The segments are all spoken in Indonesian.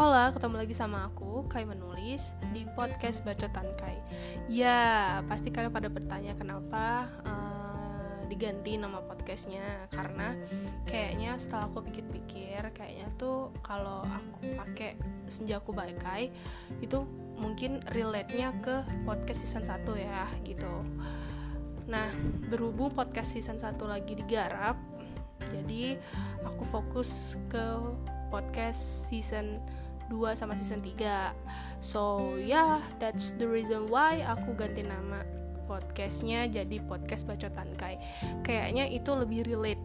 Hola, ketemu lagi sama aku, Kai Menulis, di podcast Bacotan Kai. Ya, pasti kalian pada bertanya kenapa uh, diganti nama podcastnya. Karena kayaknya setelah aku pikir-pikir, kayaknya tuh kalau aku pakai Senjaku Kai Itu mungkin relate-nya ke podcast season 1 ya, gitu. Nah, berhubung podcast season 1 lagi digarap Jadi, aku fokus ke podcast season 2 sama season 3 so yeah that's the reason why aku ganti nama podcastnya jadi podcast bacotan kai. Kayaknya itu lebih relate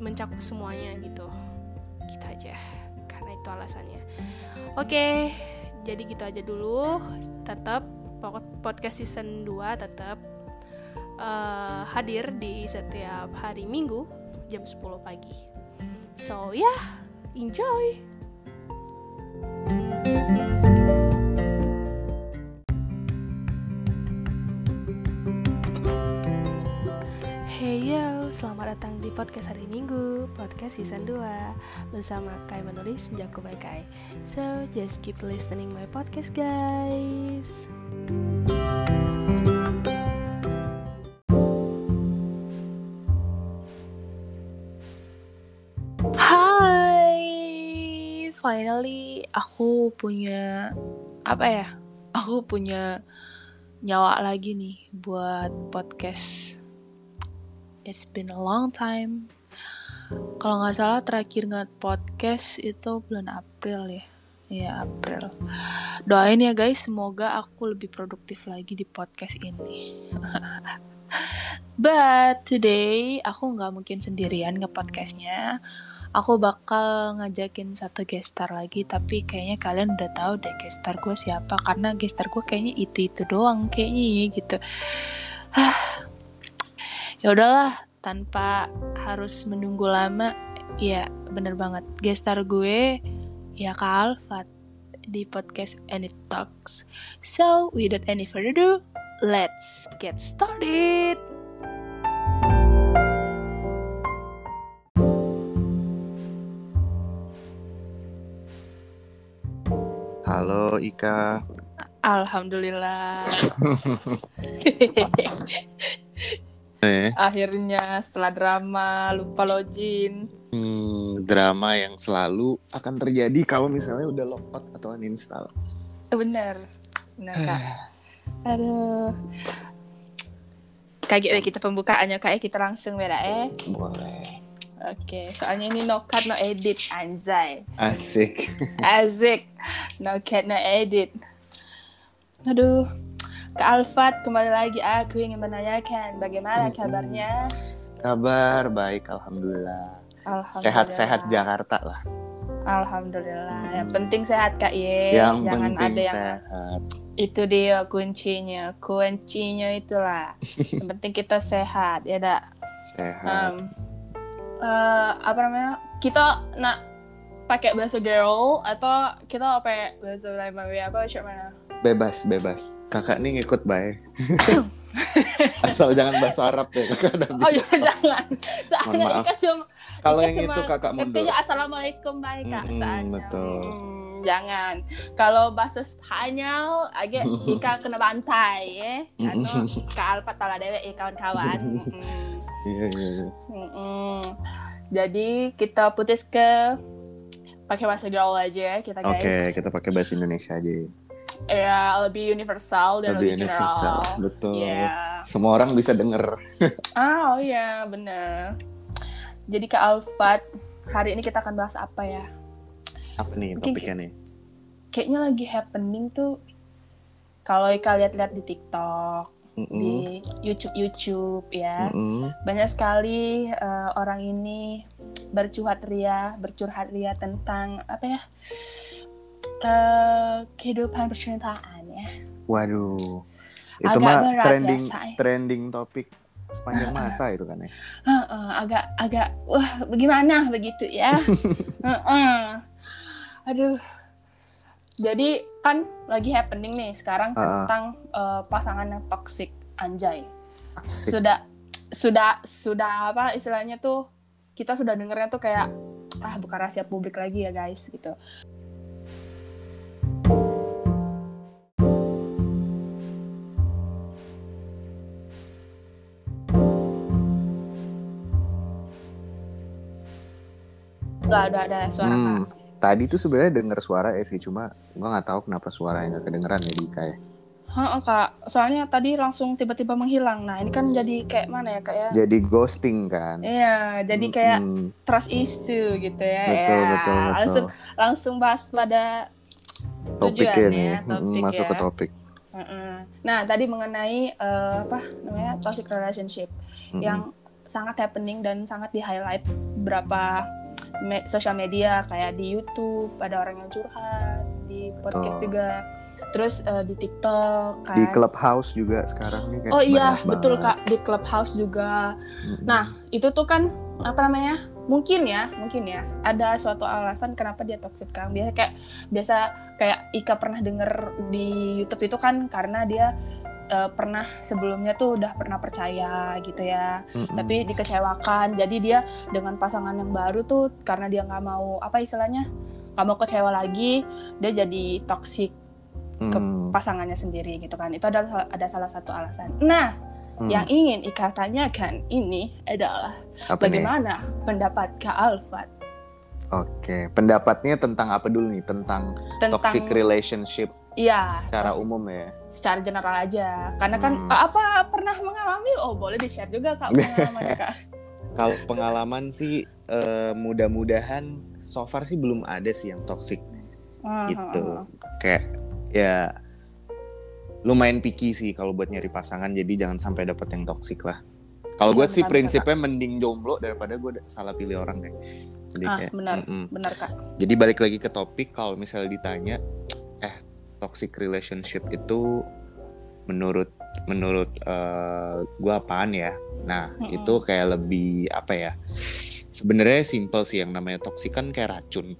mencakup semuanya gitu. Gitu aja karena itu alasannya. Oke okay, jadi gitu aja dulu. Tetap podcast season 2 tetap uh, hadir di setiap hari minggu jam 10 pagi. So yeah enjoy Hey yo, selamat datang di podcast hari Minggu, podcast season 2 Bersama Kai menulis Jago by Kai. So, just keep listening my podcast guys finally aku punya apa ya? Aku punya nyawa lagi nih buat podcast It's been a long time. Kalau nggak salah terakhir nggak podcast itu bulan April ya. Iya April. Doain ya guys, semoga aku lebih produktif lagi di podcast ini. But today aku nggak mungkin sendirian nge podcastnya. Aku bakal ngajakin satu gestar lagi, tapi kayaknya kalian udah tahu deh gestar gue siapa karena gestar gue kayaknya itu itu doang kayaknya gitu. ya udahlah tanpa harus menunggu lama ya bener banget. Gestar gue ya Kak Alfat di podcast Any Talks. So without any further ado let's get started Halo Ika. Alhamdulillah. Eh. Akhirnya setelah drama lupa login. Hmm, drama yang selalu akan terjadi kalau misalnya udah logout atau uninstall. Bener, bener kak. Aduh. Kayak kita pembukaannya kayak kita langsung beda eh. Boleh. Oke, okay. soalnya ini no cut no edit anjay. Asik. Asik. No cut no edit. Aduh, ke Alfat kembali lagi aku ingin menanyakan bagaimana kabarnya kabar baik alhamdulillah sehat-sehat Jakarta lah alhamdulillah hmm. yang penting sehat kak ye yang jangan penting ada yang sehat itu dia kuncinya kuncinya itulah yang penting kita sehat ya dak sehat um, uh, apa namanya? Kita nak pakai bahasa girl atau kita pakai bahasa lain apa mana? Bebas bebas. Kakak nih ngikut baik. Asal jangan bahasa Arab ya kakak ada oh iya jangan. Soalnya Ika cuma kalau yang itu kakak mundur. intinya assalamualaikum baik kak mm -hmm, betul. Hmm, jangan kalau bahasa Spanyol agak Ika kena bantai ya karena kak Alpa tala dewe ya kawan-kawan iya iya, iya. jadi kita putus ke pakai bahasa gaul aja ya kita guys oke okay, kita pakai bahasa Indonesia aja ya lebih universal dan lebih, lebih universal. general. Betul. Yeah. Semua orang bisa denger. ah, oh iya, benar. Jadi ke Alfat, hari ini kita akan bahas apa ya? Apa nih topiknya nih? Kayaknya lagi happening tuh kalau kalian lihat di TikTok, mm -mm. di YouTube-YouTube ya. Mm -mm. Banyak sekali uh, orang ini bercurhat ria, bercurhat ria tentang apa ya? uh, kehidupan percintaan ya. Waduh, itu agak mah trending ya, trending topik sepanjang masa itu kan ya. Uh, uh, agak agak wah bagaimana begitu ya. uh, uh aduh jadi kan lagi happening nih sekarang uh. tentang uh, pasangan yang toksik anjay Asik. sudah sudah sudah apa istilahnya tuh kita sudah dengernya tuh kayak ah bukan rahasia publik lagi ya guys gitu udah udah ada suara hmm tadi tuh sebenarnya denger suara ya sih cuma gua nggak tahu kenapa suara yang gak kedengeran ya di kayak Heeh kak, soalnya tadi langsung tiba-tiba menghilang. Nah ini kan jadi kayak mana ya kak ya? Jadi ghosting kan? Iya, jadi kayak mm -hmm. trust issue gitu ya. Betul ya. betul betul. Langsung langsung bahas pada topik ini, topik masuk ya. ke topik. Nah tadi mengenai uh, apa namanya toxic relationship mm -hmm. yang sangat happening dan sangat di highlight berapa me sosial media kayak di YouTube ada orang yang curhat, di podcast oh. juga terus uh, di TikTok kan. di Clubhouse juga sekarang nih kayak oh iya betul kak di Clubhouse juga mm-hmm. nah itu tuh kan apa namanya mungkin ya mungkin ya ada suatu alasan kenapa dia toxic kan biasa kayak biasa kayak Ika pernah denger di YouTube itu kan karena dia uh, pernah sebelumnya tuh udah pernah percaya gitu ya mm-hmm. tapi dikecewakan jadi dia dengan pasangan yang baru tuh karena dia nggak mau apa istilahnya nggak mau kecewa lagi dia jadi toxic ke hmm. pasangannya sendiri gitu kan itu adalah ada salah satu alasan nah hmm. yang ingin Ika tanyakan ini adalah apa bagaimana nih? pendapat Kak Alfat Oke, pendapatnya tentang apa dulu nih? Tentang, tentang toxic relationship Iya. Secara umum ya. Secara general aja. Karena kan hmm. apa pernah mengalami? Oh boleh di share juga kak pengalaman kak. Kalau pengalaman sih uh, mudah-mudahan so far sih belum ada sih yang toxic uh, gitu. Kayak ya lumayan picky sih kalau buat nyari pasangan jadi jangan sampai dapet yang toksik lah kalau gue iya, sih prinsipnya kak. mending jomblo daripada gue salah pilih orang deh jadi ah, kayak benar mm -mm. benar kak jadi balik lagi ke topik kalau misalnya ditanya eh toxic relationship itu menurut menurut uh, eh, gue apaan ya? Nah mm -mm. itu kayak lebih apa ya? Sebenarnya simple sih yang namanya toxic kan kayak racun.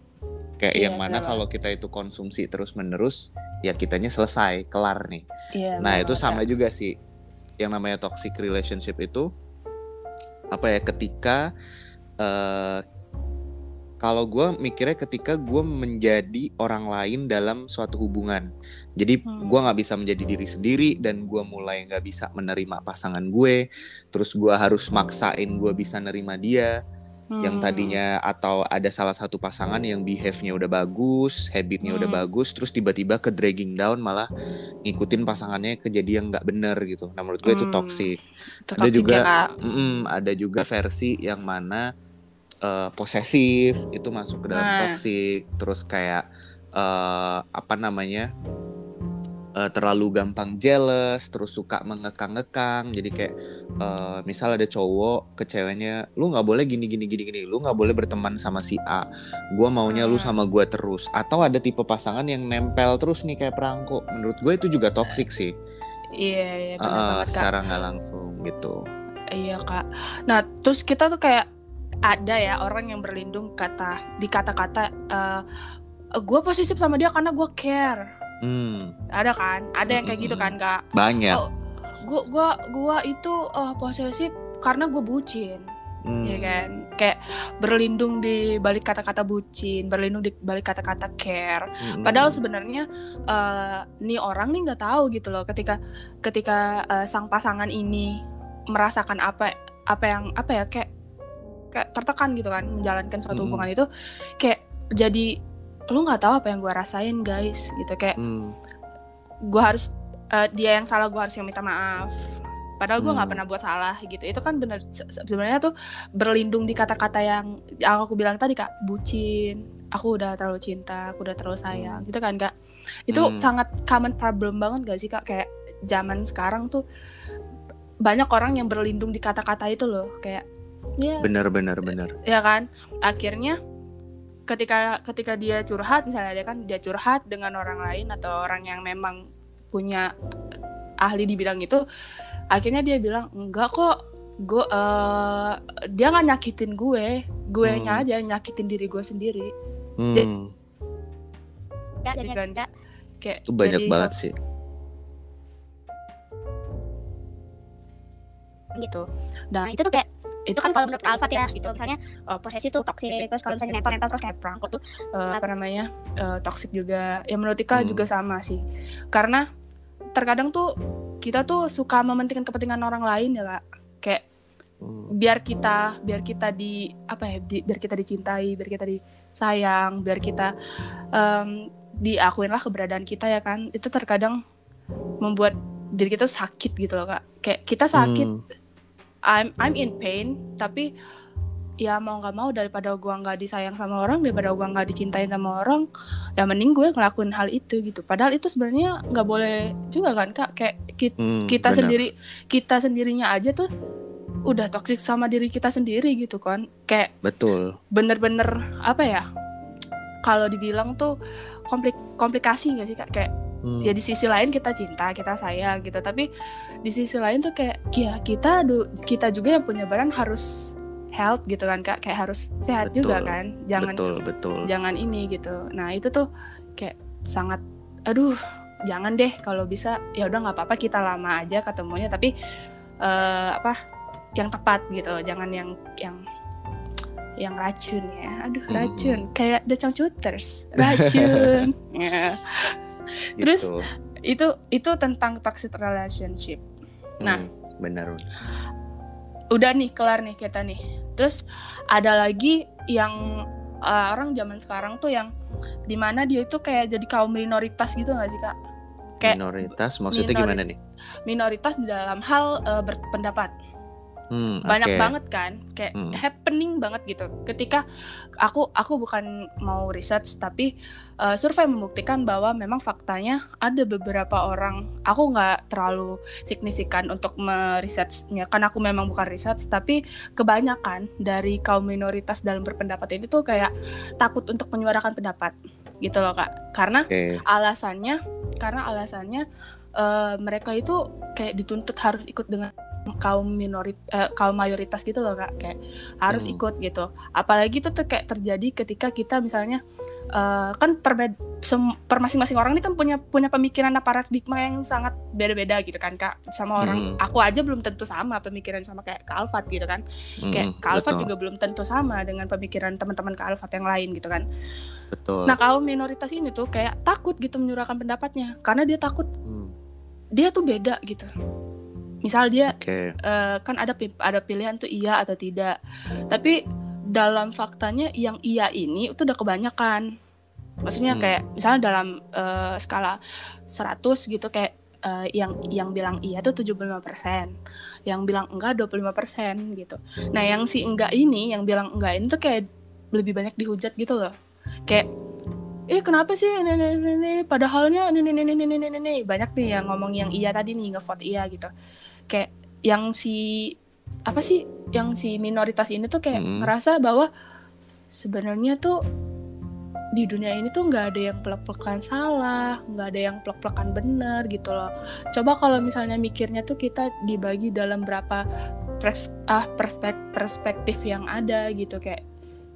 Kayak yeah, yang mana kalau kita itu konsumsi terus menerus ya kitanya selesai kelar nih. Yeah, nah itu sama ya. juga sih. Yang namanya toxic relationship itu apa ya ketika uh, kalau gue mikirnya ketika gue menjadi orang lain dalam suatu hubungan jadi hmm. gue nggak bisa menjadi diri sendiri dan gue mulai nggak bisa menerima pasangan gue terus gue harus maksain gue bisa nerima dia hmm. yang tadinya atau ada salah satu pasangan yang behave-nya udah bagus, habitnya hmm. udah bagus, terus tiba-tiba ke dragging down malah ngikutin pasangannya kejadian nggak bener gitu. Nah menurut gue hmm. itu toxic. Itu ada juga, ya, mm, ada juga versi yang mana uh, posesif itu masuk ke dalam nah. toxic, terus kayak uh, apa namanya? uh, terlalu gampang jealous, terus suka mengekang-ngekang. Jadi kayak uh, misal ada cowok ke ceweknya, lu nggak boleh gini gini gini gini, lu nggak boleh berteman sama si A. Gua maunya lu sama gua terus. Atau ada tipe pasangan yang nempel terus nih kayak perangko. Menurut gue itu juga toxic sih. Iya, iya uh, secara nggak langsung gitu. Iya kak. Nah terus kita tuh kayak ada ya orang yang berlindung kata di kata-kata uh, gue posesif sama dia karena gue care Hmm. Ada kan? Ada yang kayak gitu kan, Kak? Banyak. Oh, gua gua gua itu uh, posesif karena gue bucin. Hmm. Ya kan? Kayak berlindung di balik kata-kata bucin, berlindung di balik kata-kata care. Hmm. Padahal sebenarnya uh, nih orang nih nggak tahu gitu loh ketika ketika uh, sang pasangan ini merasakan apa apa yang apa ya kayak kayak tertekan gitu kan menjalankan suatu hmm. hubungan itu kayak jadi lu nggak tahu apa yang gue rasain guys gitu kayak hmm. gue harus uh, dia yang salah gue harus yang minta maaf padahal gue nggak hmm. pernah buat salah gitu itu kan bener sebenarnya tuh berlindung di kata-kata yang yang aku bilang tadi kak bucin aku udah terlalu cinta aku udah terlalu sayang gitu kan kak itu hmm. sangat common problem banget gak sih kak kayak zaman sekarang tuh banyak orang yang berlindung di kata-kata itu loh kayak ya bener bener bener ya kan? Akhirnya ketika ketika dia curhat misalnya dia kan dia curhat dengan orang lain atau orang yang memang punya ahli di bidang itu akhirnya dia bilang enggak kok gue uh, dia nggak nyakitin gue. Gue hmm. aja nyakitin diri gue sendiri. Hmm. jadi, jadi kan kayak itu banyak jadi, banget sih. Gitu. Nah itu tuh kayak itu kan kalau menurut Alfat ya gitu. Misalnya uh, posesi tuh toxic. Terus kalau misalnya nempel nempel terus kayak perangko tuh uh, apa namanya uh, toxic juga. Ya menurut Ika hmm. juga sama sih. Karena terkadang tuh kita tuh suka mementingkan kepentingan orang lain ya kak. Kayak hmm. biar kita biar kita di apa ya di, biar kita dicintai biar kita disayang biar kita um, diakuin lah keberadaan kita ya kan. Itu terkadang membuat diri kita sakit gitu loh kak. Kayak kita sakit hmm. I'm I'm in pain tapi ya mau nggak mau daripada gua nggak disayang sama orang daripada gua nggak dicintai sama orang ya mending gue ngelakuin hal itu gitu. Padahal itu sebenarnya nggak boleh juga kan kak? Kayak kita, hmm, kita sendiri kita sendirinya aja tuh udah toksik sama diri kita sendiri gitu kan. Kayak betul. bener-bener apa ya kalau dibilang tuh komplik komplikasi gak sih kak? Kayak hmm. ya di sisi lain kita cinta kita sayang gitu tapi di sisi lain tuh kayak ya kita kita juga yang punya badan harus health gitu kan kak. Kayak harus sehat betul, juga kan. Jangan betul betul. jangan ini gitu. Nah itu tuh kayak sangat aduh jangan deh kalau bisa. Ya udah nggak apa-apa kita lama aja ketemunya. Tapi uh, apa yang tepat gitu. Jangan yang yang yang racun ya. Aduh hmm. racun. Kayak The Changcuters racun. Ya. terus gitu. Itu itu tentang toxic relationship. Nah. Hmm, benar udah nih kelar nih kita nih. Terus ada lagi yang uh, orang zaman sekarang tuh yang di mana dia itu kayak jadi kaum minoritas gitu gak sih kak? Kayak minoritas? Maksudnya minori gimana nih? minoritas di dalam hal uh, berpendapat Hmm, banyak okay. banget kan kayak hmm. happening banget gitu ketika aku aku bukan mau research tapi uh, survei membuktikan bahwa memang faktanya ada beberapa orang aku nggak terlalu signifikan untuk meresearchnya karena aku memang bukan research tapi kebanyakan dari kaum minoritas dalam berpendapat ini tuh kayak takut untuk menyuarakan pendapat gitu loh kak karena okay. alasannya karena alasannya uh, mereka itu kayak dituntut harus ikut dengan kaum minorit uh, kaum mayoritas gitu loh kak. Kayak harus hmm. ikut gitu. Apalagi itu tuh kayak terjadi ketika kita misalnya uh, kan per, per masing-masing orang ini kan punya punya pemikiran paradigma yang sangat beda-beda gitu kan kak. Sama orang hmm. aku aja belum tentu sama pemikiran sama kayak Kak Alfat gitu kan. Hmm, kayak Kak Alfat juga belum tentu sama dengan pemikiran teman-teman Kak Alfat yang lain gitu kan. Betul. Nah kaum minoritas ini tuh kayak takut gitu menyuarakan pendapatnya. Karena dia takut hmm. dia tuh beda gitu misal dia okay. uh, eh, kan ada ada pilihan tuh iya atau tidak tapi dalam faktanya yang iya ini itu udah kebanyakan maksudnya hmm. kayak misalnya dalam uh, skala 100 gitu kayak uh, yang yang bilang iya tuh 75%, yang bilang enggak 25% gitu. Nah, yang si enggak ini, yang bilang enggak ini tuh kayak lebih banyak dihujat gitu loh. Kayak eh kenapa sih ini ini ini padahalnya ini ini ini ini ini banyak nih yang ngomong yang iya tadi nih ngevote iya gitu kayak yang si apa sih yang si minoritas ini tuh kayak hmm. ngerasa bahwa sebenarnya tuh di dunia ini tuh nggak ada yang plek-plekan salah, nggak ada yang plek-plekan bener gitu loh. Coba kalau misalnya mikirnya tuh kita dibagi dalam berapa pers ah perspek perspektif yang ada gitu kayak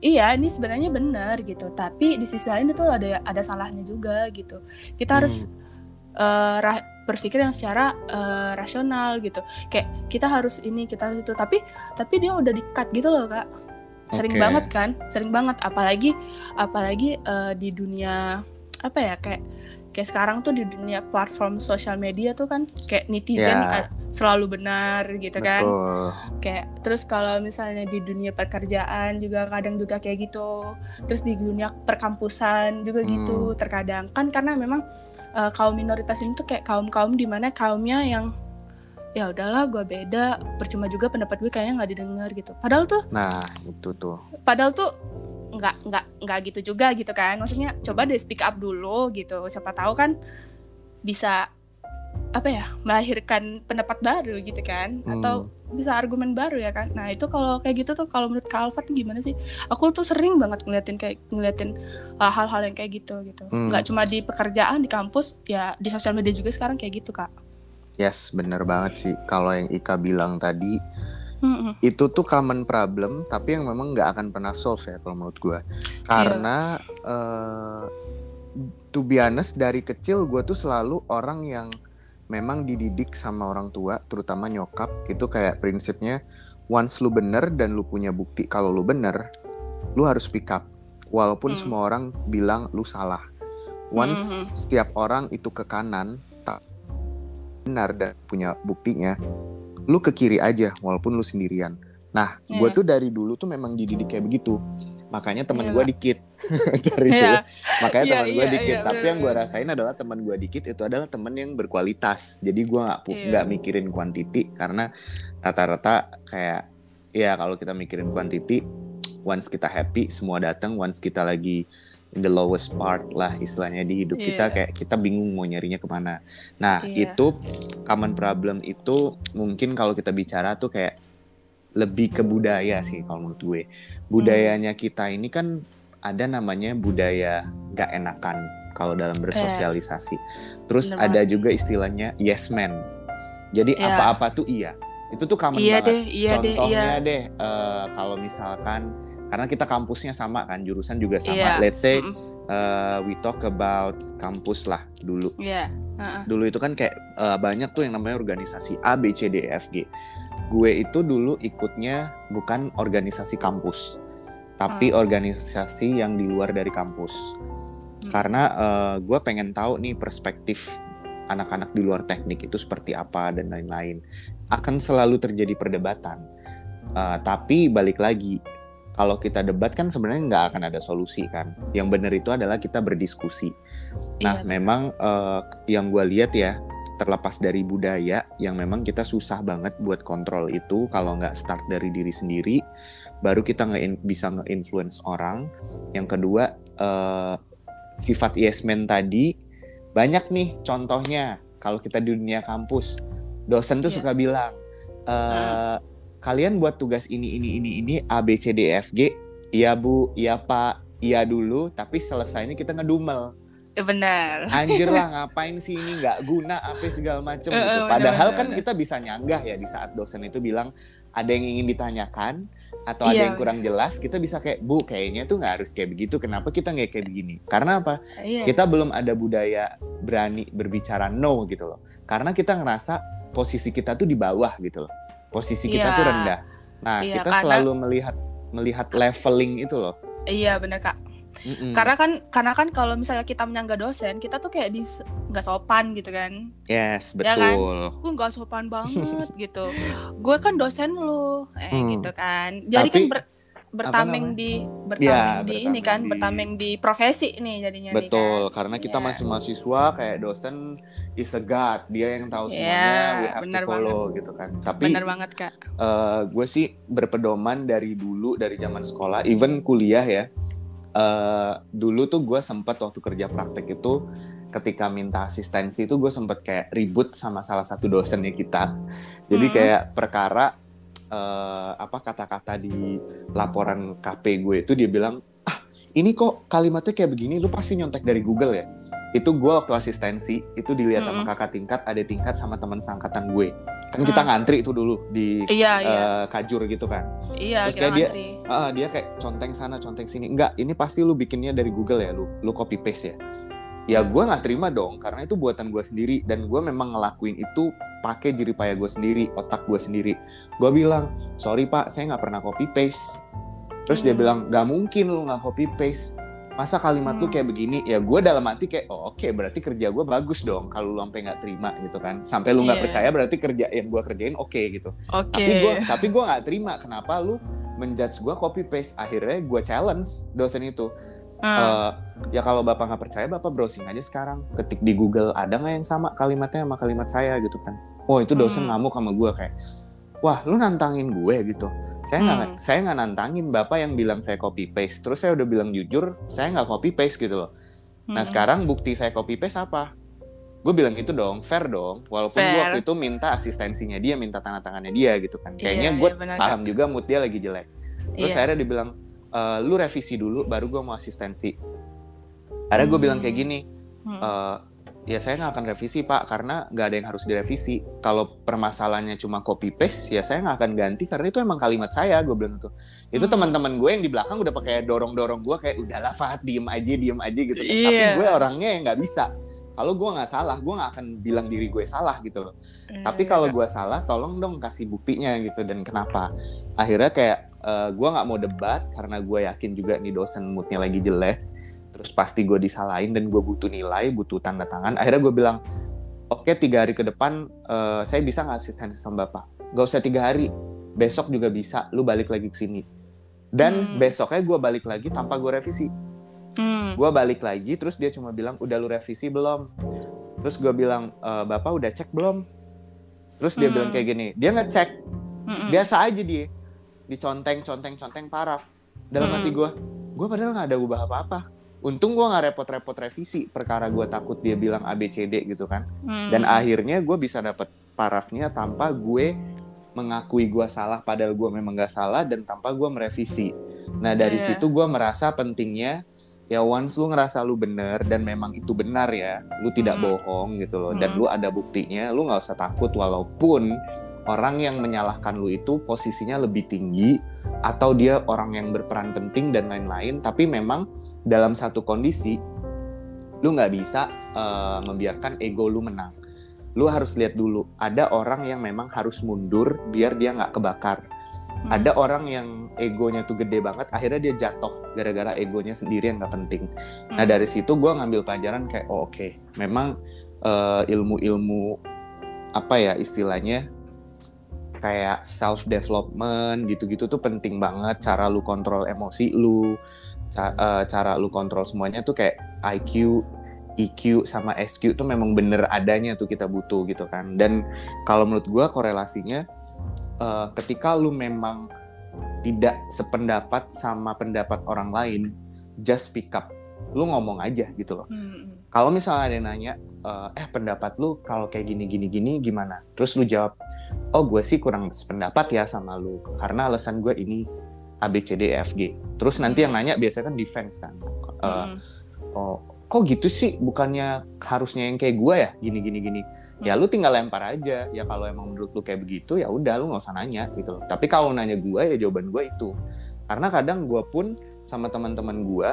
iya ini sebenarnya benar gitu, tapi di sisi lain itu ada ada salahnya juga gitu. Kita hmm. harus uh, berpikir yang secara uh, rasional gitu kayak kita harus ini kita harus itu tapi tapi dia udah di cut gitu loh kak sering okay. banget kan sering banget apalagi apalagi uh, di dunia apa ya kayak kayak sekarang tuh di dunia platform sosial media tuh kan kayak netizen yeah. selalu benar gitu kan. Betul. kan kayak terus kalau misalnya di dunia pekerjaan juga kadang juga kayak gitu terus di dunia perkampusan juga gitu hmm. gitu terkadang kan karena memang uh, kaum minoritas ini tuh kayak kaum kaum di mana kaumnya yang ya udahlah gue beda. Percuma juga pendapat gue kayaknya nggak didengar gitu. Padahal tuh nah itu tuh. padahal tuh nggak nggak nggak gitu juga gitu kan. Maksudnya coba deh speak up dulu gitu. Siapa tahu kan bisa apa ya melahirkan pendapat baru gitu kan hmm. atau bisa argumen baru ya kan. Nah itu kalau kayak gitu tuh kalau menurut Kalfat gimana sih? Aku tuh sering banget ngeliatin kayak ngeliatin uh, hal-hal yang kayak gitu gitu. Hmm. nggak cuma di pekerjaan di kampus ya di sosial media juga sekarang kayak gitu kak. Yes bener banget sih. Kalau yang Ika bilang tadi mm itu tuh common problem tapi yang memang nggak akan pernah solve ya kalau menurut gue karena yeah. uh, to be honest dari kecil gue tuh selalu orang yang memang dididik sama orang tua, terutama nyokap, itu kayak prinsipnya once lu bener dan lu punya bukti kalau lu bener, lu harus pick up. Walaupun hmm. semua orang bilang lu salah. Once hmm. setiap orang itu ke kanan, tak benar dan punya buktinya, lu ke kiri aja walaupun lu sendirian. Nah, Iya. gue tuh dari dulu tuh memang dididik kayak begitu. Makanya teman Iya, gue dikit dari dulu. Makanya Iya, teman gue iya, dikit. iya, Tapi yang gue rasain adalah teman gue dikit itu adalah teman yang berkualitas. Jadi gue nggak Iya. nggak mikirin kuantiti karena rata-rata kayak ya kalau kita mikirin kuantiti, once kita happy semua datang. Once kita lagi in the lowest part lah istilahnya di hidup kita Iya. kayak kita bingung mau nyarinya ke mana. Nah Iya. itu common problem itu mungkin kalau kita bicara tuh kayak lebih ke budaya sih kalau menurut gue. Budayanya kita ini kan ada namanya budaya gak enakan kalau dalam bersosialisasi. Terus Bener ada juga istilahnya yes man. Jadi Iya. apa-apa tuh iya. Itu tuh common Iya banget. deh, iya deh, Contohnya iya. deh eh, kalau misalkan karena kita kampusnya sama kan, jurusan juga sama. Iya. Let's say eh, we talk about kampus lah dulu Iya. Heeh. dulu itu kan kayak eh, banyak tuh yang namanya organisasi A B C D E F G. Gue itu dulu ikutnya bukan organisasi kampus, tapi organisasi yang di luar dari kampus. Hmm. Karena eh, gue pengen tahu nih perspektif anak-anak di luar teknik itu seperti apa dan lain-lain. Akan selalu terjadi perdebatan. Eh, tapi balik lagi, kalau kita debat kan sebenarnya nggak akan ada solusi kan. Yang benar itu adalah kita berdiskusi. Nah, Iya. memang eh, yang gue lihat ya, terlepas dari budaya, yang memang kita susah banget buat kontrol itu kalau nggak start dari diri sendiri, baru kita nge bisa nge-influence orang. Yang kedua, eh, sifat yes man tadi banyak nih contohnya. Kalau kita di dunia kampus, dosen tuh Iya. suka bilang, eh, kalian buat tugas ini ini ini ini A B C D E F G, iya bu, iya pak, iya dulu, tapi selesainya kita ngedumel Benar. anjir lah ngapain sih ini nggak guna apa segala macem Eh, gitu. eh, Padahal bener, kan bener. kita bisa nyanggah ya di saat dosen itu bilang ada yang ingin ditanyakan atau ada Iya, yang kurang jelas kita bisa kayak bu kayaknya tuh nggak harus kayak begitu kenapa kita nggak kayak begini karena apa Iya. kita belum ada budaya berani berbicara no gitu loh karena kita ngerasa posisi kita tuh di bawah gitu loh posisi kita Iya. tuh rendah nah Iya, kita karena- selalu melihat melihat leveling itu loh Iya benar kak. Mm-mm. Karena kan karena kan kalau misalnya kita menyangga dosen, kita tuh kayak di nggak sopan gitu kan. yes Ya kan? betul Gue nggak sopan banget gitu. Gue kan dosen lu, eh Hmm. gitu kan. Jadi Tapi- kan ber- bertameng di bertameng Iya, di ini kan, bertameng di- bertameng di profesi nih jadinya nih Betul, kan. karena kita Iya. masih mahasiswa kayak dosen is a god, dia yang tahu Iya, semuanya, we have to benar follow gitu kan. Tapi Bener banget kak. gue sih berpedoman dari dulu dari zaman sekolah, even kuliah ya. Eh, dulu tuh gue sempat waktu kerja praktek itu ketika minta asistensi itu gue sempat kayak ribut sama salah satu dosennya kita. Jadi Hmm. kayak perkara eh, apa kata-kata di laporan KP gue itu dia bilang ah ini kok kalimatnya kayak begini lu pasti nyontek dari Google ya itu gue waktu asistensi itu dilihat sama Mm-mm. kakak tingkat ada tingkat sama teman seangkatan gue kan kita Mm. ngantri itu dulu di Iya iya. eh, kajur gitu kan. Iya terus kita kayak dia- ngantri. Ah, dia kayak conteng sana conteng sini. Enggak ini pasti lu bikinnya dari Google ya lu lu copy paste ya. Ya gue nggak terima dong karena itu buatan gue sendiri. Dan gue memang ngelakuin itu pakai jeripaya gue sendiri otak gue sendiri. Gue bilang sorry pak saya nggak pernah copy paste. Terus dia Hmm. bilang nggak mungkin lu nggak copy paste masa kalimat lu Hmm. kayak begini ya gue dalam hati kayak oh oke berarti kerja gue bagus dong kalau lu sampai nggak terima gitu kan sampai lu nggak Iya. percaya berarti kerja yang gue kerjain oke gitu Oke. tapi gue tapi gue nggak terima kenapa lu menjudge gue copy paste akhirnya gue challenge dosen itu Hmm. Eh, ya kalau bapak nggak percaya bapak browsing aja sekarang ketik di Google ada nggak yang sama kalimatnya sama kalimat saya gitu kan oh itu dosen Hmm. ngamuk sama gue kayak wah lu nantangin gue gitu saya nggak Hmm. saya nggak nantangin bapak yang bilang saya copy paste terus saya udah bilang jujur saya nggak copy paste gitu loh nah Hmm. sekarang bukti saya copy paste apa gue bilang gitu dong fair dong walaupun gue Fair. waktu itu minta asistensinya dia minta tanda tangannya dia gitu kan kayaknya Iya, gue iya, benar, paham juga mood dia lagi jelek terus Iya. akhirnya dibilang "Eh, lu revisi dulu baru gue mau asistensi akhirnya gue Hmm. bilang kayak gini Hmm. "Eh, ya saya nggak akan revisi pak karena nggak ada yang harus direvisi kalau permasalahannya cuma copy paste ya saya nggak akan ganti karena itu emang kalimat saya gue bilang tuh itu Hmm. teman-teman gue yang di belakang udah pakai dorong dorong gue kayak udahlah Fat diem aja diem aja gitu kan. tapi Iya. gue orangnya yang nggak bisa kalau gue nggak salah gue nggak akan bilang diri gue salah gitu loh Iya, tapi iya, kalau Kak. gue salah tolong dong kasih buktinya gitu dan kenapa akhirnya kayak eh, gue nggak mau debat karena gue yakin juga nih dosen moodnya lagi jelek terus pasti gue disalahin dan gue butuh nilai butuh tanda tangan akhirnya gue bilang oke tiga hari ke depan eh, saya bisa nggak asistensi sama bapak gak usah tiga hari besok juga bisa lu balik lagi ke sini dan hmm. besoknya gue balik lagi tanpa gue revisi hmm. gue balik lagi terus dia cuma bilang udah lu revisi belum terus gue bilang e, bapak udah cek belum terus dia hmm. bilang kayak gini dia ngecek hmm. biasa aja dia diconteng conteng conteng paraf dalam hmm. hati gue gue padahal nggak ada ubah apa-apa untung gue nggak repot-repot revisi perkara gue takut dia bilang ABCD gitu kan hmm. dan akhirnya gue bisa dapet parafnya tanpa gue mengakui gue salah padahal gue memang gak salah dan tanpa gue merevisi nah dari yeah. situ gue merasa pentingnya ya once lu ngerasa lu bener dan memang itu benar ya lu tidak hmm. bohong gitu loh dan hmm. lu ada buktinya lu nggak usah takut walaupun orang yang menyalahkan lu itu posisinya lebih tinggi atau dia orang yang berperan penting dan lain-lain tapi memang dalam satu kondisi lu nggak bisa uh, membiarkan ego lu menang lu harus lihat dulu ada orang yang memang harus mundur biar dia nggak kebakar hmm. ada orang yang egonya tuh gede banget akhirnya dia jatuh gara-gara egonya sendiri yang nggak penting nah, hmm. nah dari situ gue ngambil pelajaran kayak oh, oke okay. memang uh, ilmu-ilmu apa ya istilahnya kayak self development gitu-gitu tuh penting banget cara lu kontrol emosi lu ca uh, cara lu kontrol semuanya tuh kayak IQ EQ sama SQ tuh memang bener adanya tuh kita butuh gitu kan. Dan kalau menurut gue korelasinya uh, ketika lu memang tidak sependapat sama pendapat orang lain just speak up. Lu ngomong aja gitu loh. Hmm. kalau misalnya ada yang nanya uh, eh pendapat lu kalau kayak gini gini gini gimana? Terus lu jawab oh gue sih kurang sependapat ya sama lu karena alasan gue ini A B C D E F G. Terus nanti yang nanya biasanya kan defense kan. Uh, hmm. oh kok gitu sih? Bukannya harusnya yang kayak gue ya? Gini gini gini. Hmm. ya lu tinggal lempar aja. Ya kalau emang menurut lu kayak begitu ya udah lu nggak usah nanya gitu loh. Tapi kalau nanya gue ya jawaban gue itu. Karena kadang gue pun sama teman-teman gue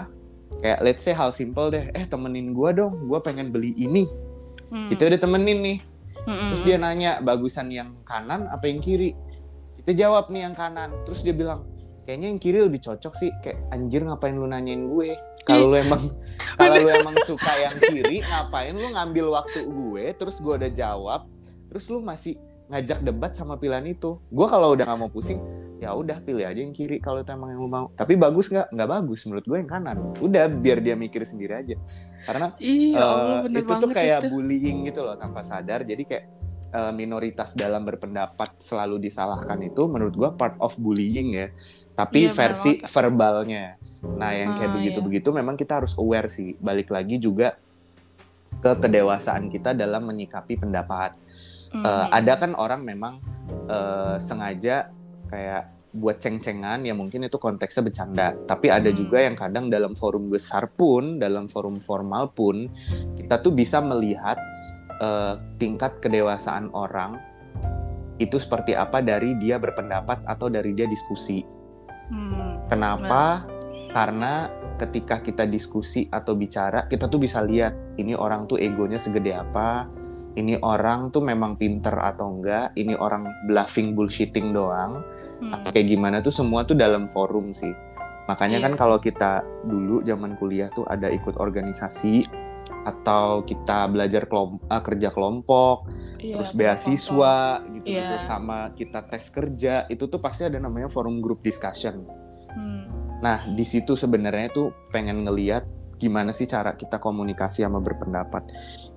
kayak let's say hal simple deh. Eh temenin gue dong. Gue pengen beli ini. Hmm. kita udah temenin nih. Hmm. terus dia nanya bagusan yang kanan apa yang kiri. Kita jawab nih yang kanan. Terus dia bilang kayaknya yang kiri lebih cocok sih kayak anjir ngapain lu nanyain gue? Kalau lu emang kalau lu emang suka yang kiri ngapain lu ngambil waktu gue terus gue udah jawab terus lu masih ngajak debat sama pilihan itu? Gue kalau udah nggak mau pusing ya udah pilih aja yang kiri kalau itu emang yang lu mau. Tapi bagus nggak? Nggak bagus menurut gue yang kanan. Udah biar dia mikir sendiri aja. Karena iya, uh, itu tuh kayak itu. bullying gitu loh tanpa sadar. Jadi kayak uh, minoritas dalam berpendapat selalu disalahkan itu menurut gue part of bullying ya tapi iya, versi verbalnya nah yang kayak ah, begitu-begitu iya. memang kita harus aware sih balik lagi juga ke kedewasaan kita dalam menyikapi pendapat mm. uh, ada kan orang memang uh, sengaja kayak buat ceng-cengan ya mungkin itu konteksnya bercanda tapi ada hmm. juga yang kadang dalam forum besar pun dalam forum formal pun kita tuh bisa melihat uh, tingkat kedewasaan orang itu seperti apa dari dia berpendapat atau dari dia diskusi hmm. kenapa nah. karena ketika kita diskusi atau bicara kita tuh bisa lihat ini orang tuh egonya segede apa ini orang tuh memang pinter atau enggak ini orang bluffing bullshitting doang hmm. kayak gimana tuh semua tuh dalam forum sih makanya yeah. kan kalau kita dulu zaman kuliah tuh ada ikut organisasi atau kita belajar kelom uh, kerja kelompok yeah, terus beasiswa gitu gitu yeah. sama kita tes kerja itu tuh pasti ada namanya forum group discussion hmm. nah di situ sebenarnya tuh pengen ngeliat gimana sih cara kita komunikasi sama berpendapat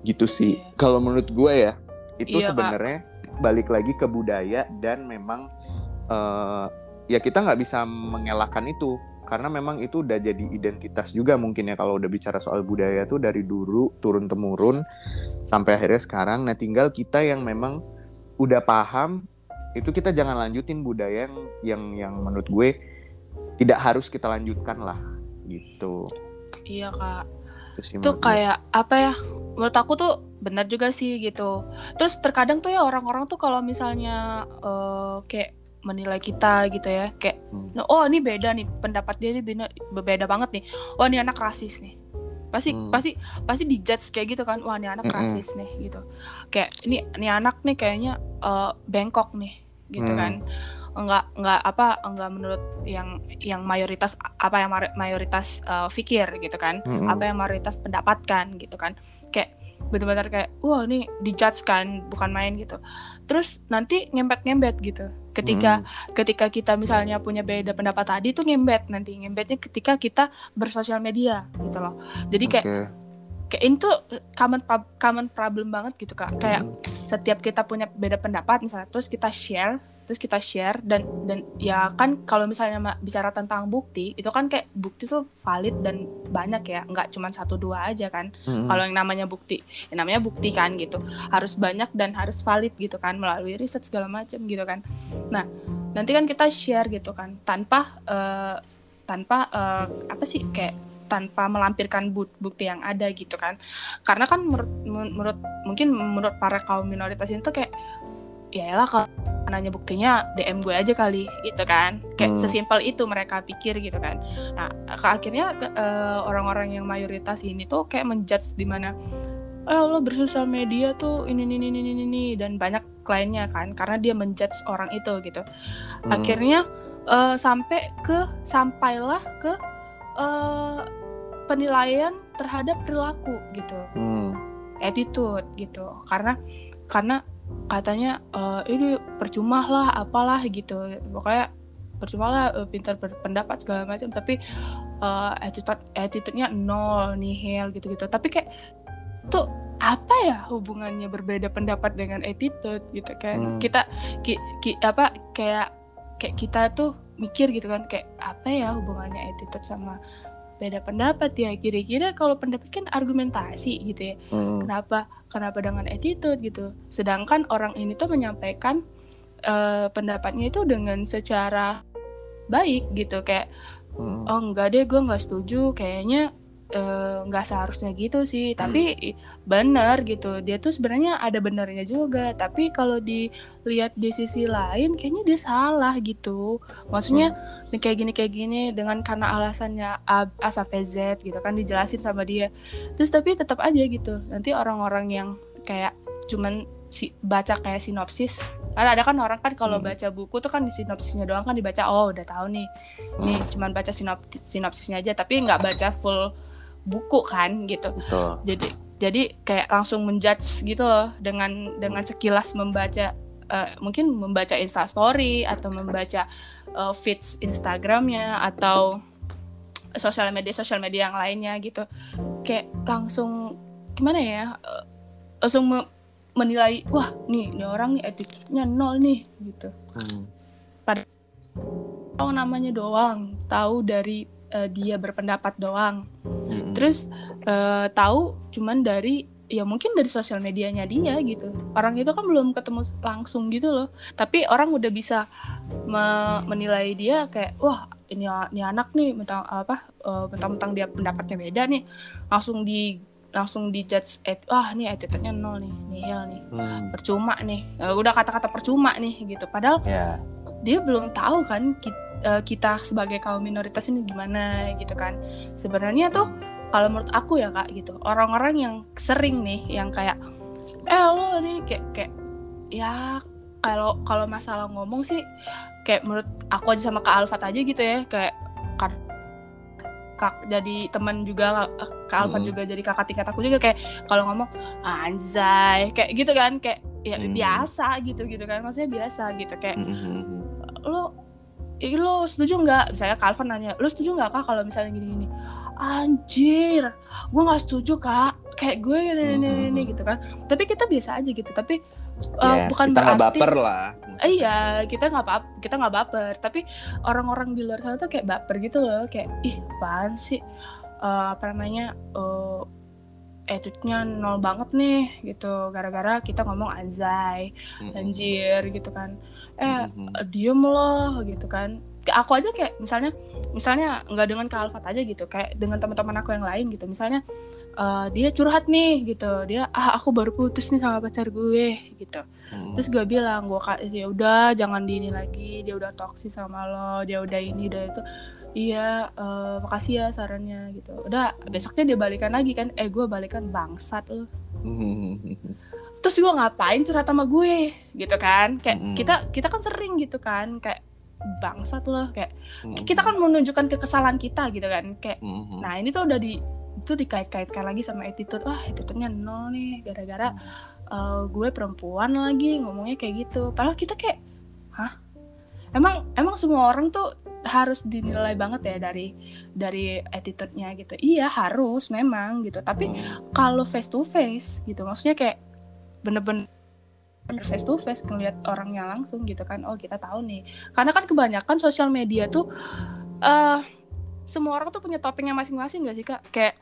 gitu sih yeah. kalau menurut gue ya itu yeah, sebenarnya balik lagi ke budaya dan memang uh, ya kita nggak bisa mengelakkan itu karena memang itu udah jadi identitas juga mungkin ya kalau udah bicara soal budaya tuh dari dulu turun temurun sampai akhirnya sekarang. Nah tinggal kita yang memang udah paham itu kita jangan lanjutin budaya yang yang yang menurut gue tidak harus kita lanjutkan lah gitu. Iya kak. Itu kayak apa ya menurut aku tuh benar juga sih gitu. Terus terkadang tuh ya orang-orang tuh kalau misalnya uh, kayak menilai kita gitu ya kayak hmm. oh ini beda nih pendapat dia ini beda, berbeda banget nih oh ini anak rasis nih pasti hmm. pasti pasti dijudge kayak gitu kan wah ini anak hmm. rasis nih gitu kayak ini ini anak nih kayaknya uh, bengkok nih gitu hmm. kan enggak enggak apa enggak menurut yang yang mayoritas apa yang mayoritas uh, pikir gitu kan mm-hmm. apa yang mayoritas pendapatkan gitu kan kayak benar-benar kayak wah ini dijudge kan bukan main gitu terus nanti ngembet-ngembet gitu ketika hmm. ketika kita misalnya punya beda pendapat tadi itu ngembet nanti ngembetnya ketika kita bersosial media gitu loh jadi kayak okay. kayak itu common common problem banget gitu kak kayak hmm. setiap kita punya beda pendapat misalnya terus kita share terus kita share dan dan ya kan kalau misalnya bicara tentang bukti itu kan kayak bukti tuh valid dan banyak ya nggak cuma satu dua aja kan. Mm-hmm. kalau yang namanya bukti yang namanya bukti kan gitu. Harus banyak dan harus valid gitu kan melalui riset segala macam gitu kan. Nah nanti kan kita share gitu kan tanpa uh, tanpa uh, apa sih kayak tanpa melampirkan bukti yang ada gitu kan. Karena kan menurut menurut mungkin menurut para kaum minoritas itu kayak ya lah kalau nanya buktinya DM gue aja kali gitu kan kayak hmm. sesimpel itu mereka pikir gitu kan nah ke akhirnya uh, orang-orang yang mayoritas ini tuh kayak menjudge di mana eh lo bersosial media tuh ini ini ini ini ini dan banyak kliennya kan karena dia menjudge orang itu gitu hmm. akhirnya uh, sampai ke sampailah ke uh, penilaian terhadap perilaku gitu hmm. attitude gitu karena karena katanya uh, ini percuma lah apalah gitu. Pokoknya percuma lah uh, pintar berpendapat segala macam tapi uh, attitude attitude-nya nol nihil gitu-gitu. Tapi kayak tuh apa ya hubungannya berbeda pendapat dengan attitude gitu? Kayak hmm. kita ki, ki, apa kayak kayak kita tuh mikir gitu kan kayak apa ya hubungannya attitude sama beda pendapat ya. Kira-kira kalau pendapat kan argumentasi gitu ya. Hmm. kenapa kenapa dengan attitude gitu. Sedangkan orang ini tuh menyampaikan uh, pendapatnya itu dengan secara baik gitu. Kayak hmm. oh enggak deh gue nggak setuju. Kayaknya nggak uh, seharusnya gitu sih. Tapi hmm. benar gitu. Dia tuh sebenarnya ada benernya juga. Tapi kalau dilihat di sisi lain kayaknya dia salah gitu. Maksudnya hmm. kayak gini kayak gini dengan karena alasannya A, A sampai Z gitu kan dijelasin sama dia. Terus tapi tetap aja gitu. Nanti orang-orang yang kayak cuman si baca kayak sinopsis. Karena ada kan orang kan kalau hmm. baca buku tuh kan di sinopsisnya doang kan dibaca oh udah tahu nih. Nih hmm. cuman baca sinopsis sinopsisnya aja. Tapi nggak baca full buku kan gitu Betul. jadi jadi kayak langsung menjudge gitu loh dengan dengan sekilas membaca uh, mungkin membaca instastory atau membaca uh, feeds Instagramnya atau sosial media sosial media yang lainnya gitu kayak langsung gimana ya uh, langsung me menilai wah nih ini orang nih etiknya nol nih gitu hmm. pada tahu namanya doang tahu dari uh, dia berpendapat doang. Hmm. terus uh, tahu cuman dari ya mungkin dari sosial medianya dia gitu. Orang itu kan belum ketemu langsung gitu loh. Tapi orang udah bisa me menilai dia kayak wah ini ini anak nih mentang apa uh, mentang-mentang dia pendapatnya beda nih. Langsung di langsung di judge et, wah nih attitude-nya nol nih nihil nih. Hmm. percuma nih. Udah kata-kata percuma nih gitu. Padahal yeah. dia belum tahu kan kita, uh, kita sebagai kaum minoritas ini gimana gitu kan sebenarnya tuh kalau menurut aku ya kak gitu orang-orang yang sering nih yang kayak eh lo ini kayak kayak ya kalau kalau masalah ngomong sih kayak menurut aku aja sama kak Alfat aja gitu ya kayak kan kak jadi teman juga kak Alfat hmm. juga jadi kakak tingkat aku juga kayak kalau ngomong anjay kayak gitu kan kayak ya hmm. biasa gitu gitu kan maksudnya biasa gitu kayak hmm. hmm, hmm, lo Ih, lo setuju nggak? Misalnya Calvin nanya lo setuju nggak kak kalau misalnya gini-gini? Anjir gue nggak setuju kak. Kayak gue ini ini ini gitu kan. Tapi kita biasa aja gitu. Tapi uh, bukan kita berarti baper lah. Iya kita nggak bap kita nggak baper. Tapi orang-orang di luar sana tuh kayak baper gitu loh. Kayak ih apaan sih? Uh, apa namanya uh, attitude-nya nol banget nih gitu. Gara-gara kita ngomong anjay anjir gitu kan eh mm-hmm. diem loh gitu kan. Aku aja kayak misalnya misalnya nggak dengan Kak Alfat aja gitu kayak dengan teman-teman aku yang lain gitu. Misalnya uh, dia curhat nih gitu. Dia ah aku baru putus nih sama pacar gue gitu. Hmm. terus gue bilang gue ya udah jangan di ini lagi dia udah toksi sama lo dia udah ini udah itu. Iya uh, makasih ya sarannya gitu. Udah besoknya dia balikan lagi kan. Eh gue balikan bangsat lo terus gue ngapain curhat sama gue? Gitu kan? Kayak mm kita kita kan sering gitu kan? Kayak bangsat loh kayak mm kita kan menunjukkan kekesalan kita gitu kan? Kayak mm -hmm. nah ini tuh udah di itu dikait-kaitkan lagi sama attitude wah attitude-nya nol nih gara-gara mm. uh, gue perempuan lagi ngomongnya kayak gitu. Padahal kita kayak hah? Emang emang semua orang tuh harus dinilai banget ya dari dari attitude-nya gitu? Iya harus memang gitu. Tapi hmm. kalau face to face gitu maksudnya kayak bener-bener face to face ngeliat orangnya langsung gitu kan. Oh kita tahu nih. Karena kan kebanyakan sosial media tuh uh, semua orang tuh punya topengnya masing-masing gak sih kak? Kayak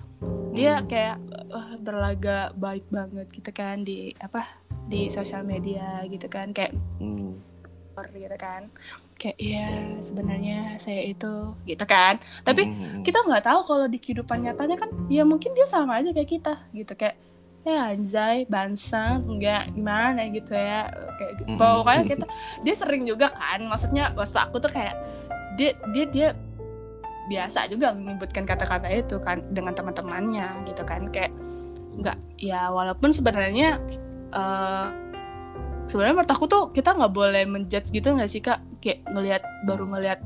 dia hmm. kayak uh, berlaga baik banget gitu kan di apa di sosial media gitu kan. Kayak hmm. gitu kan. Kayak iya sebenarnya saya itu gitu kan. Tapi hmm. kita nggak tahu kalau di kehidupan nyatanya kan ya mungkin dia sama aja kayak kita gitu. Kayak ya anjay bangsa enggak gimana gitu ya kayak gitu. pokoknya kita dia sering juga kan maksudnya waktu aku tuh kayak dia dia dia biasa juga menyebutkan kata-kata itu kan dengan teman-temannya gitu kan kayak nggak ya walaupun sebenarnya uh, sebenarnya menurut aku tuh kita nggak boleh menjudge gitu nggak sih kak kayak ngelihat baru ngelihat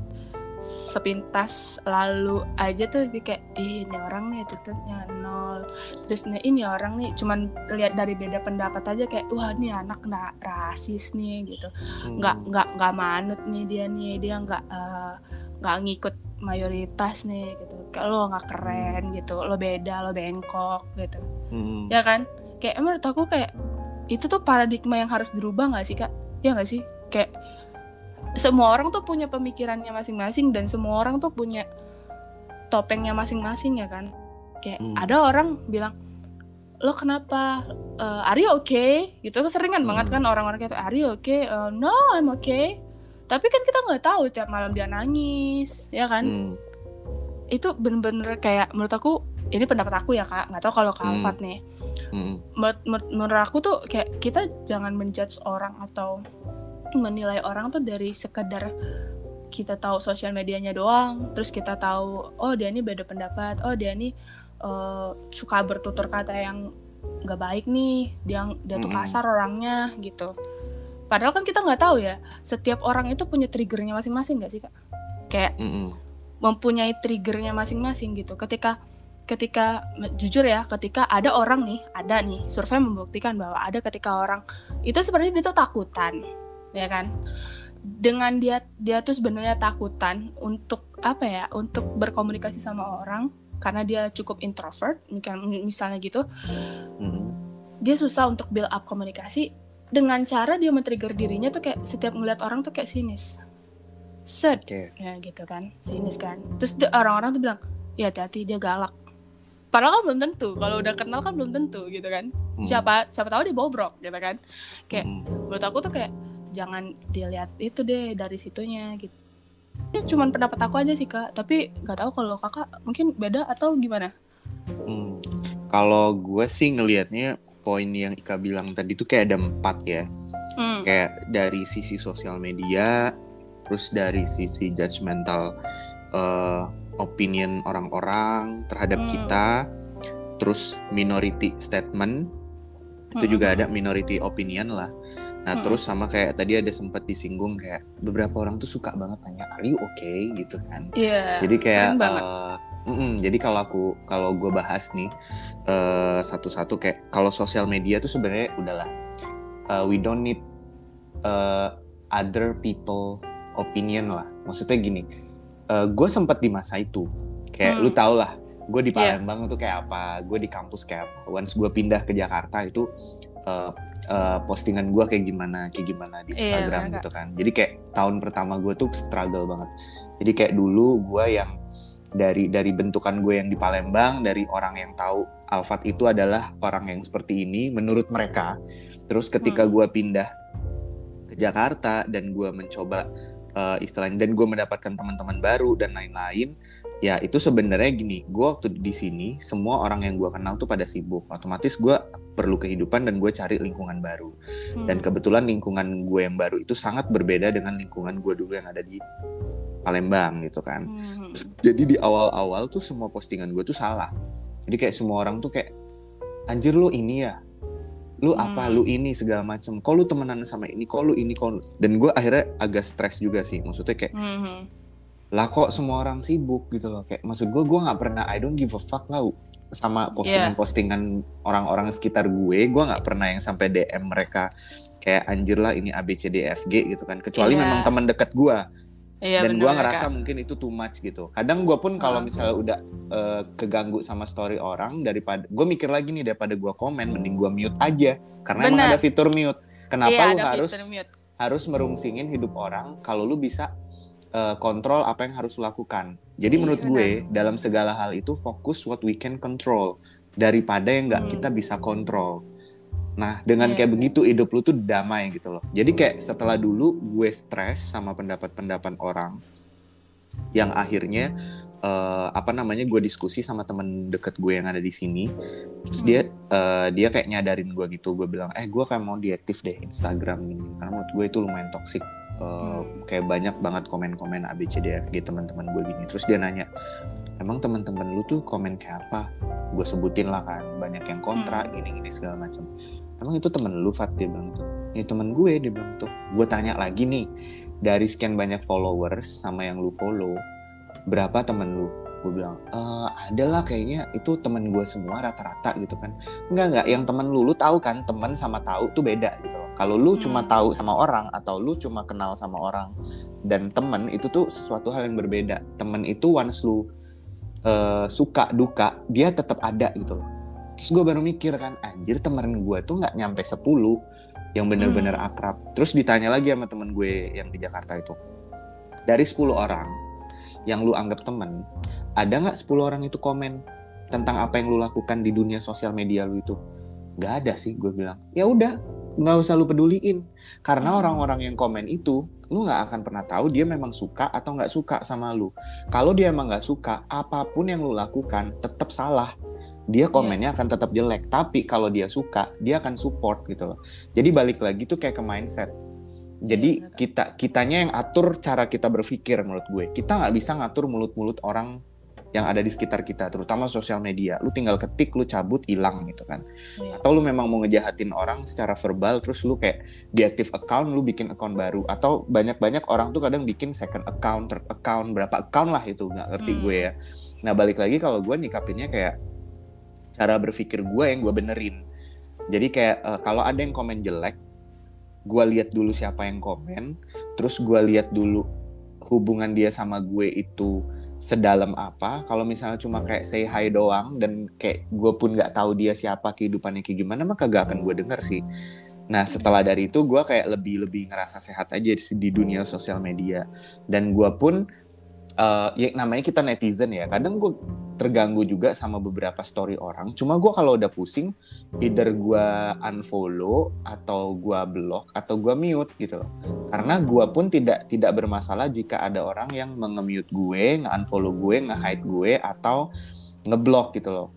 sepintas lalu aja tuh kayak eh, ini orang nih tutupnya nol terus nih ini orang nih cuman lihat dari beda pendapat aja kayak wah ini anak nggak rasis nih gitu hmm. nggak hmm. nggak nggak manut nih dia nih dia nggak uh, nggak ngikut mayoritas nih gitu kayak lo nggak keren gitu lo beda lo bengkok gitu hmm. ya kan kayak menurut aku kayak itu tuh paradigma yang harus dirubah nggak sih kak ya nggak sih kayak semua orang tuh punya pemikirannya masing-masing dan semua orang tuh punya topengnya masing-masing ya kan kayak hmm. ada orang bilang lo kenapa uh, are you okay gitu seringan hmm. banget kan orang-orang kayak are you okay uh, no I'm okay tapi kan kita nggak tahu tiap malam dia nangis ya kan hmm. itu bener-bener kayak menurut aku ini pendapat aku ya kak nggak tahu kalau kak hmm. nih hmm. menurut, menurut aku tuh kayak kita jangan menjudge orang atau menilai orang tuh dari sekedar kita tahu sosial medianya doang terus kita tahu oh dia ini beda pendapat oh dia ini uh, suka bertutur kata yang nggak baik nih dia dia tuh kasar orangnya gitu. Padahal kan kita nggak tahu ya setiap orang itu punya triggernya masing-masing nggak sih kak? Kayak mm -mm. mempunyai triggernya masing-masing gitu. Ketika ketika jujur ya ketika ada orang nih ada nih survei membuktikan bahwa ada ketika orang itu sebenarnya dia tuh takutan ya kan? Dengan dia dia tuh sebenarnya takutan untuk apa ya untuk berkomunikasi sama orang karena dia cukup introvert misalnya gitu. Hmm. dia susah untuk build up komunikasi. Dengan cara dia men-trigger dirinya tuh kayak setiap ngeliat orang tuh kayak sinis. Set. Okay. ya gitu kan sinis kan. Terus orang-orang tuh bilang ya hati-hati dia galak. Padahal kan belum tentu kalau udah kenal kan belum tentu gitu kan. Hmm. siapa siapa tahu dia bobrok gitu kan. Kayak hmm. menurut aku tuh kayak jangan dilihat itu deh dari situnya gitu ini cuma pendapat aku aja sih kak tapi nggak tahu kalau kakak mungkin beda atau gimana hmm. kalau gue sih ngelihatnya poin yang Ika bilang tadi tuh kayak ada empat ya hmm. kayak dari sisi sosial media terus dari sisi judgmental uh, opinion orang-orang terhadap hmm. kita terus minority statement itu hmm. juga ada minority opinion lah Nah hmm. terus sama kayak tadi ada sempat disinggung kayak beberapa orang tuh suka banget tanya are you okay gitu kan. Iya. Yeah, jadi kayak uh, mm -mm, jadi kalau aku kalau gue bahas nih uh, satu-satu kayak kalau sosial media tuh sebenarnya udahlah uh, we don't need uh, other people opinion lah. Maksudnya gini, uh, gue sempat di masa itu kayak hmm. lu tau lah gue di iya. Palembang yeah. tuh kayak apa, gue di kampus kayak apa. Once gue pindah ke Jakarta itu uh, uh, postingan gue kayak gimana kayak gimana di iya, Instagram iya, gitu kan. Jadi kayak tahun pertama gue tuh struggle banget. Jadi kayak dulu gue yang dari dari bentukan gue yang di Palembang dari orang yang tahu Alfat itu adalah orang yang seperti ini menurut mereka. Terus ketika hmm. gue pindah ke Jakarta dan gue mencoba uh, istilahnya dan gue mendapatkan teman-teman baru dan lain-lain ya itu sebenarnya gini gue waktu di sini semua orang yang gue kenal tuh pada sibuk. Otomatis gue perlu kehidupan dan gue cari lingkungan baru. Hmm. dan kebetulan lingkungan gue yang baru itu sangat berbeda dengan lingkungan gue dulu yang ada di Palembang gitu kan. Hmm. jadi di awal-awal tuh semua postingan gue tuh salah. Jadi kayak semua orang tuh kayak anjir lu ini ya? Lu apa? Hmm. lu ini? segala macem. Kok lu temenan sama ini? Kok lu ini? Kok dan gue akhirnya agak stres juga sih. Maksudnya kayak hmm. Lah kok semua orang sibuk? gitu loh. Kayak maksud gue gue nggak pernah I don't give a fuck lah sama postingan-postingan orang-orang sekitar gue gue nggak pernah yang sampai DM mereka kayak anjir lah ini ABCDFG gitu kan kecuali yeah. memang teman dekat gue Iya, dan gue ngerasa mungkin itu too much gitu. Kadang gue pun kalau misalnya udah uh, keganggu sama story orang daripada gue mikir lagi nih daripada gue komen, mending gue mute aja karena Bener. emang ada fitur mute. Kenapa iya, lu harus harus merungsingin hidup orang kalau lu bisa uh, kontrol apa yang harus lakukan. Jadi iya, menurut gue dalam segala hal itu fokus what we can control daripada yang nggak hmm. kita bisa kontrol. Nah, dengan yeah. kayak begitu hidup lu tuh damai gitu loh. Jadi kayak setelah dulu gue stres sama pendapat-pendapat orang yang akhirnya uh, apa namanya gue diskusi sama temen deket gue yang ada di sini. Terus dia uh, dia kayak nyadarin gue gitu. Gue bilang, "Eh, gue kayak mau diaktif deh Instagram ini." Karena menurut gue itu lumayan toksik. Uh, hmm. kayak banyak banget komen-komen ABCDFG teman-teman gue gini. Terus dia nanya, "Emang teman-teman lu tuh komen kayak apa?" Gue sebutin lah kan, banyak yang kontra, hmm. gini-gini segala macam emang itu temen lu Fat dia bilang tuh ini temen gue dia bilang tuh gue tanya lagi nih dari sekian banyak followers sama yang lu follow berapa temen lu gue bilang e, ada lah kayaknya itu temen gue semua rata-rata gitu kan. Enggak enggak yang temen lu lu tahu kan temen sama tahu tuh beda gitu loh. Kalau lu hmm. cuma tahu sama orang atau lu cuma kenal sama orang dan temen itu tuh sesuatu hal yang berbeda. Temen itu once lu uh, suka duka dia tetap ada gitu loh. Terus gue baru mikir kan anjir temen gue tuh nggak nyampe 10 yang bener-bener hmm. akrab. Terus ditanya lagi sama temen gue yang di Jakarta itu dari 10 orang yang lu anggap temen ada nggak 10 orang itu komen tentang apa yang lu lakukan di dunia sosial media lu itu? Nggak ada sih gue bilang. Ya udah nggak usah lu peduliin. Karena hmm. orang-orang yang komen itu lu nggak akan pernah tahu dia memang suka atau nggak suka sama lu. Kalau dia emang nggak suka apa pun yang lu lakukan tetap salah. Dia iya. komennya yeah. akan tetap jelek. Tapi kalau dia suka dia akan support gitu loh. Jadi balik lagi tuh kayak ke mindset jadi kita kitanya yang atur cara kita berpikir menurut gue. Kita nggak bisa ngatur mulut-mulut orang yang ada di sekitar kita terutama sosial media. Lu tinggal ketik lu cabut hilang gitu kan. Yeah. atau lu memang mau ngejahatin orang secara verbal terus lu kayak diaktif account lu bikin account baru. Atau banyak-banyak orang tuh kadang bikin second account third account berapa account lah itu nggak ngerti hmm. gue ya. Nah balik lagi kalau gue nyikapinnya kayak cara berpikir gue yang gue benerin. Jadi kayak uh, kalau ada yang komen jelek gue lihat dulu siapa yang komen terus gue lihat dulu hubungan dia sama gue itu sedalam apa. Kalau misalnya cuma kayak say hi doang dan kayak gue pun nggak tahu dia siapa kehidupannya kayak gimana maka gak akan gue denger sih. Nah setelah dari itu gue kayak lebih lebih ngerasa sehat aja di dunia sosial media. Dan gue pun uh, ya namanya kita netizen ya. Kadang gue terganggu juga sama beberapa story orang. Cuma gue kalau udah pusing either gue unfollow atau gue block atau gue mute gitu loh. Karena gue pun tidak tidak bermasalah jika ada orang yang mengemute gue nge-unfollow gue nge-hide gue atau ngeblock gitu loh.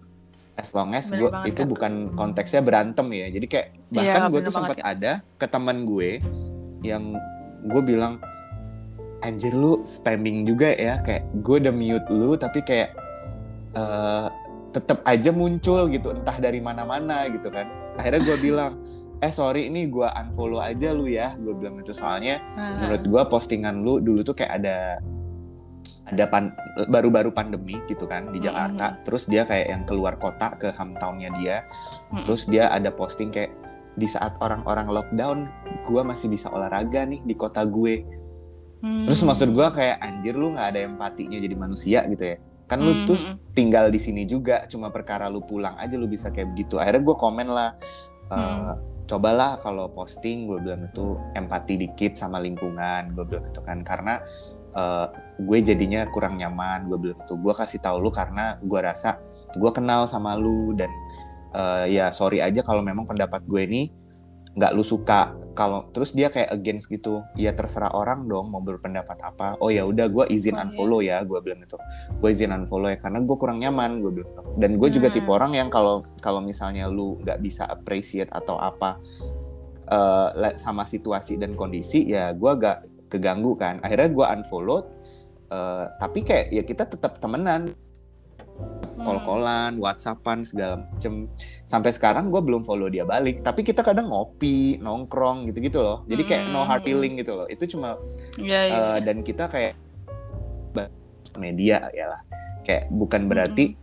As long as gue itu kan? bukan konteksnya berantem ya. Jadi kayak iya, bahkan iya, gue tuh sempat ada ke teman gue yang gue bilang anjir lu spamming juga ya. Kayak gue udah mute lu tapi kayak uh, eh, tetap aja muncul gitu entah dari mana-mana gitu kan. Akhirnya gue bilang eh sorry ini gue unfollow aja lu ya gue bilang itu soalnya uh menurut gue postingan lu dulu tuh kayak ada ada pan, baru-baru pandemi gitu kan di Jakarta. Mm-hmm. terus dia kayak yang keluar kota ke hometownnya dia. Mm-hmm. terus dia ada posting kayak di saat orang-orang lockdown gue masih bisa olahraga nih di kota gue Hmm. Terus maksud gue kayak anjir lu nggak ada empatinya jadi manusia gitu ya. Kan lu hmm. tuh hmm, hmm. tinggal di sini juga, cuma perkara lu pulang aja lu bisa kayak begitu. Akhirnya gue komen lah, uh, hmm. cobalah kalau posting gue bilang itu empati dikit sama lingkungan, gue bilang itu kan karena uh, gue jadinya kurang nyaman, gue bilang itu. Gue kasih tahu lu karena gue rasa gue kenal sama lu dan uh, ya sorry aja kalau memang pendapat gue ini nggak lu suka. Kalau terus dia kayak against gitu ya terserah orang dong mau berpendapat apa. Oh ya udah gue izin oh, unfollow ya gue bilang gitu. Gue izin unfollow ya karena gue kurang nyaman gue bilang gitu. dan gue hmm. juga tipe orang yang kalau kalau misalnya lu nggak bisa appreciate atau apa uh, sama situasi dan kondisi ya gue agak keganggu kan. Akhirnya gue unfollow uh, tapi kayak ya kita tetap temenan call-callan, whatsappan segala macem. Sampai sekarang gue belum follow dia balik, tapi kita kadang ngopi, nongkrong gitu-gitu loh. Jadi kayak no hard hmm. feeling gitu loh. Itu cuma yeah, yeah. Uh, dan kita kayak media ya lah. Kayak bukan berarti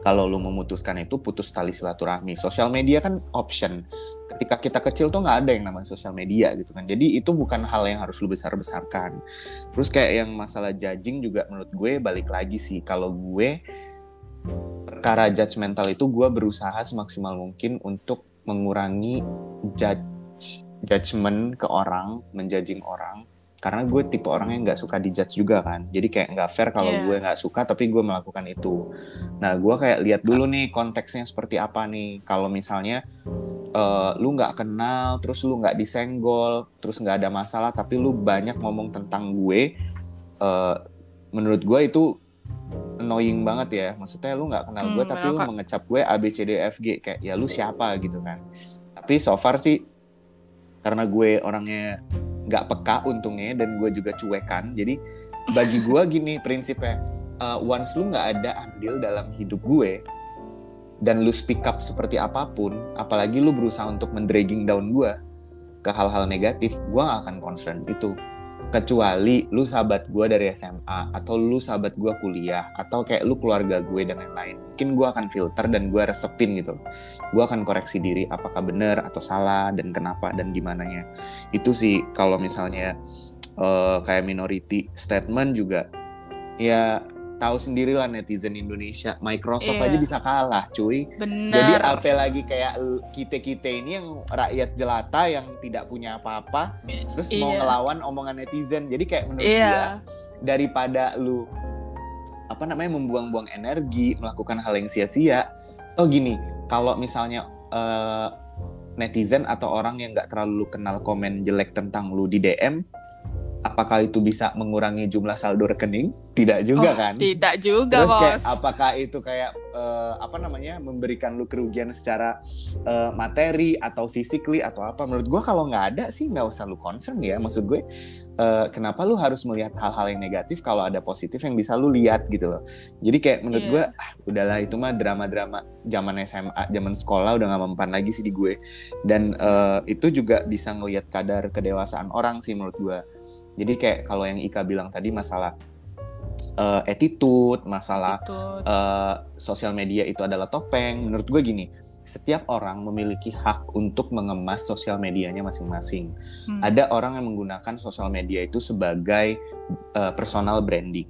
kalau lu memutuskan itu putus tali silaturahmi. Sosial media kan option. Ketika kita kecil tuh nggak ada yang namanya sosial media gitu kan. Jadi itu bukan hal yang harus lu besar besarkan terus kayak yang masalah judging juga menurut gue balik lagi sih. Kalau gue perkara judgmental itu gue berusaha semaksimal mungkin untuk mengurangi judge judgment ke orang menjudging orang karena gue tipe orang yang nggak suka dijudge juga kan. Jadi kayak nggak fair kalau yeah. gue nggak suka tapi gue melakukan itu. Nah gue kayak lihat dulu nih konteksnya seperti apa nih. Kalau misalnya uh, lu nggak kenal terus lu nggak disenggol terus nggak ada masalah tapi lu banyak ngomong tentang gue uh, menurut gue itu annoying banget ya. Maksudnya lu nggak kenal gue hmm, tapi lu mengecap gue A B C D F G. Kayak ya lu siapa? gitu kan. Tapi so far sih karena gue orangnya nggak peka untungnya dan gue juga cuekan. Jadi bagi gue gini prinsipnya uh, once lu nggak ada andil dalam hidup gue dan lu speak up seperti apa pun apalagi lu berusaha untuk mendragging down gue ke hal-hal negatif gue gak akan concern itu kecuali lu sahabat gue dari SMA atau lu sahabat gue kuliah atau kayak lu keluarga gue dan lain-lain. Mungkin gue akan filter dan gue resepin gitu. Gue akan koreksi diri apakah benar atau salah dan kenapa dan gimana nya itu sih kalau misalnya uh, kayak minority statement juga ya tahu sendirilah netizen Indonesia Microsoft yeah. aja bisa kalah cuy Bener. jadi apa lagi kayak kita kita ini yang rakyat jelata yang tidak punya apa-apa terus yeah. mau iya. ngelawan omongan netizen jadi kayak menurut yeah. dia daripada lu apa namanya membuang-buang energi melakukan hal yang sia-sia oh gini kalau misalnya uh, netizen atau orang yang nggak terlalu kenal komen jelek tentang lu di DM apakah itu bisa mengurangi jumlah saldo rekening? Tidak juga oh, kan? Tidak juga, Terus kayak, apakah itu kayak uh, apa namanya memberikan lu kerugian secara uh, materi atau physically atau apa? Menurut gue kalau nggak ada sih nggak usah lu concern ya. Maksud gue uh, kenapa lu harus melihat hal-hal yang negatif kalau ada positif yang bisa lu lihat gitu loh. Jadi kayak menurut yeah. gue ah, udahlah itu mah drama-drama zaman SMA, zaman sekolah udah nggak mempan lagi sih di gue. Dan uh, itu juga bisa ngelihat kadar kedewasaan orang sih menurut gue jadi kayak kalau yang Ika bilang tadi masalah uh, attitude, masalah Uh, sosial media itu adalah topeng. Menurut gue gini, setiap orang memiliki hak untuk mengemas sosial medianya masing-masing. Hmm. Ada orang yang menggunakan sosial media itu sebagai uh, personal branding.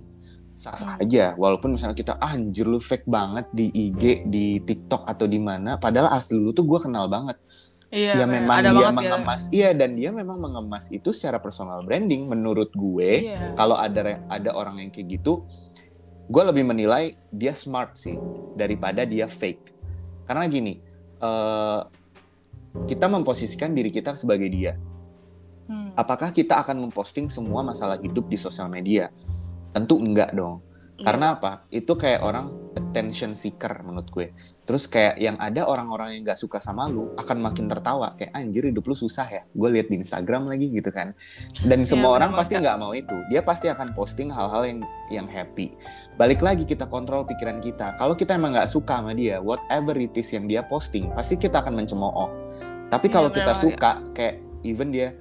Sah-sah hmm. aja, walaupun misalnya kita ah, anjir lu fake banget di IG, di TikTok atau di mana, padahal asli lu tuh gue kenal banget Iya, ya memang ada dia mengemas, ya. iya dan dia memang mengemas itu secara personal branding. Menurut gue, iya. kalau ada ada orang yang kayak gitu, gue lebih menilai dia smart sih daripada dia fake. Karena gini, uh, kita memposisikan diri kita sebagai dia. Hmm. Apakah kita akan memposting semua masalah hidup di sosial media? Tentu enggak dong. Iya. Karena apa? Itu kayak orang attention seeker menurut gue. Terus kayak yang ada orang-orang yang gak suka sama lu akan makin tertawa kayak anjir hidup lu susah ya. Gue lihat di Instagram lagi gitu kan. Dan iya, semua ya, orang pasti nggak mau itu. Dia pasti akan posting hal-hal yang yang happy. Balik lagi kita kontrol pikiran kita. Kalau kita emang nggak suka sama dia, whatever it is yang dia posting, pasti kita akan mencemooh. Tapi iya, kalau ya, kita suka, kayak even dia,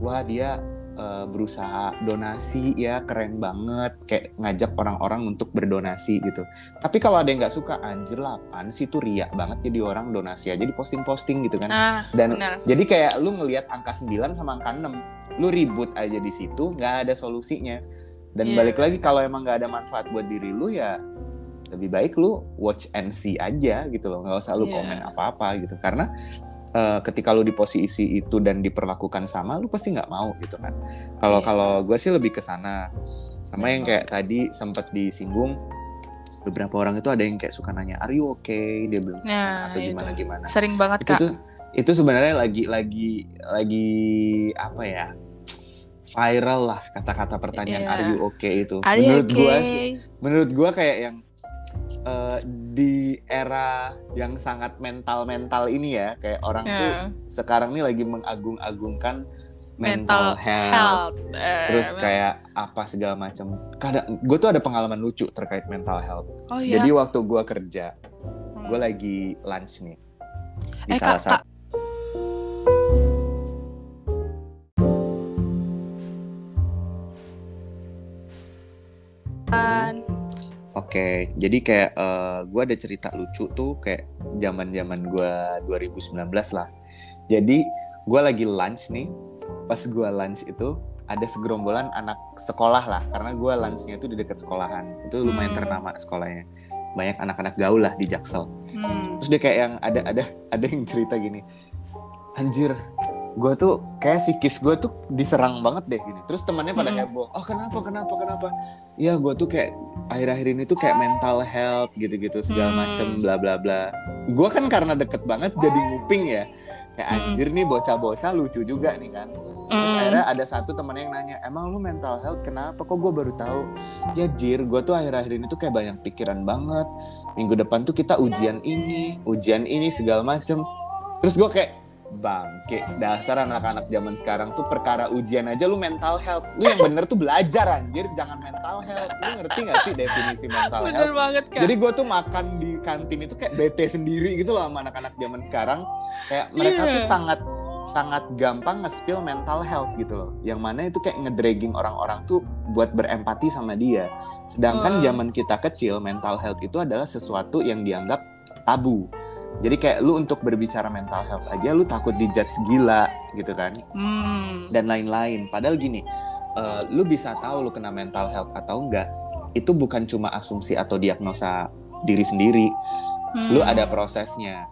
wah dia uh, berusaha donasi ya keren banget. Kayak ngajak orang-orang untuk berdonasi gitu. Tapi kalau ada yang nggak suka anjir lah apaan sih tuh riak banget jadi orang donasi aja di posting-posting gitu kan. Ah, dan bener. jadi kayak lu ngelihat angka 9 sama angka 6 lu ribut aja di situ nggak ada solusinya. Dan yeah. balik lagi kalau emang nggak ada manfaat buat diri lu ya lebih baik lu watch and see aja gitu loh. Nggak usah lu yeah. komen apa-apa gitu. Karena uh, ketika lu di posisi itu dan diperlakukan sama lu pasti nggak mau gitu kan kalau yeah. kalau gue sih lebih ke sana sama yang kayak tadi sempat disinggung beberapa orang itu ada yang kayak suka nanya are you okay dia bilang nah, atau gimana itu. gimana sering banget itu kak tuh, itu sebenarnya lagi lagi lagi apa ya viral lah kata-kata pertanyaan yeah. are you okay itu are menurut okay? gue menurut gue kayak yang uh, di era yang sangat mental-mental ini ya kayak orang yeah. tuh sekarang ini lagi mengagung-agungkan mental, mental health, health. Eh, terus kayak apa segala macam kadang gue tuh ada pengalaman lucu terkait mental health oh, iya? jadi waktu gue kerja hmm. gue lagi lunch nih di eh, salah satu Oke, okay. jadi kayak uh, eh, gue ada cerita lucu tuh kayak zaman zaman gue 2019 lah jadi gue lagi lunch nih pas gue lunch itu ada segerombolan anak sekolah lah karena gue lunchnya itu di dekat sekolahan itu lumayan hmm. ternama sekolahnya banyak anak-anak gaul lah di Jaksel hmm. terus dia kayak yang ada ada ada yang cerita gini anjir gue tuh kayak psikis gue tuh diserang banget deh gini. Terus temannya pada hmm. heboh oh kenapa kenapa kenapa? Ya gue tuh kayak akhir-akhir ini tuh kayak mental health gitu-gitu segala hmm. macem bla bla bla. Gue kan karena deket banget jadi nguping ya. Kayak hmm. anjir nih bocah-bocah lucu juga nih kan. Terus hmm. akhirnya ada satu temen yang nanya emang lu mental health kenapa? Kok gue baru tahu? Ya jir gue tuh akhir-akhir ini tuh kayak banyak pikiran banget. Minggu depan tuh kita ujian ini ujian ini segala macem. Terus gue kayak bangke dasar anak-anak zaman sekarang tuh perkara ujian aja lu mental health. Lu yang bener tuh belajar anjir. Jangan mental health. Lu ngerti gak sih definisi mental bener health? banget, kan? jadi gue tuh makan di kantin itu kayak bete sendiri gitu loh sama anak-anak zaman sekarang. Kayak mereka yeah. tuh sangat sangat gampang nge-spill mental health gitu loh. Yang mana itu kayak ngedragging orang-orang tuh buat berempati sama dia. Sedangkan uh. zaman kita kecil mental health itu adalah sesuatu yang dianggap tabu jadi kayak lu untuk berbicara mental health aja lu takut dijudge gila gitu kan hmm. dan lain-lain padahal gini uh, lu bisa tahu lu kena mental health atau enggak itu bukan cuma asumsi atau diagnosa diri sendiri hmm. lu ada prosesnya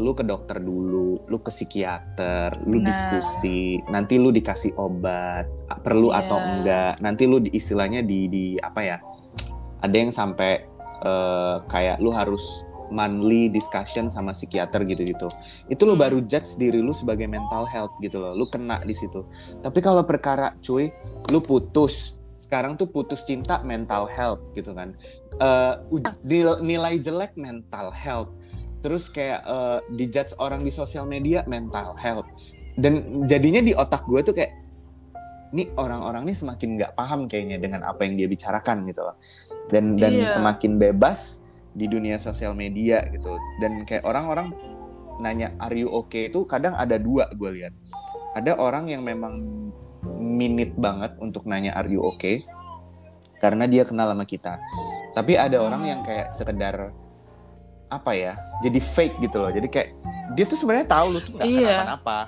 lu ke dokter dulu, lu ke psikiater, lu nah. diskusi, nanti lu dikasih obat, perlu yeah. atau enggak, nanti lu di, istilahnya di di apa ya? Ada yang sampai uh, kayak lu harus monthly discussion sama psikiater gitu-gitu. Itu lo baru judge diri lu sebagai mental health gitu loh. Lu kena di situ. Tapi kalau perkara cuy, lu putus. Sekarang tuh putus cinta mental health gitu kan. Uh, nilai jelek mental health. Terus kayak uh, dijudge orang di sosial media mental health. Dan jadinya di otak gue tuh kayak ini orang-orang ini semakin nggak paham kayaknya dengan apa yang dia bicarakan gitu loh. Dan dan iya. semakin bebas di dunia sosial media gitu. Dan kayak orang-orang nanya are you okay? itu kadang ada dua gue lihat. Ada orang yang memang minit banget untuk nanya are you okay? karena dia kenal sama kita. Tapi ada orang yang kayak sekedar apa ya jadi fake gitu loh. Jadi kayak dia tuh sebenarnya tahu lu tuh nggak iya. kenapa-napa.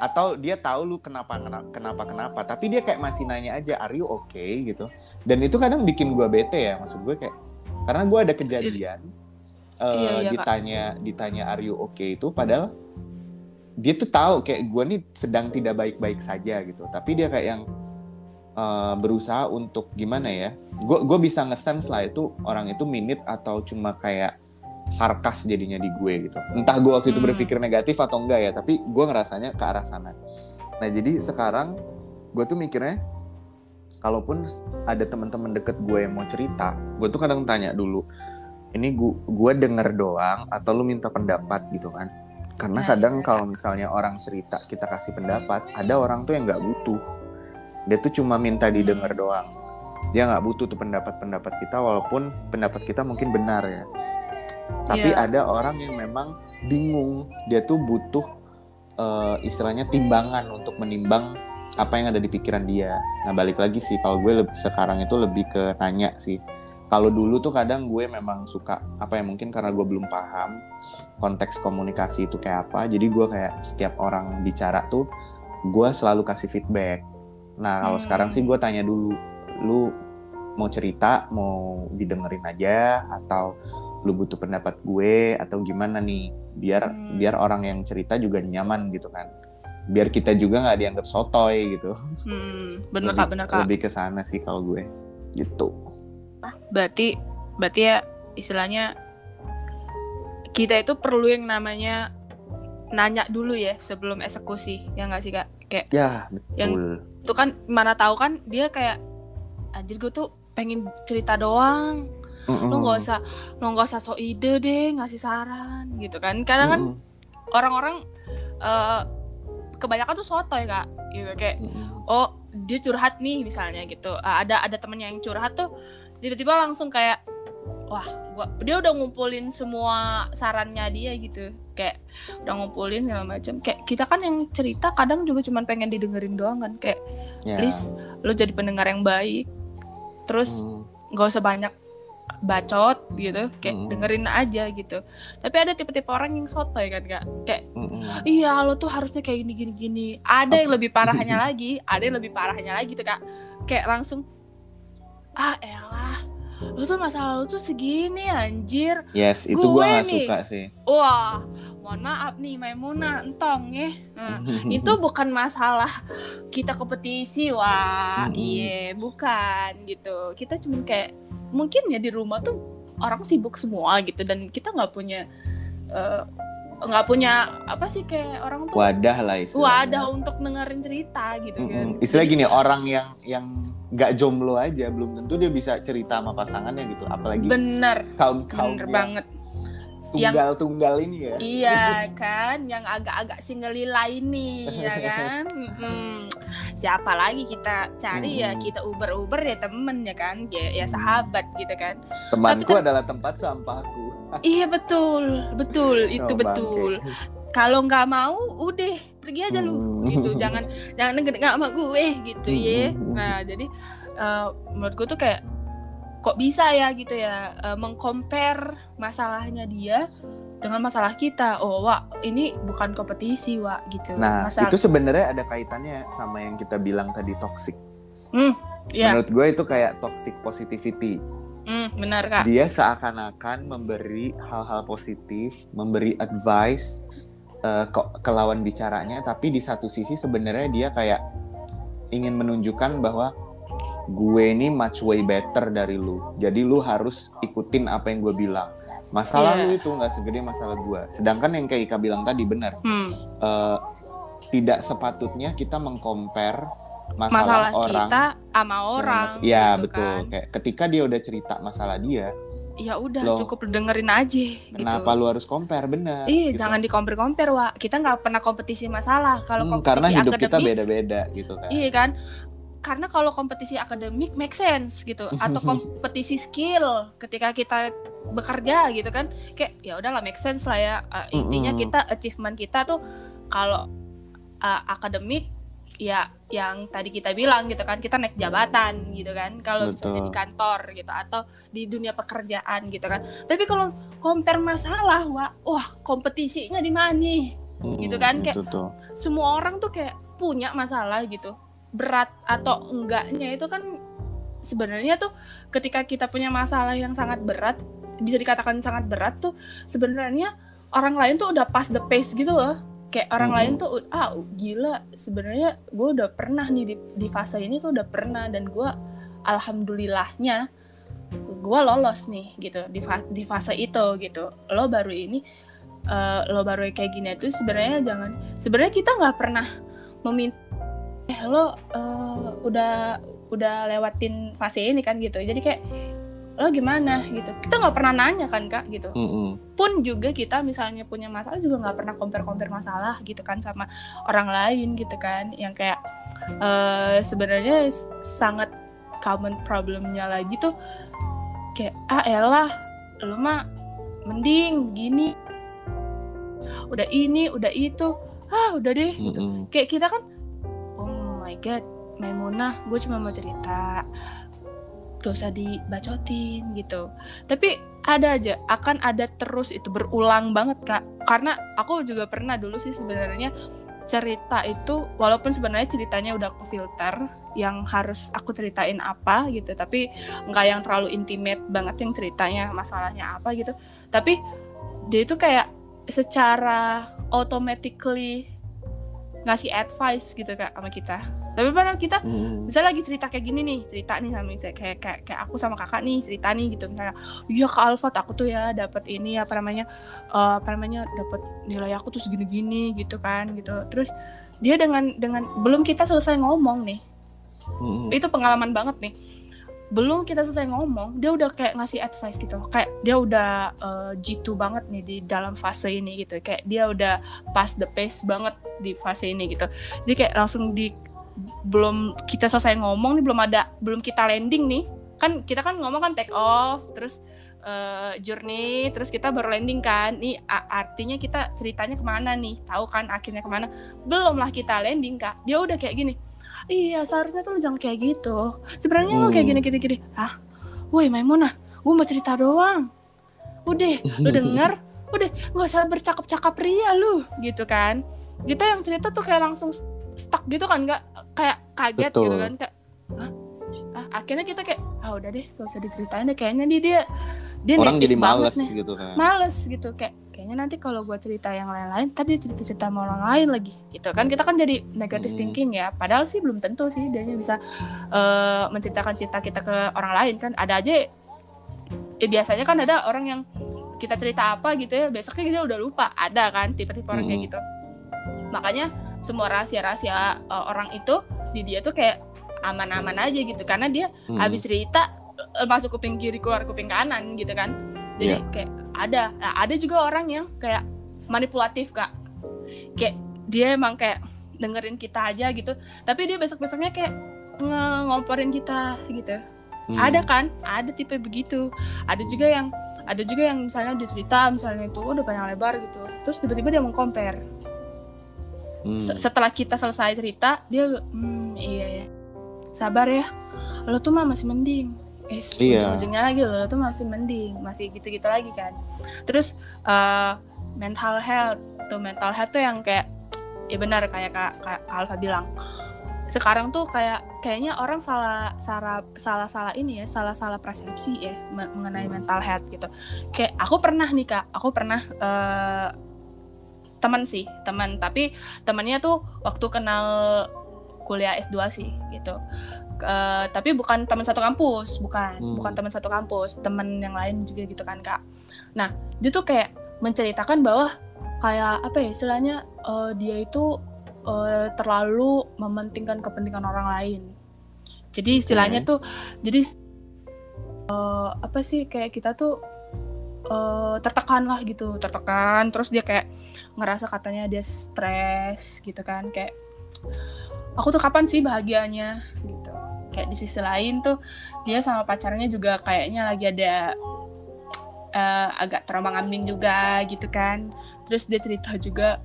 Atau dia tahu lu kenapa kenapa kenapa tapi dia kayak masih nanya aja are you okay? gitu. Dan itu kadang bikin gue bete ya. Maksud gue kayak karena gue ada kejadian uh, iya, iya, ditanya Kak. ditanya are you okay itu padahal dia tuh tahu kayak gue nih sedang tidak baik-baik saja gitu tapi dia kayak yang uh, berusaha untuk gimana ya gue gue bisa ngesense lah itu orang itu minit atau cuma kayak sarkas jadinya di gue gitu entah gue waktu itu hmm. berpikir negatif atau enggak ya tapi gue ngerasanya ke arah sana nah jadi sekarang gue tuh mikirnya kalaupun ada teman-teman deket gue yang mau cerita gue tuh kadang tanya dulu ini gue gue denger doang atau lu minta pendapat? Gitu kan. Karena nah, kadang iya. kalau misalnya orang cerita kita kasih pendapat ada orang tuh yang nggak butuh. Dia tuh cuma minta didengar doang. Dia nggak butuh tuh pendapat-pendapat kita walaupun pendapat kita mungkin benar ya. Tapi yeah. ada orang yang memang bingung. Dia tuh butuh uh, istilahnya timbangan untuk menimbang apa yang ada di pikiran dia. Nah balik lagi sih kalau gue lebih, sekarang itu lebih ke nanya sih. Kalau dulu tuh kadang gue memang suka apa ya mungkin karena gue belum paham konteks komunikasi itu kayak apa. Jadi gue kayak setiap orang bicara tuh gue selalu kasih feedback. Nah kalau hmm. sekarang sih gue tanya dulu, lu mau cerita mau didengerin aja atau lu butuh pendapat gue atau gimana nih biar hmm. biar orang yang cerita juga nyaman gitu kan biar kita juga nggak dianggap sotoy gitu. Hmm, bener kak, bener kak. Lebih ke sana sih kalau gue, gitu. Berarti, berarti ya istilahnya kita itu perlu yang namanya nanya dulu ya sebelum eksekusi, ya nggak sih kak? Kayak ya betul. Yang itu kan mana tahu kan dia kayak anjir gue tuh pengen cerita doang. Mm -mm. Lu nggak usah, lu nggak usah so ide deh ngasih saran gitu kan? Karena mm -mm. kan orang-orang uh, kebanyakan tuh sotoy kak gitu kayak mm-hmm. oh dia curhat nih misalnya gitu uh, ada ada temennya yang curhat tuh tiba-tiba langsung kayak wah gua dia udah ngumpulin semua sarannya dia gitu kayak udah ngumpulin segala macam kayak kita kan yang cerita kadang juga cuman pengen didengerin doang kan kayak yeah. please lo jadi pendengar yang baik terus nggak mm. usah banyak bacot gitu kayak Mm. dengerin aja gitu. Tapi ada tipe-tipe orang yang sotoy kan kak. Kayak iya lo tuh harusnya kayak gini gini gini ada yang lebih parahnya lagi ada yang lebih parahnya lagi tuh kak. Kayak langsung ah elah lu tuh masalah lu tuh segini anjir. Yes, itu Gue gak nih. suka sih. wah mohon maaf nih Maimuna entong ya. Nah, itu bukan masalah kita kompetisi. Wah iya bukan gitu. Kita cuma kayak mungkin ya di rumah tuh orang sibuk semua gitu dan kita nggak punya eh, nggak punya apa sih kayak orang tuh wadah lah istilahnya. wadah untuk dengerin cerita gitu kan Mm-mm. Istilah gini orang yang yang nggak jomblo aja belum tentu dia bisa cerita sama pasangannya gitu. Apalagi bener kaum kaum bener yang banget yang- tunggal tunggal ini ya. Iya kan, yang agak-agak singelila ini ya kan. Mm-mm. Siapa lagi kita cari ya Mm-mm. kita uber uber ya temen ya kan, ya, ya sahabat gitu kan. Temanku kan- adalah tempat sampahku. Iya betul, betul itu Oh, betul. bangke. Kalau nggak mau, udah pergi aja lu Hmm. gitu. Jangan jangan nggak sama gue gitu ya. Hmm. Nah jadi eh, menurut gue tuh kayak kok bisa ya gitu ya eh, mengcompare masalahnya dia dengan masalah kita. Oh, Wak, ini bukan kompetisi, Wak, gitu. Nah, Masalah- itu sebenarnya ada kaitannya sama yang kita bilang tadi toxic. Hmm, iya. Menurut gue itu kayak toxic positivity. Hmm, benar, Kak. Dia seakan-akan memberi hal-hal positif, memberi advice ke, ke lawan bicaranya, tapi di satu sisi sebenarnya dia kayak ingin menunjukkan bahwa gue ini much way better dari lu. Jadi lu harus ikutin apa yang gue bilang. Masalah Iya. lu itu nggak segede masalah gue. Sedangkan yang kayak Ika bilang tadi benar. Hmm, eh, tidak sepatutnya kita mengcompare masalah, masalah orang kita sama orang. mas- Iya gitu betul. kan. Kayak ketika dia udah cerita masalah dia, Ya udah, Loh, cukup dengerin aja kenapa gitu. lu harus compare benar? Iya, gitu. jangan di-compare-compare, Wak. Kita nggak pernah kompetisi masalah. Kalau Hmm, kompetisi karena hidup kita akademis, beda-beda gitu kan. Iya kan? Karena kalau kompetisi akademik make sense gitu. Atau kompetisi skill ketika kita bekerja gitu kan. Kayak ya udahlah make sense lah ya. Uh, intinya kita achievement kita tuh kalau uh, akademik ya yang tadi kita bilang gitu kan kita naik jabatan gitu kan. Kalau misalnya di kantor gitu atau di dunia pekerjaan gitu kan. Tapi kalau compare masalah wah wah kompetisinya di mana nih? Gitu kan, kayak- semua orang tuh kayak punya masalah gitu berat atau enggaknya itu kan sebenarnya tuh ketika kita punya masalah yang sangat berat bisa dikatakan sangat berat tuh sebenarnya orang lain tuh udah pas the pace gitu loh kayak orang Mhm. lain tuh ah gila sebenarnya gue udah pernah nih di, di fase ini tuh udah pernah dan gue alhamdulillahnya gue lolos nih gitu di, fa- di fase itu gitu lo baru ini eh, lo baru kayak gini tuh sebenarnya jangan sebenarnya kita nggak pernah meminta eh lo eh, udah udah lewatin fase ini kan gitu. Jadi kayak lo gimana gitu. Kita nggak pernah nanya kan kak gitu. Mm-mm. pun juga kita misalnya punya masalah juga nggak pernah compare compare masalah gitu kan sama orang lain gitu kan. Yang kayak eh, sebenarnya sangat common problemnya lagi tuh kayak ah elah lu mah mending gini. Udah ini udah itu. Ah udah deh. Gitu. Mm-mm. kayak kita kan my god Maimunah gue cuma mau cerita. Gak usah dibacotin gitu. Tapi ada aja akan ada terus itu berulang banget kak. Karena aku juga pernah dulu sih sebenarnya cerita itu walaupun sebenarnya ceritanya udah aku filter yang harus aku ceritain apa gitu. Tapi nggak yang terlalu intimate banget yang ceritanya masalahnya apa gitu. Tapi dia itu kayak secara automatically ngasih advice gitu kak sama kita. Tapi padahal kita Mm-mm. misalnya lagi cerita kayak gini nih cerita nih sama kayak kayak kayak aku sama kakak nih cerita nih gitu. Misalnya iya kak Alfat aku tuh ya dapat ini apa namanya eh, apa namanya dapat nilai aku tuh segini gini gitu kan gitu. Terus dia dengan dengan belum kita selesai ngomong nih. Mm-mm. itu pengalaman banget nih belum kita selesai ngomong dia udah kayak ngasih advice gitu kayak dia udah eh, jitu banget nih di dalam fase ini gitu. Kayak dia udah pas the pace banget di fase ini gitu. Jadi kayak langsung di belum kita selesai ngomong nih belum ada belum kita landing nih. Kan kita kan ngomong kan take off terus eh, journey terus kita baru landing kan. Nih artinya kita ceritanya ke mana nih? Tahu kan akhirnya ke mana? Belum lah kita landing kak. Dia udah kayak gini iya seharusnya tuh lu jangan kayak gitu. Sebenarnya lu kayak Hmm. gini gini gini. Ah woi Maimunah gue mau cerita doang. Udah lu denger? Udah nggak usah bercakap-cakap ria lu gitu kan? Kita yang cerita tuh kayak langsung stuck gitu kan? Nggak kayak kaget gitu Betul. gitu kan? Kayak Hah? Ah, akhirnya kita kayak ah udah deh gak usah diceritain deh kayaknya dia dia. Dia orang jadi males nih. gitu kan? Males gitu kayak kayaknya nanti kalau gue cerita yang lain-lain tadi cerita cerita sama orang lain lagi gitu kan? Kita kan jadi negatif hmm. thinking ya. Padahal sih belum tentu sih dia bisa uh, menceritakan cerita kita ke orang lain kan. Ada aja ya biasanya kan ada orang yang kita cerita apa gitu ya besoknya kita udah lupa. Ada kan tipe-tipe orang kayak hmm. gitu. Makanya semua rahasia-rahasia uh, orang itu di dia tuh kayak aman-aman aja gitu. Karena dia hmm. habis cerita uh, masuk kuping kiri keluar kuping kanan gitu kan jadi yeah. kayak ada. Nah, ada juga orang yang kayak manipulatif kak. Kayak dia emang kayak dengerin kita aja gitu. Tapi dia besok besoknya kayak ngomporin kita gitu. Hmm. ada kan? Ada tipe begitu. Ada juga yang ada juga yang misalnya dia cerita misalnya itu udah panjang lebar gitu. Terus tiba-tiba dia mau compare hmm. setelah kita selesai cerita dia hmm, iya ya sabar ya. Lo tuh mah masih mending eh iya. ujung-ujungnya lagi lo tuh masih mending masih gitu-gitu lagi kan. Terus uh, mental health tuh mental health tuh yang kayak ya benar kayak kak, kak Alfa bilang. Sekarang tuh kayak kayaknya orang salah salah salah salah ini ya salah salah persepsi ya mengenai mental health gitu. Kayak aku pernah nih kak aku pernah uh, teman sih teman. Tapi temannya tuh waktu kenal kuliah S2 sih gitu uh, tapi bukan teman satu kampus bukan hmm. bukan teman satu kampus teman yang lain juga gitu kan kak nah dia tuh kayak menceritakan bahwa kayak apa ya istilahnya uh, dia itu uh, terlalu mementingkan kepentingan orang lain. Jadi istilahnya okay. tuh jadi uh, apa sih kayak kita tuh uh, tertekan lah gitu, tertekan terus dia kayak ngerasa katanya dia stres gitu kan kayak aku tuh kapan sih bahagianya gitu. Kayak di sisi lain tuh dia sama pacarnya juga kayaknya lagi ada uh, agak terombang ambing juga gitu kan. Terus dia cerita juga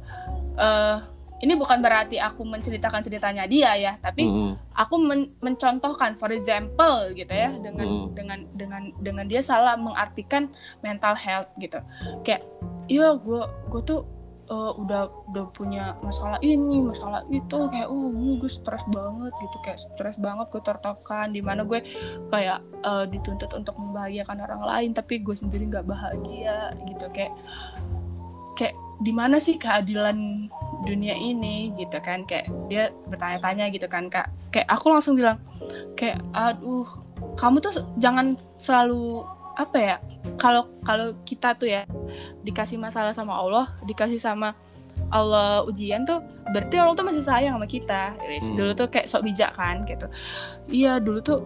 uh, ini bukan berarti aku menceritakan ceritanya dia ya tapi mm. aku men mencontohkan for example gitu ya dengan mm. dengan dengan dengan dia salah mengartikan mental health gitu kayak iya gue gue tuh uh, udah udah punya masalah ini masalah itu kayak oh gue stres banget gitu. Kayak stres banget gue tertekan di mana gue kayak uh, dituntut untuk membahagiakan orang lain tapi gue sendiri nggak bahagia gitu. Kayak kayak di mana sih keadilan dunia ini gitu kan. Kayak dia bertanya-tanya gitu kan kak. Kayak aku langsung bilang kayak aduh kamu tuh jangan selalu apa ya kalau kalau kita tuh ya dikasih masalah sama Allah dikasih sama Allah ujian tuh berarti Allah tuh masih sayang sama kita. Hmm. dulu tuh kayak sok bijak kan gitu. Iya dulu tuh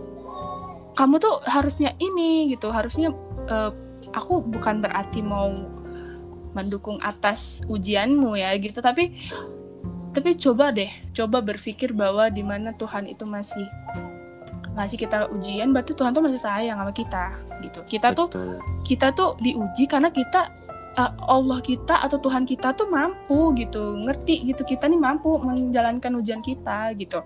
kamu tuh harusnya ini gitu. Harusnya uh, aku bukan berarti mau mendukung atas ujianmu ya gitu. Tapi tapi coba deh coba berpikir bahwa di mana Tuhan itu masih ngasih kita ujian berarti Tuhan tuh masih sayang sama kita gitu. Kita Betul. tuh kita tuh diuji karena kita uh, Allah kita atau Tuhan kita tuh mampu gitu. Ngerti gitu kita nih mampu menjalankan ujian kita gitu.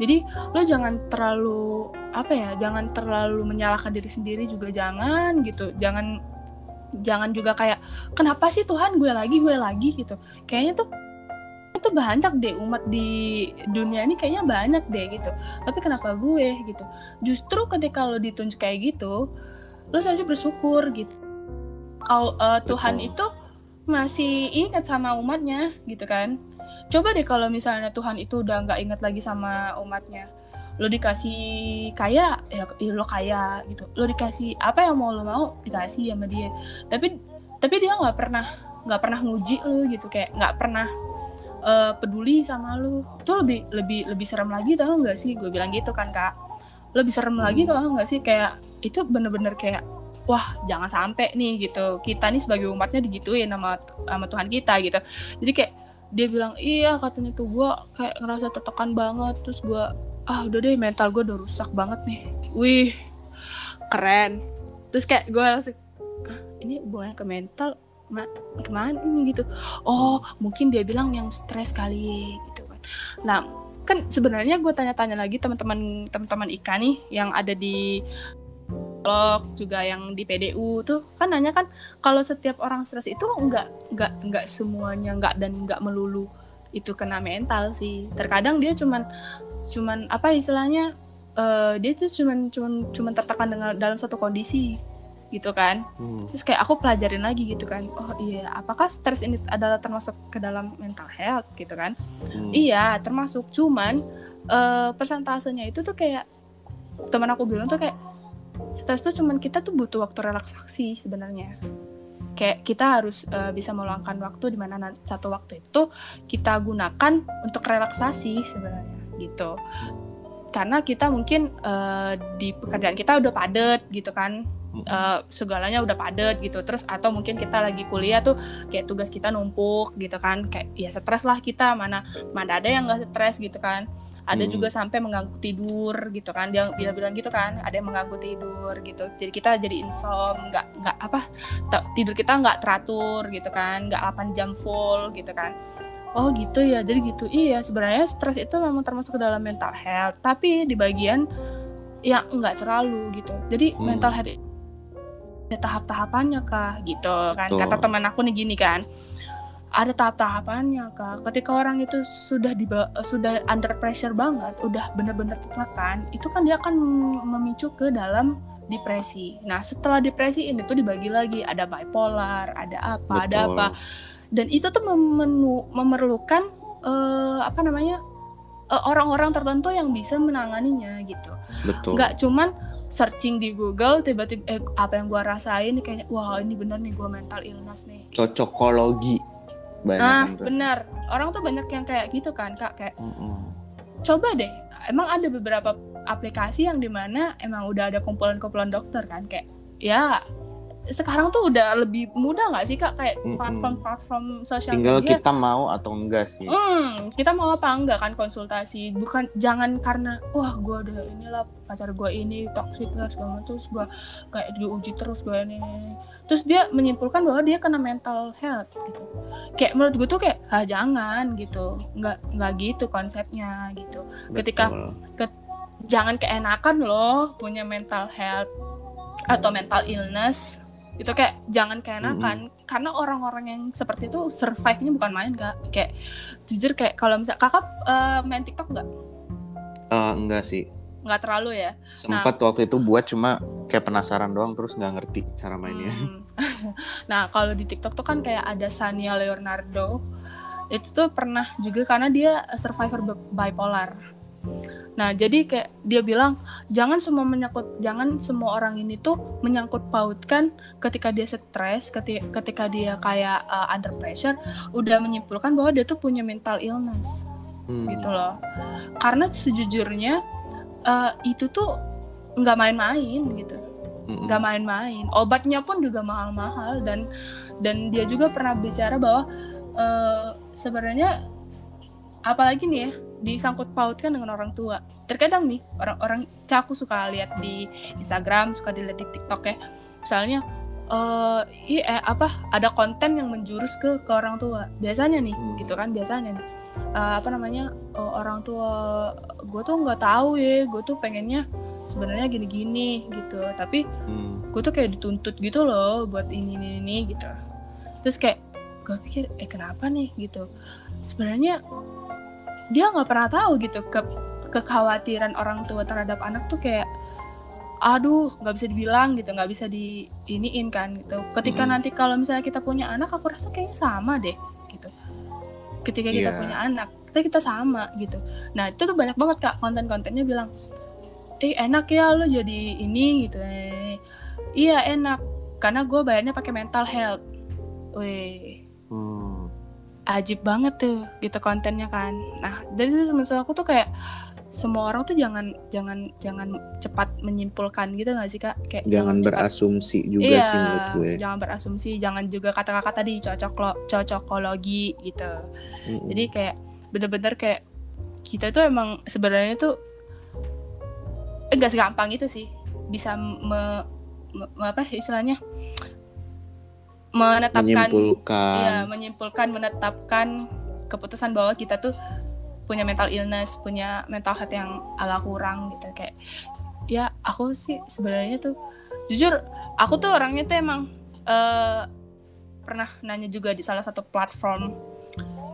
Jadi lo jangan terlalu apa ya jangan terlalu menyalahkan diri sendiri juga jangan gitu. Jangan jangan juga kayak kenapa sih Tuhan gue lagi gue lagi? gitu. Kayaknya tuh itu banyak deh umat di dunia ini kayaknya banyak deh gitu. Tapi kenapa gue gitu? Justru ketika lo ditunjuk kayak gitu lo seharusnya bersyukur gitu. Kalau uh, Tuhan Betul. itu masih ingat sama umatnya gitu kan. Coba deh kalau misalnya Tuhan itu udah nggak ingat lagi sama umatnya lo dikasih kaya ya, ya lo kaya gitu. Lo dikasih apa yang mau lo mau dikasih sama dia. Tapi tapi dia nggak pernah nggak pernah nguji lo gitu. Kayak nggak pernah uh, peduli sama lo itu lebih lebih lebih serem lagi tau nggak sih? Gue bilang gitu kan kak. Lebih serem lagi hmm. tau nggak sih? Kayak itu bener-bener kayak wah jangan sampai nih gitu. Kita nih sebagai umatnya digituin sama sama Tuhan kita gitu. Jadi kayak dia bilang iya katanya tuh. Gue kayak ngerasa tertekan banget. Terus gue ah udah deh mental gue udah rusak banget nih. Wih keren. Terus kayak gue langsung ah, ini bukan ke mental ma ke mana ini? Gitu. Oh mungkin dia bilang yang stres kali gitu kan. Nah kan sebenarnya gue tanya-tanya lagi teman-teman teman-teman Ika nih yang ada di psikolog juga yang di PDU tuh kan nanya kan kalau setiap orang stres itu nggak nggak nggak semuanya nggak dan nggak melulu itu kena mental sih. Terkadang dia cuman cuman apa istilahnya uh, dia tuh cuman cuman cuman tertekan dengan dalam satu kondisi gitu kan. Hmm. terus kayak aku pelajarin lagi gitu kan. Oh iya apakah stres ini adalah termasuk ke dalam mental health gitu kan? Hmm. iya termasuk. Cuman uh, persentasenya itu tuh kayak teman aku bilang tuh kayak stres tuh cuman kita tuh butuh waktu relaksasi sebenarnya. Kayak kita harus uh, bisa meluangkan waktu di mana satu waktu itu kita gunakan untuk relaksasi sebenarnya gitu. Karena kita mungkin uh, di pekerjaan kita udah padet gitu kan uh, segalanya udah padet gitu. Terus atau mungkin kita lagi kuliah tuh kayak tugas kita numpuk gitu kan. Kayak ya stres lah kita. Mana mana ada yang nggak stres gitu kan. Ada hmm. juga sampai mengganggu tidur gitu kan. Dia bilang-bilang gitu kan. Ada yang mengganggu tidur gitu. Jadi kita jadi insom nggak nggak apa tidur kita nggak teratur gitu kan. Nggak 8 jam full gitu kan. Oh gitu ya. Jadi gitu. Iya sebenarnya stres itu memang termasuk ke dalam mental health. Tapi di bagian yang nggak terlalu gitu. Jadi hmm. mental health ada tahap-tahapannya kah gitu kan Betul. kata teman aku nih gini kan ada tahap-tahapannya kak ketika orang itu sudah di sudah under pressure banget udah benar-benar tertekan itu kan dia akan memicu ke dalam depresi nah setelah depresi ini tuh dibagi lagi ada bipolar ada apa Betul. ada apa dan itu tuh memenu, memerlukan uh, apa namanya eh, orang-orang uh, tertentu yang bisa menanganinya gitu Betul. nggak cuman searching di Google tiba-tiba eh, apa yang gue rasain kayaknya wah ini bener nih gue mental illness nih. Cocokologi. Banyak ah benar orang tuh banyak yang kayak gitu kan kak kayak mm -mm. coba deh emang ada beberapa aplikasi yang di mana emang udah ada kumpulan-kumpulan dokter kan kayak ya sekarang tuh udah lebih mudah nggak sih kak? Kayak platform-platform sosial tinggal media. kita mau atau enggak sih? Hmm, kita mau apa enggak kan konsultasi? Bukan jangan karena wah gue udah inilah pacar gue ini toxic lah segala macam terus gue kayak diuji terus gue ini, ini terus dia menyimpulkan bahwa dia kena mental health gitu. Kayak menurut gue tuh kayak ah jangan gitu. Nggak nggak gitu konsepnya gitu. Betul. ketika ke, jangan keenakan loh punya mental health atau mental illness itu kayak jangan keenakan. Mm-hmm. karena orang-orang yang seperti itu survive-nya bukan main kak. Kayak jujur kayak kalau misal kakak uh, main TikTok nggak? Uh, enggak sih. Nggak terlalu ya? Sempat nah, waktu itu buat cuma kayak penasaran doang terus nggak ngerti cara mainnya. Hmm. nah kalau di TikTok tuh kan kayak ada Sania Leonardo. Itu tuh pernah juga karena dia survivor bipolar Nah, jadi kayak dia bilang jangan semua menyangkut jangan semua orang ini tuh menyangkut pautkan ketika dia stres, ketika, ketika dia kayak uh, under pressure udah menyimpulkan bahwa dia tuh punya mental illness. Hmm. Gitu loh. Karena sejujurnya uh, itu tuh nggak main-main gitu. nggak main-main. Obatnya pun juga mahal-mahal dan dan dia juga pernah bicara bahwa uh, sebenarnya apalagi nih ya disangkut pautkan dengan orang tua. Terkadang nih orang-orang aku suka lihat di Instagram suka dilihat di TikTok ya. Misalnya uh, eh, apa ada konten yang menjurus ke ke orang tua. Biasanya nih hmm. gitu kan biasanya nih. Uh, apa namanya uh, orang tua gue tuh nggak tahu ya gue tuh pengennya sebenarnya gini-gini gitu. Tapi hmm. gue tuh kayak dituntut gitu loh buat ini ini ini gitu. Terus kayak gue pikir eh kenapa nih? Gitu. Sebenarnya dia nggak pernah tahu gitu ke kekhawatiran orang tua terhadap anak tuh kayak aduh nggak bisa dibilang gitu nggak bisa di iniin kan gitu. Ketika hmm. nanti kalau misalnya kita punya anak aku rasa kayaknya sama deh gitu. Ketika kita yeah. punya anak kita kita sama gitu. Nah itu tuh banyak banget kak konten-kontennya bilang eh enak ya lo jadi ini gitu. Iya enak karena gue bayarnya pakai mental health. Weh. Hmm ajib banget tuh gitu kontennya kan. Nah jadi maksud aku tuh kayak semua orang tuh jangan jangan jangan cepat menyimpulkan gitu gak sih kak? Kayak jangan, berasumsi juga iya, sih menurut gue. jangan berasumsi jangan juga kata-kata tadi cocok lo cocokologi gitu. Mm-hmm. jadi kayak bener-bener kayak kita tuh emang sebenarnya tuh enggak segampang itu sih bisa me, me, apa istilahnya menetapkan menyimpulkan. ya menyimpulkan menetapkan keputusan bahwa kita tuh punya mental illness punya mental health yang agak kurang gitu. Kayak ya aku sih sebenarnya tuh jujur aku tuh orangnya tuh emang uh, pernah nanya juga di salah satu platform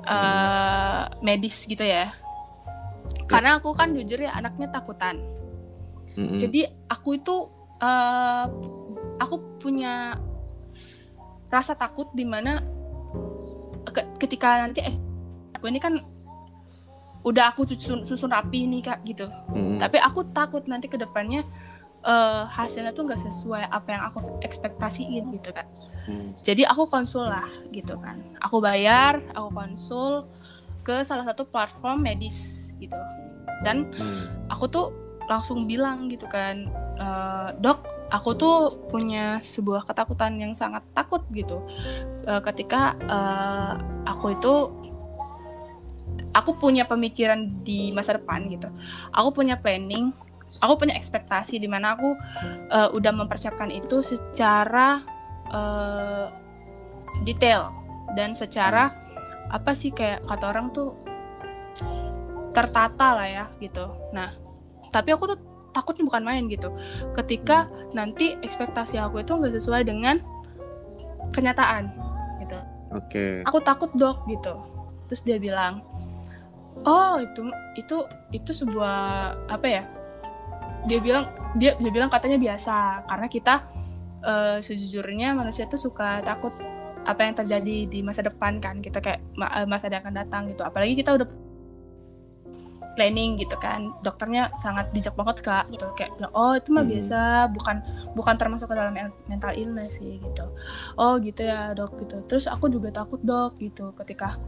uh, medis gitu ya. Karena aku kan jujur ya anaknya takutan. Mm-hmm. jadi aku itu uh, aku punya rasa takut di mana ketika nanti eh aku ini kan udah aku susun, susun rapi nih kak gitu mm. tapi aku takut nanti ke depannya uh, hasilnya tuh nggak sesuai apa yang aku ekspektasiin gitu kan mm. jadi aku konsul lah gitu kan aku bayar aku konsul ke salah satu platform medis gitu dan mm. aku tuh langsung bilang gitu kan uh, dok aku tuh punya sebuah ketakutan yang sangat takut gitu. Uh, ketika uh, aku itu aku punya pemikiran di masa depan gitu. Aku punya planning aku punya ekspektasi di mana aku uh, udah mempersiapkan itu secara uh, detail dan secara apa sih kayak kata orang tuh tertata lah ya gitu. Nah tapi aku tuh takutnya bukan main gitu. Ketika nanti ekspektasi aku itu nggak sesuai dengan kenyataan gitu. Oke. Okay. aku takut dok gitu. Terus dia bilang oh itu itu itu sebuah apa ya? Dia bilang dia dia bilang katanya biasa karena kita uh, sejujurnya manusia tuh suka takut apa yang terjadi di masa depan kan kita kayak eh, masa yang akan datang gitu. Apalagi kita udah planning gitu kan. Dokternya sangat bijak banget kak gitu. Kayak bilang oh itu mah hmm. biasa bukan bukan termasuk ke dalam mental illness sih gitu. Oh gitu ya dok gitu. Terus aku juga takut dok gitu. Ketika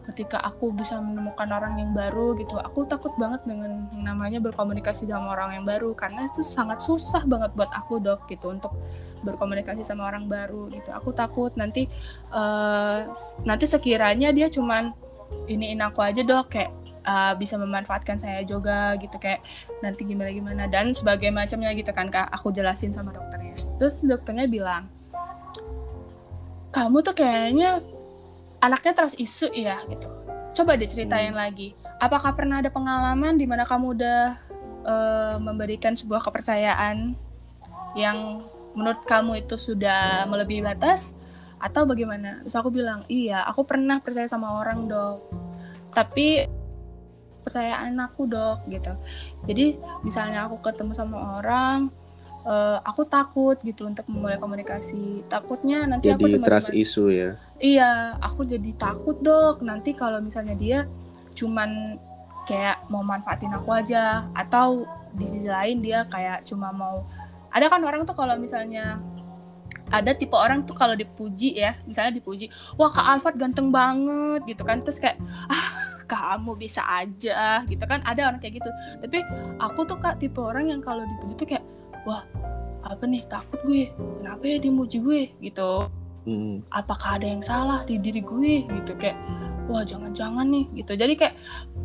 ketika aku bisa menemukan orang yang baru gitu aku takut banget dengan yang namanya berkomunikasi sama orang yang baru. Karena itu sangat susah banget buat aku dok gitu untuk berkomunikasi sama orang baru gitu. Aku takut nanti uh, nanti sekiranya dia cuman iniin aku aja dok kayak uh, bisa memanfaatkan saya juga gitu kayak nanti gimana gimana dan sebagai macamnya gitu kan kak aku jelasin sama dokternya. Terus dokternya bilang kamu tuh kayaknya anaknya terus isu ya gitu. Coba diceritain hmm. lagi apakah pernah ada pengalaman di mana kamu udah uh, memberikan sebuah kepercayaan yang menurut kamu itu sudah melebihi batas atau bagaimana? Terus aku bilang iya aku pernah percaya sama orang dok. Tapi percayaan aku dok gitu. Jadi misalnya aku ketemu sama orang uh, aku takut gitu untuk memulai komunikasi. Takutnya nanti jadi aku cuma trust issue ya? Iya aku jadi takut dok. Nanti kalau misalnya dia cuman kayak mau manfaatin aku aja atau di sisi lain dia kayak cuma mau ada kan orang tuh kalau misalnya ada tipe orang tuh kalau dipuji ya misalnya dipuji wah kak Alfred ganteng banget gitu kan. Terus kayak ah kamu bisa aja gitu kan? Ada orang kayak gitu. Tapi aku tuh kak tipe orang yang kalau dipuji tuh kayak wah apa nih? Takut gue. Kenapa ya dimuji gue? Gitu. Hmm. apakah ada yang salah di diri gue? Gitu kayak wah jangan-jangan nih. Gitu. Jadi kayak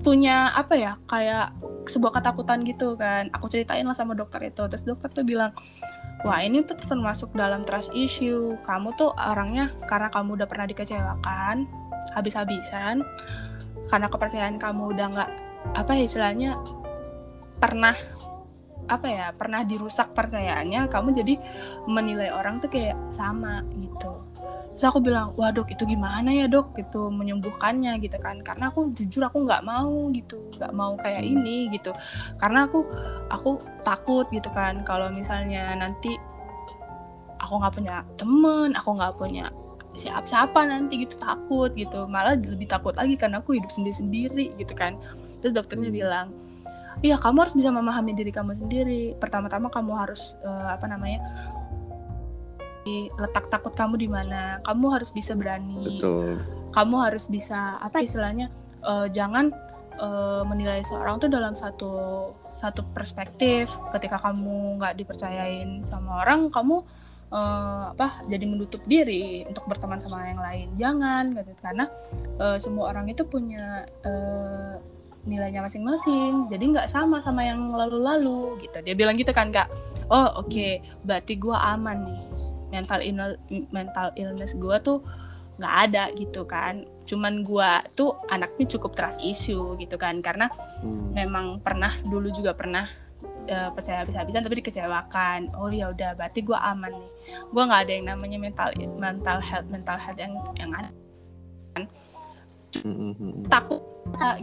punya apa ya kayak sebuah ketakutan gitu kan. Aku ceritain lah sama dokter itu. Terus dokter tuh bilang wah ini tuh termasuk dalam trust issue. Kamu tuh orangnya karena kamu udah pernah dikecewakan habis-habisan karena kepercayaan kamu udah nggak apa ya istilahnya pernah apa ya pernah dirusak percayaannya kamu jadi menilai orang tuh kayak sama gitu. Terus aku bilang wah dok itu gimana ya dok? Gitu menyembuhkannya gitu kan. Karena aku jujur aku nggak mau gitu nggak mau kayak hmm. ini gitu. Karena aku aku takut gitu kan kalau misalnya nanti aku nggak punya temen aku nggak punya siapa-siapa nanti gitu takut gitu. Malah lebih takut lagi karena aku hidup sendiri-sendiri gitu kan. Terus dokternya hmm. bilang iya kamu harus bisa memahami diri kamu sendiri. Pertama-tama kamu harus uh, apa namanya letak takut kamu di mana. Kamu harus bisa berani. Betul. kamu harus bisa apa istilahnya uh, jangan uh, menilai seorang tuh dalam satu satu perspektif. Ketika kamu nggak dipercayain sama orang kamu uh, apa jadi menutup diri untuk berteman sama yang lain. Jangan gitu. Karena uh, semua orang itu punya uh, nilainya masing-masing. Jadi nggak sama sama yang lalu-lalu gitu. Dia bilang gitu kan kak. Oh oke. Okay, berarti gue aman nih. Mental illness mental illness gue tuh nggak ada gitu kan. Cuman gue tuh anaknya cukup trust issue gitu kan. Karena hmm. memang pernah dulu juga pernah uh, percaya habis-habisan tapi dikecewakan. Oh ya udah berarti gue aman nih. Gue nggak ada yang namanya mental mental health mental health yang yang ada. Mm-hmm. takut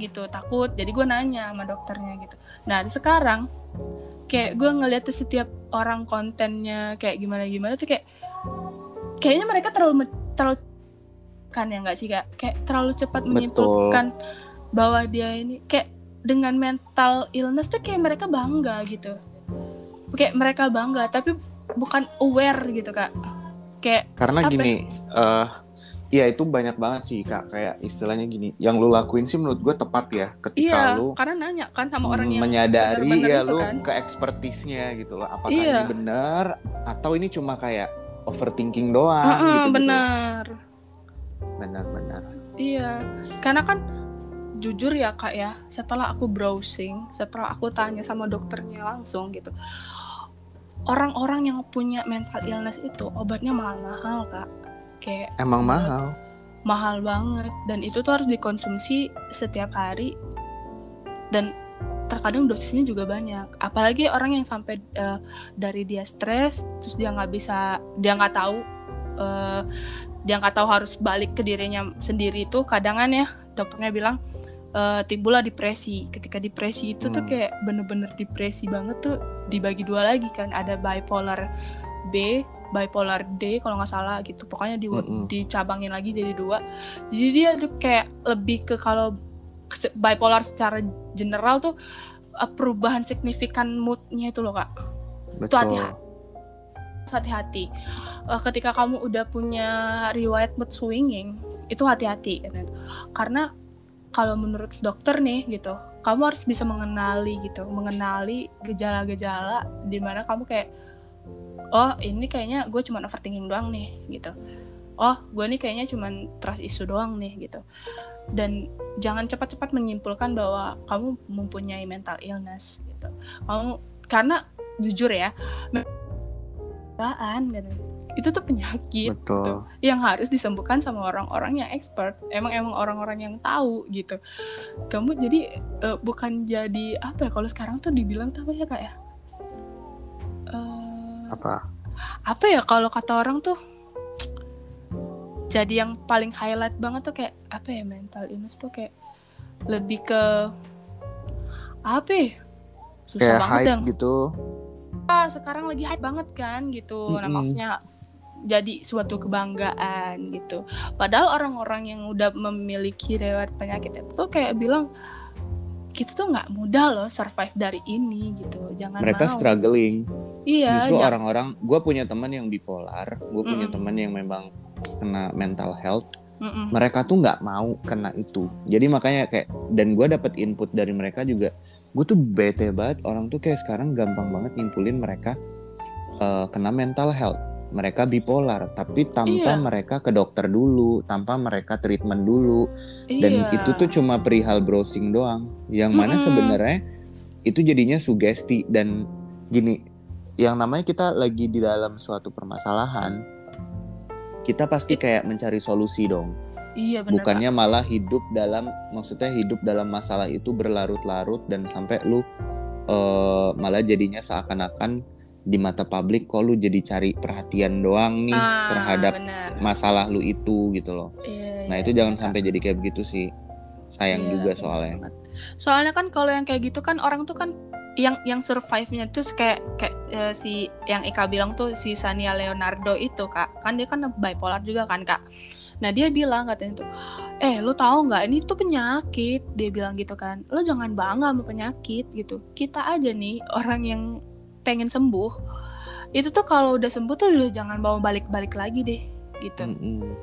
gitu takut. Jadi gue nanya sama dokternya gitu. Nah sekarang kayak gue ngeliat tuh setiap orang kontennya kayak gimana gimana tuh kayak kayaknya mereka terlalu terlalu kan ya nggak sih kak? Kayak terlalu cepat menyimpulkan Betul. bahwa dia ini kayak dengan mental illness tuh kayak mereka bangga gitu kayak mereka bangga tapi bukan aware gitu kak kayak karena gini ya? uh, Iya itu banyak banget sih kak kayak istilahnya gini yang lu lakuin sih menurut gue tepat ya ketika iya, lu karena nanya kan sama orang yang menyadari bener -bener ya lu kan. ke ekspertisnya gitu loh apakah iya. ini benar atau ini cuma kayak overthinking doang uh -uh, gitu, -gitu. benar benar-benar iya karena kan jujur ya kak ya setelah aku browsing setelah aku tanya sama dokternya langsung gitu orang-orang yang punya mental illness itu obatnya mahal-mahal kak. Kayak emang mahal? mahal banget dan itu tuh harus dikonsumsi setiap hari dan terkadang dosisnya juga banyak. Apalagi orang yang sampai uh, dari dia stres terus dia nggak bisa dia nggak tahu uh, dia nggak tahu harus balik ke dirinya sendiri itu kadangan ya dokternya bilang uh, timbullah depresi. Ketika depresi itu hmm. tuh kayak bener-bener depresi banget tuh dibagi dua lagi kan. Ada bipolar B bipolar D kalau nggak salah gitu. Pokoknya di, mm -hmm. dicabangin lagi jadi dua. Jadi dia tuh kayak lebih ke kalau bipolar secara general tuh uh, perubahan signifikan moodnya itu loh kak. Betul. itu hati-hati. Hati-hati uh, ketika kamu udah punya riwayat mood swinging itu hati-hati karena kalau menurut dokter nih gitu kamu harus bisa mengenali gitu mengenali gejala-gejala di mana kamu kayak oh ini kayaknya gue cuma overthinking doang nih gitu. Oh gue ini kayaknya cuma trust isu doang nih gitu. Dan jangan cepat-cepat menyimpulkan bahwa kamu mempunyai mental illness gitu. Kamu karena jujur ya gitu itu tuh penyakit Betul. Gitu, yang harus disembuhkan sama orang-orang yang expert emang emang orang-orang yang tahu gitu kamu jadi uh, bukan jadi apa ya kalau sekarang tuh dibilang tuh apa ya kak ya apa apa ya kalau kata orang tuh jadi yang paling highlight banget tuh kayak apa ya mental illness tuh kayak lebih ke apa ya? susah kayak banget hype gitu ah, sekarang lagi hype banget kan gitu mm -hmm. nah maksudnya jadi suatu kebanggaan gitu. Padahal orang-orang yang udah memiliki riwayat penyakit itu kayak bilang kita tuh nggak mudah loh survive dari ini gitu. Jangan mereka mau. struggling. Iya justru orang-orang gue punya teman yang bipolar gue punya mm. teman yang memang kena mental health. Mm-mm. mereka tuh nggak mau kena itu. Jadi makanya kayak dan gue dapet input dari mereka juga gue tuh bete banget. Orang tuh kayak sekarang gampang banget nyimpulin mereka uh, kena mental health mereka bipolar tapi tanpa iya. mereka ke dokter dulu tanpa mereka treatment dulu iya. dan itu tuh cuma perihal browsing doang yang mana mm -hmm. sebenarnya itu jadinya sugesti dan gini yang namanya kita lagi di dalam suatu permasalahan kita pasti kayak mencari solusi dong Iya bener, Bukannya malah hidup dalam maksudnya hidup dalam masalah itu berlarut-larut dan sampai lu uh, malah jadinya seakan-akan di mata publik kok lu jadi cari perhatian doang nih ah, terhadap bener. masalah lu itu? gitu loh. Iya, nah, iya, itu iya, jangan sampai jadi kayak begitu sih. Sayang iya, juga soalnya. Soalnya kan kalau yang kayak gitu kan orang tuh kan yang yang survive-nya tuh kayak kayak uh, si yang Ika bilang tuh si Sania Leonardo itu kak. Kan dia kan bipolar juga kan kak. Nah dia bilang katanya tuh eh lo tahu nggak? Ini tuh penyakit. Dia bilang gitu kan. Lo jangan bangga sama penyakit gitu. Kita aja nih orang yang pengen sembuh itu tuh kalau udah sembuh tuh udah jangan bawa balik-balik lagi deh gitu. Mm -hmm.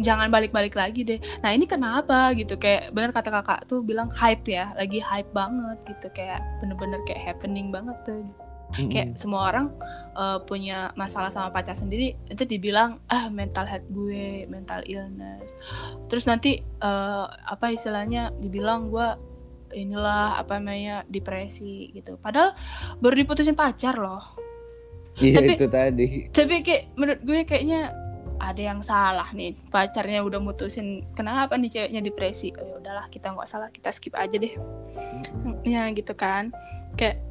jangan balik-balik lagi deh. Nah ini kenapa gitu? Kayak bener kata kakak tuh bilang hype ya lagi hype banget gitu. Kayak bener-bener kayak happening banget tuh. Mm -hmm. kayak semua orang uh, punya masalah sama pacar sendiri itu dibilang ah mental health gue mental illness. Terus nanti uh, apa istilahnya dibilang gue inilah apa namanya depresi gitu. Padahal baru diputusin pacar loh. Iya tapi, itu tadi. tapi kayak menurut gue kayaknya ada yang salah nih. Pacarnya udah mutusin kenapa nih ceweknya depresi? Oh ya udahlah kita nggak salah kita skip aja deh. Ya gitu kan. Kayak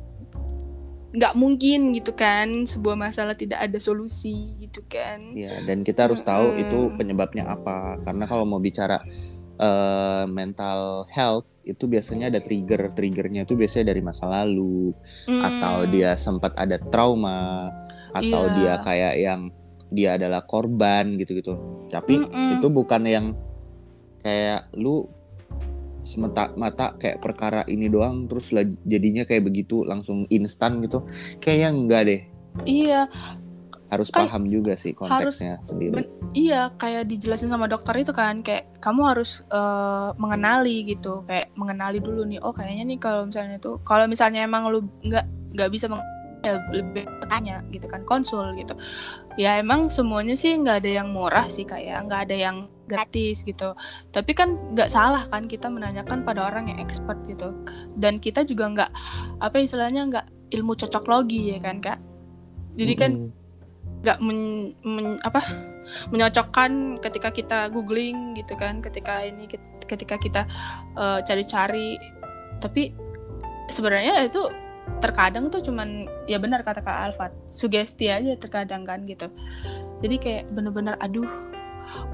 nggak mungkin gitu kan sebuah masalah tidak ada solusi gitu kan. Ya dan kita harus tahu hmm. itu penyebabnya apa. Karena kalau mau bicara uh, mental health itu biasanya ada trigger triggernya itu biasanya dari masa lalu hmm. atau dia sempat ada trauma atau yeah. dia kayak yang dia adalah korban gitu-gitu tapi mm -mm. itu bukan yang kayak lu semata mata kayak perkara ini doang terus jadinya kayak begitu langsung instan gitu kayaknya enggak deh iya harus kan, paham juga sih konteksnya harus, sendiri iya kayak dijelasin sama dokter itu kan kayak kamu harus uh, mengenali gitu. Kayak mengenali dulu nih oh kayaknya nih kalau misalnya itu kalau misalnya emang lu nggak nggak bisa meng ya lebih bertanya gitu kan konsul gitu. Ya emang semuanya sih nggak ada yang murah sih kayak nggak ada yang gratis gitu. Tapi kan nggak salah kan kita menanyakan pada orang yang expert gitu. Dan kita juga nggak apa istilahnya nggak ilmu cocok logi ya kan kak? Jadi kan nggak men, men, apa menyocokkan ketika kita googling gitu kan ketika ini ketika kita uh, cari-cari. Tapi sebenarnya itu terkadang tuh cuman ya benar kata Kak Alfat sugesti aja terkadang kan gitu. Jadi kayak bener-bener aduh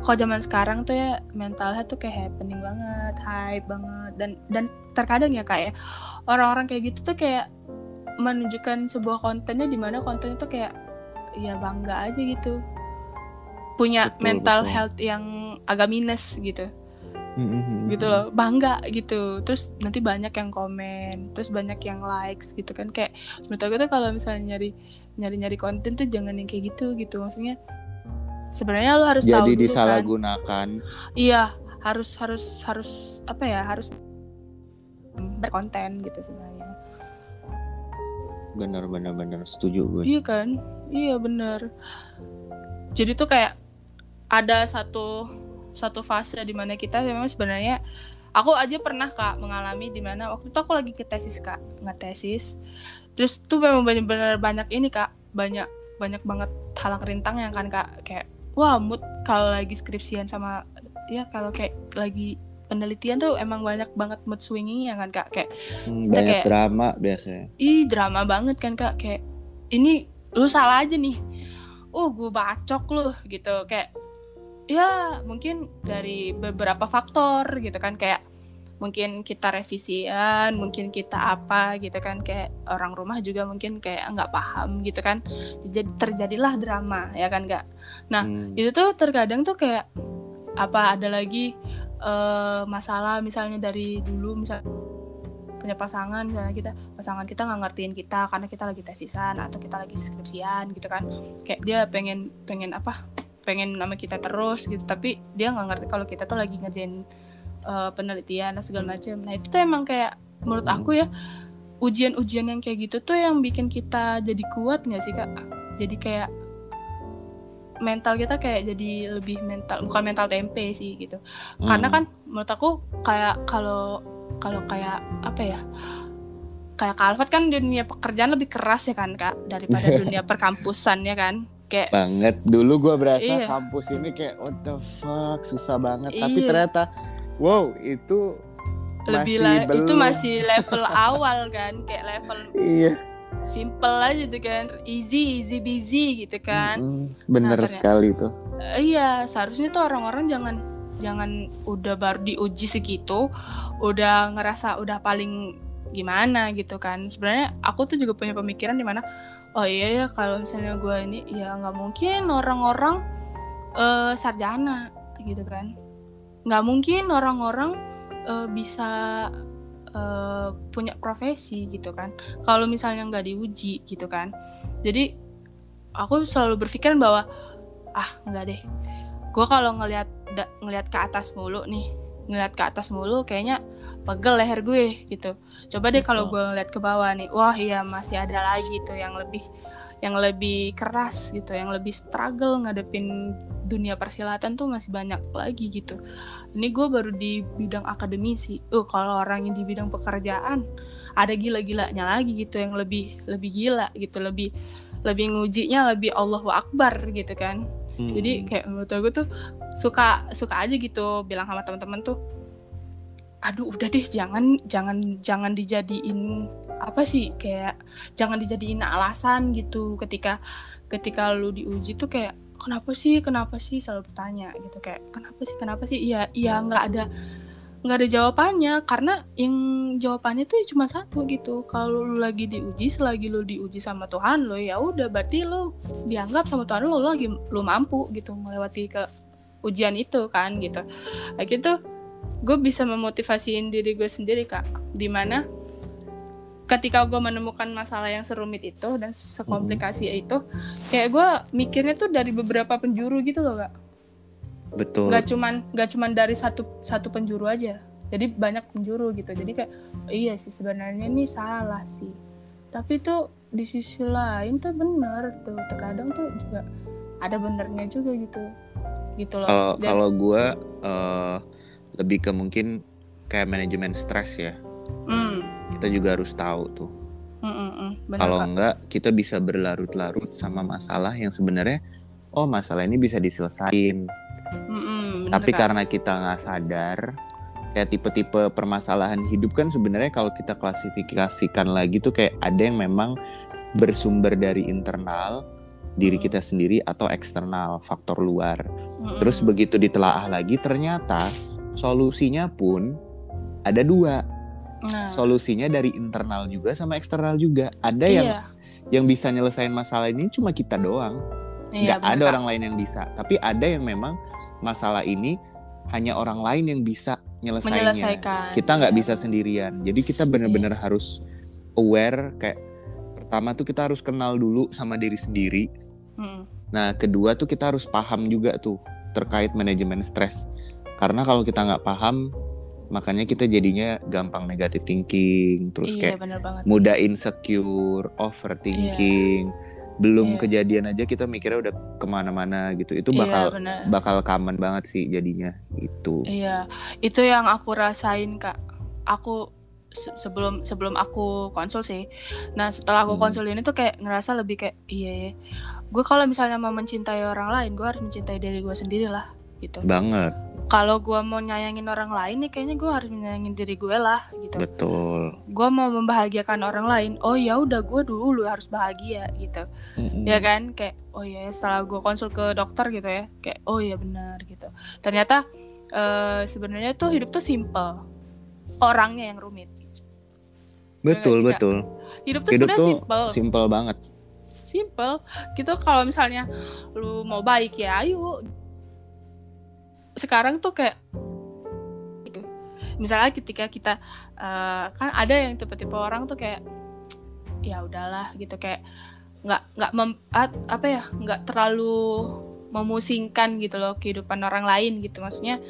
kok zaman sekarang tuh ya mental health tuh kayak happening banget hype banget. Dan dan terkadang ya kayak ya, orang-orang kayak gitu tuh kayak menunjukkan sebuah kontennya di mana kontennya tuh kayak ya bangga aja gitu. Punya betul, mental betul. health yang agak minus gitu. Mm-hmm. gitu loh bangga gitu. Terus nanti banyak yang komen terus banyak yang likes gitu kan. Kayak menurut aku tuh kalau misalnya nyari nyari nyari konten tuh jangan yang kayak gitu gitu. Maksudnya sebenarnya lo harus jadi tahu disalahgunakan kan. iya harus harus harus apa ya harus berkonten gitu sebenarnya. Bener bener bener. Setuju gue. Iya kan iya bener. Jadi tuh kayak ada satu satu fase di mana kita memang sebenarnya aku aja pernah kak mengalami di mana waktu itu aku lagi ke tesis kak nggak tesis terus tuh memang benar-benar banyak ini kak banyak banyak banget halang rintang yang kan kak kayak wah mood kalau lagi skripsian sama ya kalau kayak lagi penelitian tuh emang banyak banget mood swinging ya kan kak kayak hmm, banyak kayak, drama biasanya. Ih drama banget kan kak kayak ini lu salah aja nih. Uh gue bacok lu gitu. Kayak ya mungkin dari beberapa faktor gitu kan. Kayak mungkin kita revisian mungkin kita apa gitu kan. Kayak orang rumah juga mungkin kayak nggak paham gitu kan. Jadi terjadilah drama ya kan nggak nah hmm. itu tuh terkadang tuh kayak apa ada lagi uh, masalah misalnya dari dulu misal punya pasangan misalnya kita pasangan kita nggak ngertiin kita karena kita lagi tesisan atau kita lagi skripsian gitu kan. Kayak dia pengen pengen apa pengen nama kita terus gitu tapi dia nggak ngerti kalau kita tuh lagi ngerjain uh, penelitian dan segala macam nah itu tuh emang kayak menurut aku ya ujian-ujian yang kayak gitu tuh yang bikin kita jadi kuat nggak sih kak? Jadi kayak mental kita kayak jadi lebih mental bukan mental tempe sih gitu hmm. karena kan menurut aku kayak kalau kalau kayak apa ya kayak Kalvat kan dunia pekerjaan lebih keras ya kan kak daripada dunia perkampusan ya kan kayak banget dulu gue berasa iya. kampus ini kayak what the fuck susah banget iya. tapi ternyata wow itu lebih masih belum. itu masih level awal kan kayak level iya simple aja tuh kan easy easy busy gitu kan. Mm bener nah, sekali tuh. Uh, iya seharusnya tuh orang-orang jangan jangan udah baru diuji segitu udah ngerasa udah paling gimana gitu kan. Sebenarnya aku tuh juga punya pemikiran di mana oh iya ya kalau misalnya gue ini ya nggak mungkin orang-orang uh, sarjana gitu kan. Nggak mungkin orang-orang uh, bisa uh, punya profesi gitu kan. Kalau misalnya nggak diuji gitu kan. Jadi aku selalu berpikir bahwa ah nggak deh. Gue kalau ngelihat ngelihat ke atas mulu nih ngelihat ke atas mulu kayaknya pegel leher gue gitu. Coba deh kalau gue ngeliat ke bawah nih wah iya masih ada lagi tuh yang lebih yang lebih keras gitu yang lebih struggle ngadepin dunia persilatan tuh masih banyak lagi gitu ini gue baru di bidang akademisi uh kalau orang yang di bidang pekerjaan ada gila-gilanya lagi gitu yang lebih lebih gila gitu lebih lebih ngujinya lebih Allahu Akbar gitu kan hmm. jadi kayak menurut gue tuh suka suka aja gitu bilang sama teman-teman tuh aduh udah deh jangan jangan jangan dijadiin apa sih kayak jangan dijadiin alasan gitu ketika ketika lu diuji tuh kayak kenapa sih? Kenapa sih? selalu bertanya gitu kayak kenapa sih? Kenapa sih? Iya iya nggak ada nggak ada jawabannya karena yang jawabannya tuh cuma satu gitu. Kalau lu lagi diuji selagi lu diuji sama Tuhan lo ya udah berarti lo dianggap sama Tuhan lo, lagi lo mampu gitu melewati ke ujian itu kan gitu. Kayak gitu gue bisa memotivasiin diri gue sendiri kak. Di mana ketika gue menemukan masalah yang serumit itu dan sekomplikasi mm-hmm. itu kayak gue mikirnya tuh dari beberapa penjuru gitu loh kak. Betul. Gak cuman gak cuman dari satu satu penjuru aja. Jadi banyak penjuru gitu. Jadi kayak iya sih sebenarnya ini salah sih. Tapi tuh di sisi lain tuh bener tuh. Terkadang tuh juga ada benernya juga gitu. Gitu loh. Kalau kalau gue uh, lebih ke mungkin kayak manajemen stres ya mm kita juga harus tahu tuh kalau enggak kita bisa berlarut-larut sama masalah yang sebenarnya oh masalah ini bisa diselesain mm tapi kan? karena kita nggak sadar kayak tipe-tipe permasalahan hidup kan sebenarnya kalau kita klasifikasikan lagi tuh kayak ada yang memang bersumber dari internal diri kita sendiri atau eksternal faktor luar. Mm-hmm. Terus begitu ditelaah lagi ternyata solusinya pun ada dua. Nah. Solusinya dari internal juga sama eksternal juga. Ada iya. yang yang bisa nyelesain masalah ini cuma kita doang. Iya, Nggak ada orang lain yang bisa. Tapi ada yang memang masalah ini hanya orang lain yang bisa nyelesainnya. Kita nggak iya. bisa sendirian. Jadi kita benar-benar iya. harus aware kayak pertama tuh kita harus kenal dulu sama diri sendiri. Hmm. Nah kedua tuh kita harus paham juga tuh terkait manajemen stres. Karena kalau kita nggak paham, makanya kita jadinya gampang negatif thinking terus iya, kayak mudah insecure overthinking iya. belum iya. kejadian aja kita mikirnya udah ke mana-mana gitu itu iya, bakal iya, bakal common banget sih jadinya itu iya itu yang aku rasain kak aku sebelum sebelum aku konsul sih nah setelah aku hmm. konsul ini tuh kayak ngerasa lebih kayak iya, iya. gue kalau misalnya mau mencintai orang lain gue harus mencintai diri gue sendiri lah gitu banget kalau gue mau nyayangin orang lain nih kayaknya gue harus nyayangin diri gue lah gitu. Betul. Gue mau membahagiakan orang lain oh ya udah gue dulu harus bahagia gitu. Mm-hmm. ya kan? Kayak oh ya setelah gue konsul ke dokter gitu ya kayak oh ya benar gitu. Ternyata uh, sebenarnya tuh hidup tuh simple orangnya yang rumit. Betul ya betul. Hidup tuh sebenarnya simple simple banget. Simple gitu kalau misalnya lu mau baik ya ayo sekarang tuh kayak misalnya ketika kita uh, kan ada yang tipe-tipe orang tuh kayak ya udahlah gitu kayak nggak nggak apa ya nggak terlalu memusingkan gitu loh kehidupan orang lain gitu maksudnya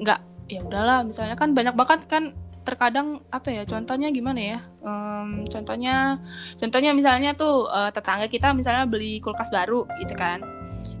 nggak ya udahlah misalnya kan banyak banget kan terkadang apa ya contohnya gimana ya um, contohnya contohnya misalnya tuh uh, tetangga kita misalnya beli kulkas baru gitu kan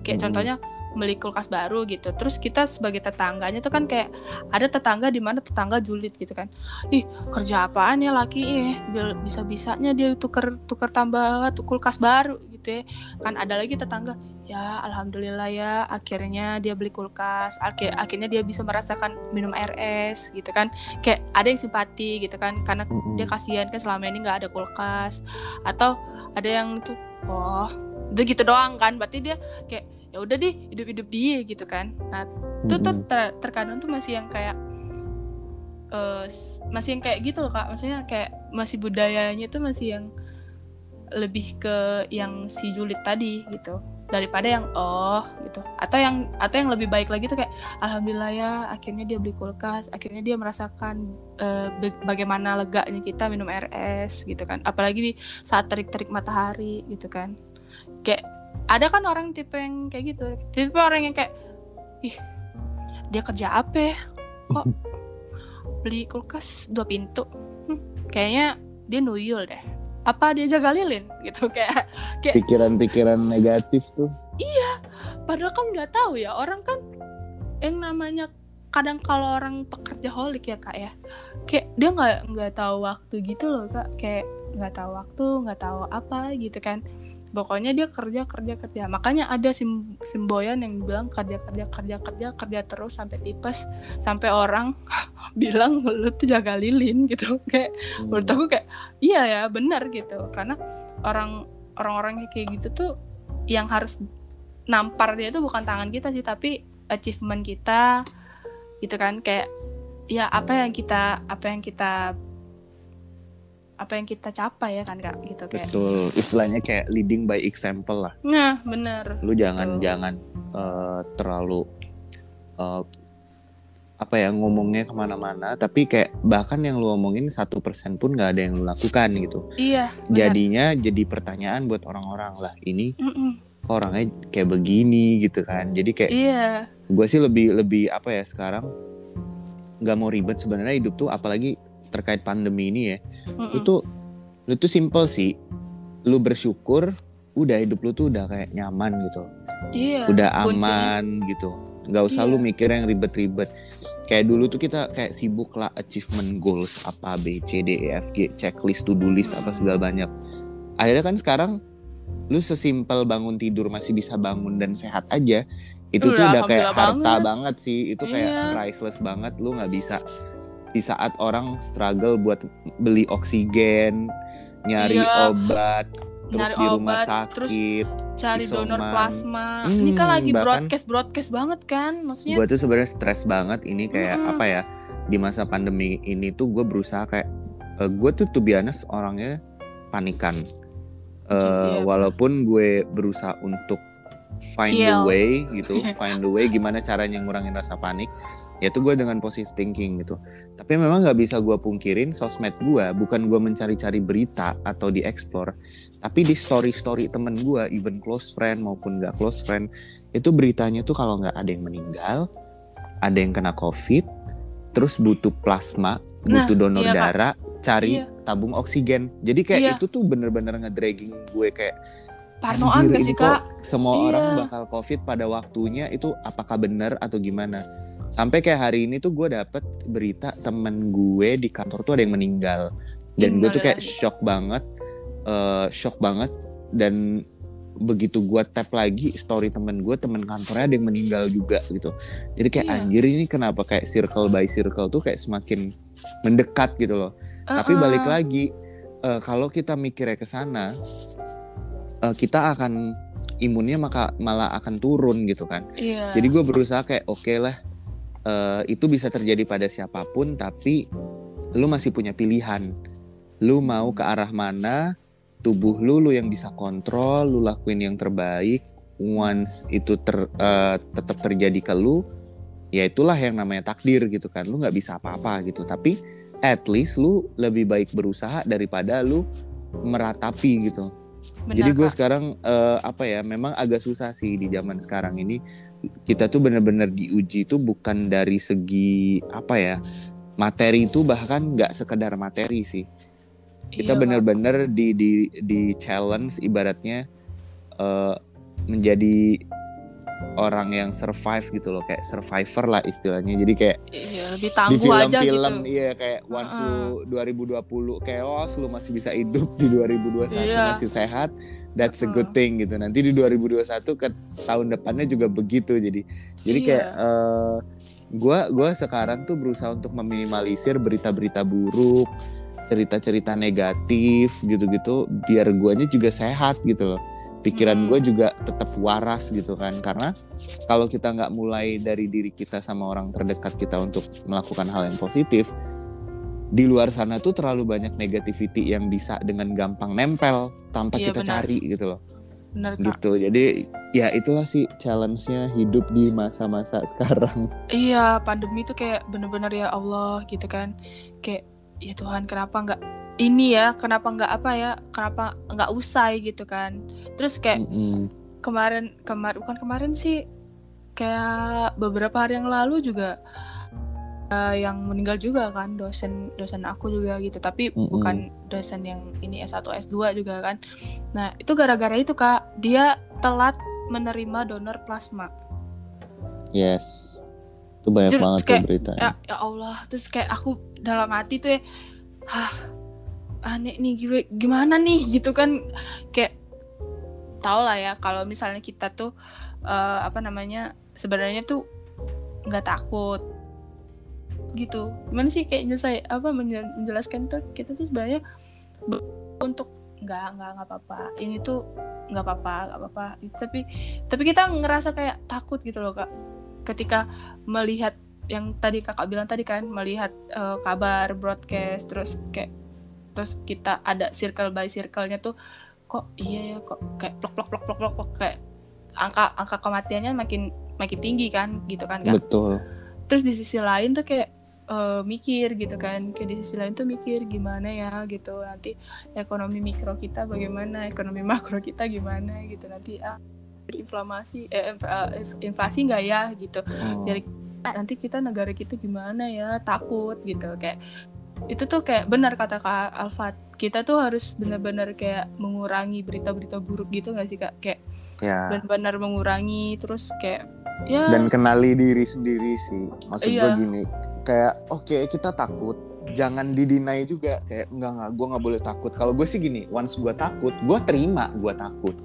kayak hmm. contohnya beli kulkas baru gitu. Terus kita sebagai tetangganya tuh kan kayak ada tetangga di mana tetangga julid gitu kan. Ih kerja apaan ya laki? Eh bisa bisanya dia tuker tuker tambah kulkas baru gitu ya. Kan ada lagi tetangga ya alhamdulillah ya akhirnya dia beli kulkas. Akhir akhirnya dia bisa merasakan minum air es gitu kan. Kayak ada yang simpati gitu kan karena dia kasihan kan selama ini nggak ada kulkas. Atau ada yang tuh oh udah gitu doang kan. Berarti dia kayak ya udah deh hidup-hidup dia gitu kan. Nah itu tuh ter terkadang tuh masih yang kayak uh, masih yang kayak gitu loh kak. Maksudnya kayak masih budayanya tuh masih yang lebih ke yang si julid tadi gitu. Daripada yang oh gitu. Atau yang atau yang lebih baik lagi tuh kayak alhamdulillah ya akhirnya dia beli kulkas akhirnya dia merasakan uh, bagaimana leganya kita minum es gitu kan. Apalagi di saat terik-terik matahari gitu kan. Kayak ada kan orang tipe yang kayak gitu. Tipe orang yang kayak ih dia kerja apa ya? kok beli kulkas dua pintu? Hm, kayaknya dia nuyul deh. Apa dia jaga lilin gitu kayak kayak pikiran-pikiran negatif tuh. Iya padahal kan nggak tahu ya orang kan yang namanya kadang kalau orang pekerja holik ya kak ya kayak dia nggak nggak tahu waktu gitu loh kak. Kayak nggak tahu waktu nggak tahu apa gitu kan pokoknya dia kerja kerja kerja. Makanya ada sim simboyan yang bilang kerja kerja kerja kerja kerja terus sampai tipes. Sampai orang bilang lu tuh jaga lilin gitu. Kayak hmm. menurut aku kayak iya ya benar gitu. Karena orang orang-orang kayak gitu tuh yang harus nampar dia tuh bukan tangan kita sih tapi achievement kita gitu kan. Kayak ya apa yang kita apa yang kita apa yang kita capai ya kan kak? Gitu kayak betul. Istilahnya kayak leading by example lah. Nah bener. Lu jangan betul. jangan uh, terlalu uh, apa ya ngomongnya ke mana-mana tapi kayak bahkan yang lu omongin satu persen pun nggak ada yang lu lakukan gitu. Iya bener. jadinya jadi pertanyaan buat orang-orang lah ini mm -mm. orangnya kayak begini gitu kan? Jadi kayak iya. gue sih lebih lebih apa ya sekarang nggak mau ribet sebenarnya hidup tuh apalagi terkait pandemi ini ya mm-hmm. itu lu tuh simple sih lu bersyukur udah hidup lu tuh udah kayak nyaman gitu iya, udah aman kunci. gitu nggak usah iya. lu mikir yang ribet-ribet kayak dulu tuh kita kayak sibuk lah achievement goals apa B C D E F G checklist to do list apa segala banyak akhirnya kan sekarang lu sesimpel bangun tidur masih bisa bangun dan sehat aja itu udah, tuh udah kayak harta banget. banget sih itu kayak iya. priceless banget lu nggak bisa di saat orang struggle buat beli oksigen, nyari iya, obat, terus nyari di rumah obat, sakit, terus cari isoman. donor plasma. Hmm, ini kan lagi broadcast broadcast banget kan, maksudnya. Gue tuh sebenarnya stres banget ini kayak hmm. apa ya di masa pandemi ini tuh gue berusaha kayak uh, eh, gue tuh tuh biasa orangnya panikan. Uh, walaupun gue berusaha untuk find Chill. the way gitu, find the way gimana caranya ngurangin rasa panik yaitu gue dengan positive thinking gitu tapi memang nggak bisa gue pungkirin sosmed gue bukan gue mencari-cari berita atau dieksplor tapi di story-story temen gue even close friend maupun gak close friend itu beritanya tuh kalau nggak ada yang meninggal ada yang kena covid terus butuh plasma nah, butuh donor iya, darah Pak. cari iya. tabung oksigen jadi kayak iya. itu tuh bener-bener ngedragging gue kayak parnoan gak sih kak semua iya. orang bakal covid pada waktunya itu apakah benar atau gimana sampai kayak hari ini tuh gue dapet berita temen gue di kantor tuh ada yang meninggal dan gue tuh kayak shock banget uh, shock banget dan begitu gue tap lagi story temen gue temen kantornya ada yang meninggal juga gitu jadi kayak iya. anjir ini kenapa kayak circle by circle tuh kayak semakin mendekat gitu loh uh -uh. tapi balik lagi uh, kalau kita mikirnya ke sana uh, kita akan imunnya maka malah akan turun gitu kan. Iya. Jadi gue berusaha kayak oke okay lah uh, itu bisa terjadi pada siapa pun tapi lu masih punya pilihan. Lu mau ke arah mana tubuh lu lu yang bisa kontrol lu lakuin yang terbaik. Once itu ter, uh, tetap terjadi ke lu ya itulah yang namanya takdir gitu kan. Lu nggak bisa apa-apa gitu. Tapi at least lu lebih baik berusaha daripada lu meratapi gitu. Benar, jadi gue sekarang uh, apa ya memang agak susah sih di zaman sekarang ini kita tuh bener-bener diuji itu bukan dari segi apa ya materi itu bahkan nggak sekedar materi sih kita iya, bener-bener di di di challenge ibaratnya uh, menjadi orang yang survive gitu loh kayak survivor lah istilahnya jadi kayak iya, lebih tangguh di film-film gitu. iya kayak once uh -uh. lu 2020 chaos lu masih bisa hidup di 2021 iya. masih sehat that's a good thing gitu nanti di 2021 ke tahun depannya juga begitu jadi jadi iya. kayak uh, gua gua sekarang tuh berusaha untuk meminimalisir berita-berita buruk cerita-cerita negatif gitu-gitu biar guanya juga sehat gitu loh pikiran hmm. gue juga tetap waras gitu kan karena kalau kita nggak mulai dari diri kita sama orang terdekat kita untuk melakukan hal yang positif di luar sana tuh terlalu banyak negativity yang bisa dengan gampang nempel tanpa iya, kita benar. cari gitu loh. Benar, Kak. gitu. Jadi ya itulah sih challenge-nya hidup di masa-masa sekarang. Iya, pandemi itu kayak bener-bener ya Allah gitu kan. Kayak ya Tuhan kenapa nggak ini ya, kenapa nggak apa ya, kenapa nggak usai gitu kan. Terus kayak mm -hmm. kemarin kemarin bukan kemarin sih kayak beberapa hari yang lalu juga uh, yang meninggal juga kan dosen dosen aku juga gitu. Tapi mm-hmm. bukan dosen yang ini S1 S2 juga kan. Nah itu gara-gara itu kak. Dia telat menerima donor plasma. Yes. Itu banyak Jadi, banget kayak, berita ya, ya Allah. Terus kayak aku dalam hati tuh ya hah aneh nih gue gimana nih? Gitu kan. Kayak tau lah ya kalau misalnya kita tuh uh, apa namanya sebenarnya tuh nggak takut gitu. Gimana sih kayak saya apa menjelaskan tuh kita tuh sebenarnya untuk nggak nggak nggak apa-apa. Ini tuh nggak apa-apa nggak apa-apa. Tapi tapi kita ngerasa kayak takut gitu loh kak. Ketika melihat yang tadi kakak bilang tadi kan melihat uh, kabar broadcast terus kayak terus kita ada circle by circle-nya tuh kok iya ya kok kayak plok plok plok plok plok, plok kayak angka angka kematiannya makin makin tinggi kan gitu kan kan betul. Terus di sisi lain tuh kayak uh, mikir gitu kan. Kayak di sisi lain tuh mikir gimana ya gitu. Nanti ekonomi mikro kita bagaimana ekonomi makro kita gimana gitu. Nanti ah, inflamasi eh, inflasi nggak ya gitu. Hmm. dari nanti kita negara kita gimana ya takut gitu. Kayak itu tuh kayak benar kata Kak Alfat. Kita tuh harus benar-benar kayak mengurangi berita-berita buruk gitu gak sih kak? Kayak ya. benar-benar mengurangi terus kayak ya. Dan kenali diri sendiri sih. Maksud iya. gue gini kayak oke okay, kita takut. Jangan didinai juga. Kayak enggak enggak gue nggak boleh takut. Kalau gue sih gini once gue takut gue terima gue takut.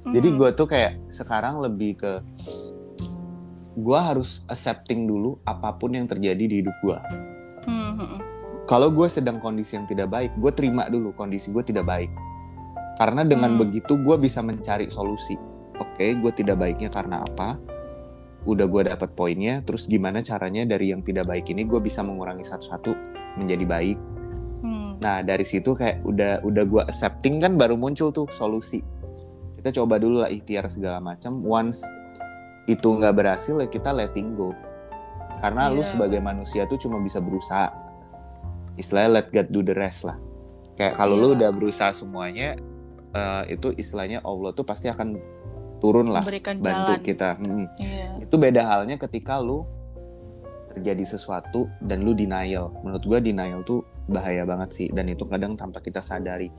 Mm. jadi gue tuh kayak sekarang lebih ke gue harus accepting dulu apa pun yang terjadi di hidup gue mm kalau gue sedang kondisi yang tidak baik gue terima dulu kondisi gue tidak baik. Karena dengan hmm. begitu gue bisa mencari solusi. Oke okay, gue tidak baiknya karena apa udah gue dapat poinnya terus gimana caranya dari yang tidak baik ini gue bisa mengurangi satu-satu menjadi baik hmm. nah dari situ kayak udah udah gue accepting kan baru muncul tuh solusi kita coba dulu lah ikhtiar segala macam once itu nggak berhasil ya kita letting go karena yeah. lu iya. sebagai manusia tuh cuma bisa berusaha istilahnya let God do the rest lah kayak kalau yeah. lu udah berusaha semuanya uh, itu istilahnya Allah tuh pasti akan turun lah bantu jalan. kita hmm. yeah. itu beda halnya ketika lu terjadi sesuatu dan lu denial menurut gue denial tuh bahaya banget sih dan itu kadang tanpa kita sadari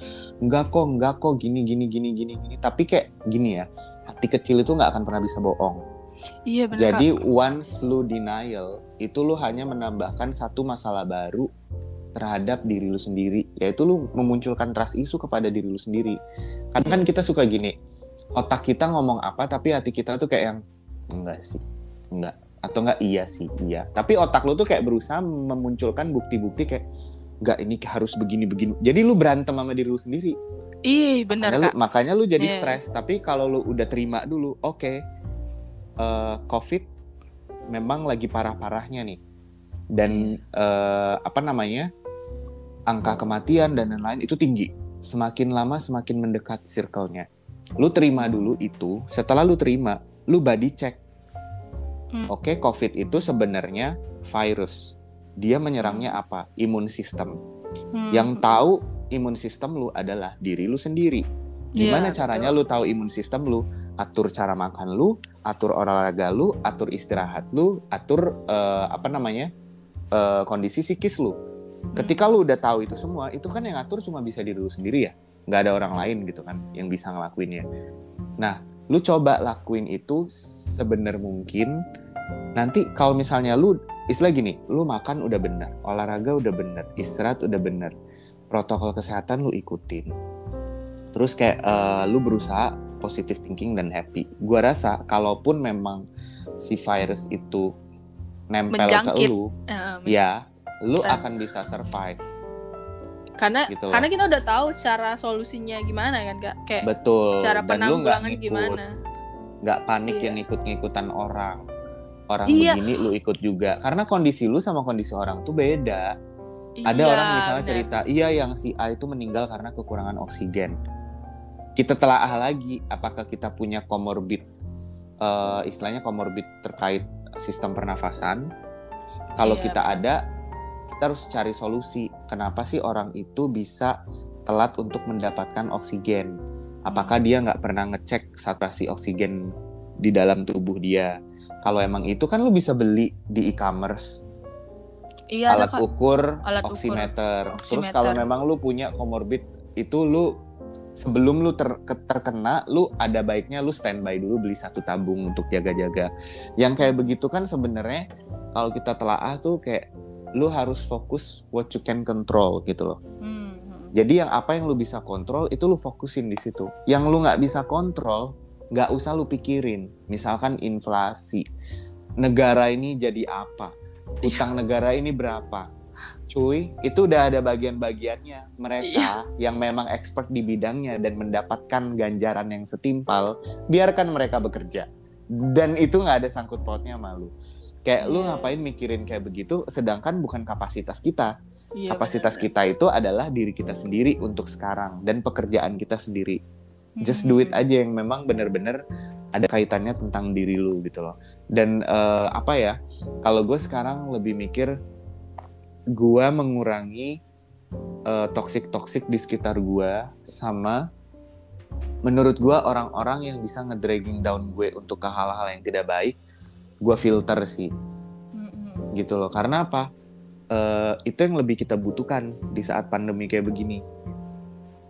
enggak kok enggak kok gini gini gini gini gini tapi kayak gini ya hati kecil itu nggak akan pernah bisa bohong Iya benar. Jadi kak. once lu denial, itu lu hanya menambahkan satu masalah baru terhadap diri lu sendiri yaitu lu memunculkan trust isu kepada diri lu sendiri kan kan kita suka gini otak kita ngomong apa tapi hati kita tuh kayak yang enggak sih enggak. Atau enggak iya sih iya. Tapi otak lu tuh kayak berusaha memunculkan bukti-bukti kayak enggak ini harus begini begini jadi lu berantem sama diri lu sendiri. Ih, benar makanya Lu, makanya lu jadi yeah. stres. Tapi kalau lu udah terima dulu, oke, okay, uh, COVID memang lagi parah-parahnya nih. Dan uh, apa namanya angka kematian dan lain-lain itu tinggi. Semakin lama semakin mendekat circle-nya lu terima dulu itu setelah lu terima lu body check hmm. oke okay, covid itu sebenarnya virus dia menyerangnya apa imun sistem hmm. yang tahu imun sistem lu adalah diri lu sendiri gimana yeah, caranya betul. lu tahu imun sistem lu atur cara makan lu atur olahraga lu atur istirahat lu atur uh, apa namanya uh, kondisi psikis lu. Ketika lu udah tahu itu semua, itu kan yang ngatur cuma bisa diri lu sendiri ya. Nggak ada orang lain gitu kan yang bisa ngelakuinnya. Nah, lu coba lakuin itu sebenar mungkin. Nanti kalau misalnya lu istilah gini, lu makan udah benar, olahraga udah benar, istirahat udah benar, protokol kesehatan lu ikutin. Terus kayak uh, lu berusaha positive thinking dan happy. Gua rasa kalaupun memang si virus itu nempel Menjangkit. ke lu, uh, ya, lu akan bisa survive. Karena gitu karena kita udah tahu cara solusinya gimana kan, Kak? Kayak Betul. cara penanggulangan gimana. Gak panik iya. yang ikut-ngikutan orang. Orang iya. begini lu ikut juga. Karena kondisi lu sama kondisi orang tuh beda. Iya, Ada orang misalnya bener. cerita, iya yang si A itu meninggal karena kekurangan oksigen. Kita telaah lagi, apakah kita punya komorbid, uh, istilahnya komorbid terkait sistem pernafasan. Kalau yeah. kita ada, kita harus cari solusi. Kenapa sih orang itu bisa telat untuk mendapatkan oksigen? Apakah dia nggak pernah ngecek saturasi oksigen di dalam tubuh dia? Kalau emang itu kan lu bisa beli di e-commerce. Iya, alat ukur alat oximeter. Ukur, Terus kalau memang lu punya komorbid itu lu sebelum lu ter terkena lu ada baiknya lu standby dulu beli satu tabung untuk jaga-jaga yang kayak begitu kan sebenarnya kalau kita telaah tuh kayak lu harus fokus what you can control gitu loh hmm. hmm. Jadi yang apa yang lu bisa kontrol itu lu fokusin di situ. Yang lu nggak bisa kontrol, nggak usah lu pikirin. Misalkan inflasi, negara ini jadi apa, utang negara ini berapa. Cuy, itu udah ada bagian-bagiannya. Mereka yang memang expert di bidangnya dan mendapatkan ganjaran yang setimpal, biarkan mereka bekerja. Dan itu nggak ada sangkut pautnya malu. Kayak lu ngapain mikirin kayak begitu, sedangkan bukan kapasitas kita Iya, kapasitas bener, kita itu adalah diri kita sendiri untuk sekarang dan pekerjaan kita sendiri. Just do it hmm. aja yang memang bener-bener ada kaitannya tentang diri lu gitu loh. Dan uh, apa ya? Kalau gue sekarang lebih mikir gue mengurangi uh, toxic toxic di sekitar gue sama menurut gue orang-orang yang bisa ngedragging down gue untuk ke hal-hal yang tidak baik gue filter sih. Mm-hmm. gitu loh karena apa? Uh, itu yang lebih kita butuhkan di saat pandemi kayak begini.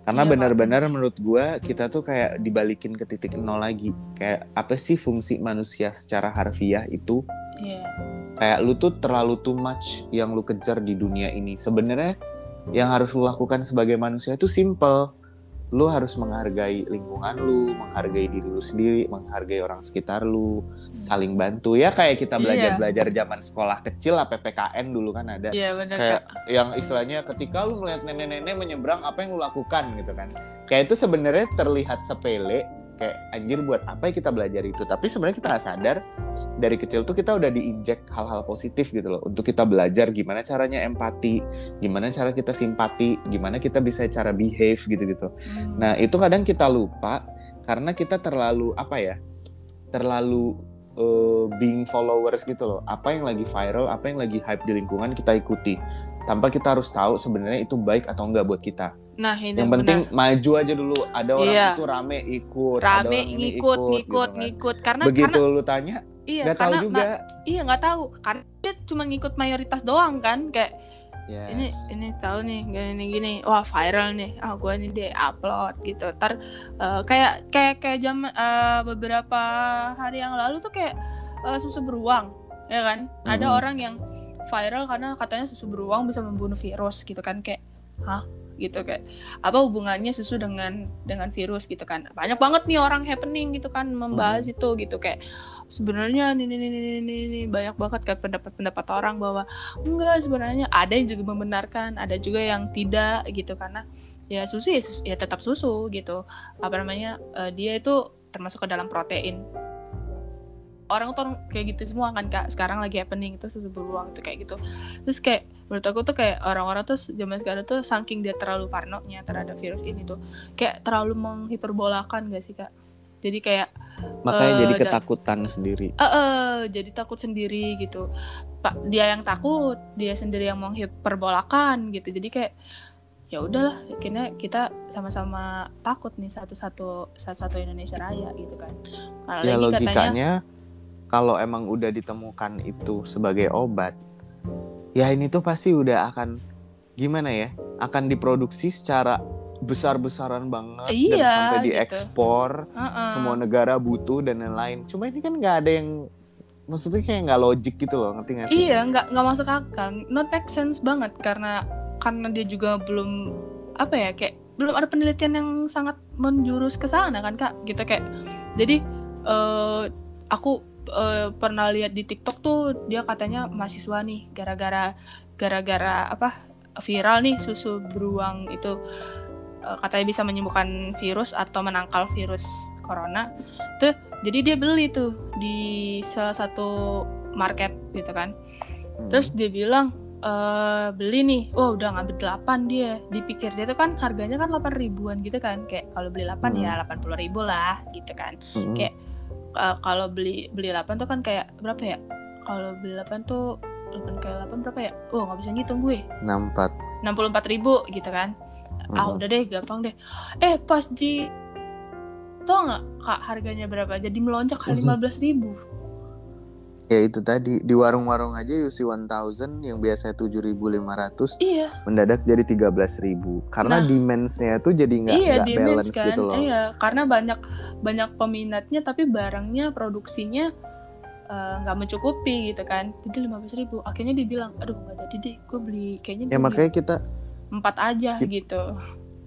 Karena iya, benar-benar menurut gue kita tuh kayak dibalikin ke titik nol lagi. Kayak apa sih fungsi manusia secara harfiah itu? Yeah. kayak lu tuh terlalu too much yang lu kejar di dunia ini. Sebenarnya yang harus lu lakukan sebagai manusia itu simple lu harus menghargai lingkungan lu, menghargai diri lu sendiri, menghargai orang sekitar lu, saling bantu. Ya kayak kita iya. belajar belajar zaman sekolah kecil lah ppkn dulu kan ada. Iya, bener, kayak kak. yang istilahnya ketika lu melihat nenek-nenek menyeberang apa yang lu lakukan gitu kan. Kayak itu sebenarnya terlihat sepele kayak anjir buat apa ya kita belajar itu? Tapi sebenarnya kita nggak sadar dari kecil tuh kita udah diinjek hal-hal positif gitu loh untuk kita belajar gimana caranya empati, gimana cara kita simpati, gimana kita bisa cara behave gitu-gitu. Hmm. Nah, itu kadang kita lupa karena kita terlalu apa ya? Terlalu uh, being followers gitu loh. Apa yang lagi viral, apa yang lagi hype di lingkungan kita ikuti. Tanpa kita harus tahu sebenarnya itu baik atau enggak buat kita. Nah, ini yang penting benar. maju aja dulu. Ada orang iya. itu rame ikut, rame ada orang ngikut, ikut, ngikut, gitu kan. ngikut. Karena begitu karena, lu tanya, Iya, gak tahu juga. iya nggak tahu. Karena dia cuma ngikut mayoritas doang kan kayak yes. ini ini tahu nih gini gini wah viral nih. Ah gue ini deh upload gitu. Ntar uh, kayak kayak kayak jam uh, beberapa hari yang lalu tuh kayak uh, susu beruang ya kan? Mm -hmm. ada orang yang viral karena katanya susu beruang bisa membunuh virus gitu kan? Kayak hah? Gitu kayak apa hubungannya susu dengan dengan virus? Gitu kan? Banyak banget nih orang happening gitu kan membahas hmm. itu gitu. Kayak sebenarnya ini ini ini ini, banyak banget kan pendapat-pendapat orang bahwa enggak sebenarnya ada yang juga membenarkan ada juga yang tidak gitu. Karena ya susu ya, susu, ya tetap susu gitu. Apa namanya uh, dia itu termasuk ke dalam protein. Orang tuh kayak gitu semua kan kak. Sekarang lagi happening itu susu beruang tuh kayak gitu. Terus kayak menurut aku tuh kayak orang-orang tuh zaman sekarang tuh saking dia terlalu parnonya terhadap virus ini tuh. Kayak terlalu menghiperbolakan gak sih kak jadi kayak makanya uh, jadi ketakutan sendiri. Uh, uh, jadi takut sendiri gitu. Pak dia yang takut dia sendiri yang menghiperbolakan gitu. Jadi kayak ya udahlah akhirnya kita sama-sama takut nih satu-satu satu-satu Indonesia Raya gitu kan. Nah, ya logikanya katanya, kalau emang udah ditemukan itu sebagai obat ya ini tuh pasti udah akan gimana ya akan diproduksi secara besar-besaran banget iya, dan sampai gitu. diekspor uh -uh. semua negara butuh dan lain-lain. Cuma ini kan nggak ada yang maksudnya kayak nggak logik gitu loh ngerti gak sih? Iya nggak nggak masuk akal. Not make sense banget karena karena dia juga belum apa ya kayak belum ada penelitian yang sangat menjurus ke sana kan kak? Gitu kayak jadi uh, aku uh, pernah lihat di TikTok tuh dia katanya mahasiswa nih gara-gara gara-gara apa viral nih susu beruang itu uh, katanya bisa menyembuhkan virus atau menangkal virus corona tuh jadi dia beli tuh di salah satu market gitu kan hmm. terus dia bilang Uh, beli nih, oh udah ngambil 8 dia. Dipikir dia tuh kan harganya kan 8 ribuan gitu kan. Kayak kalau beli 8 hmm. ya 80 ribu lah gitu kan. Hmm. Kayak uh, kalau beli beli 8 tuh kan kayak berapa ya? Kalau beli 8 tuh 8 kali 8 berapa ya? Oh nggak bisa ngitung gue. 64. 64 ribu gitu kan. Ah udah deh gampang deh. Eh pas di tau nggak kak harganya berapa? Jadi melonjak kali 15 ribu. Ya itu tadi di warung-warung aja UC 1000 yang biasa 7.500 iya. mendadak jadi 13.000 karena nah, demandsnya tuh jadi nggak iya, balance kan? gitu loh. Iya, karena banyak banyak peminatnya tapi barangnya produksinya eh, nggak uh, mencukupi gitu kan jadi lima belas ribu akhirnya dibilang aduh nggak jadi deh gue beli kayaknya ya makanya kita empat aja gitu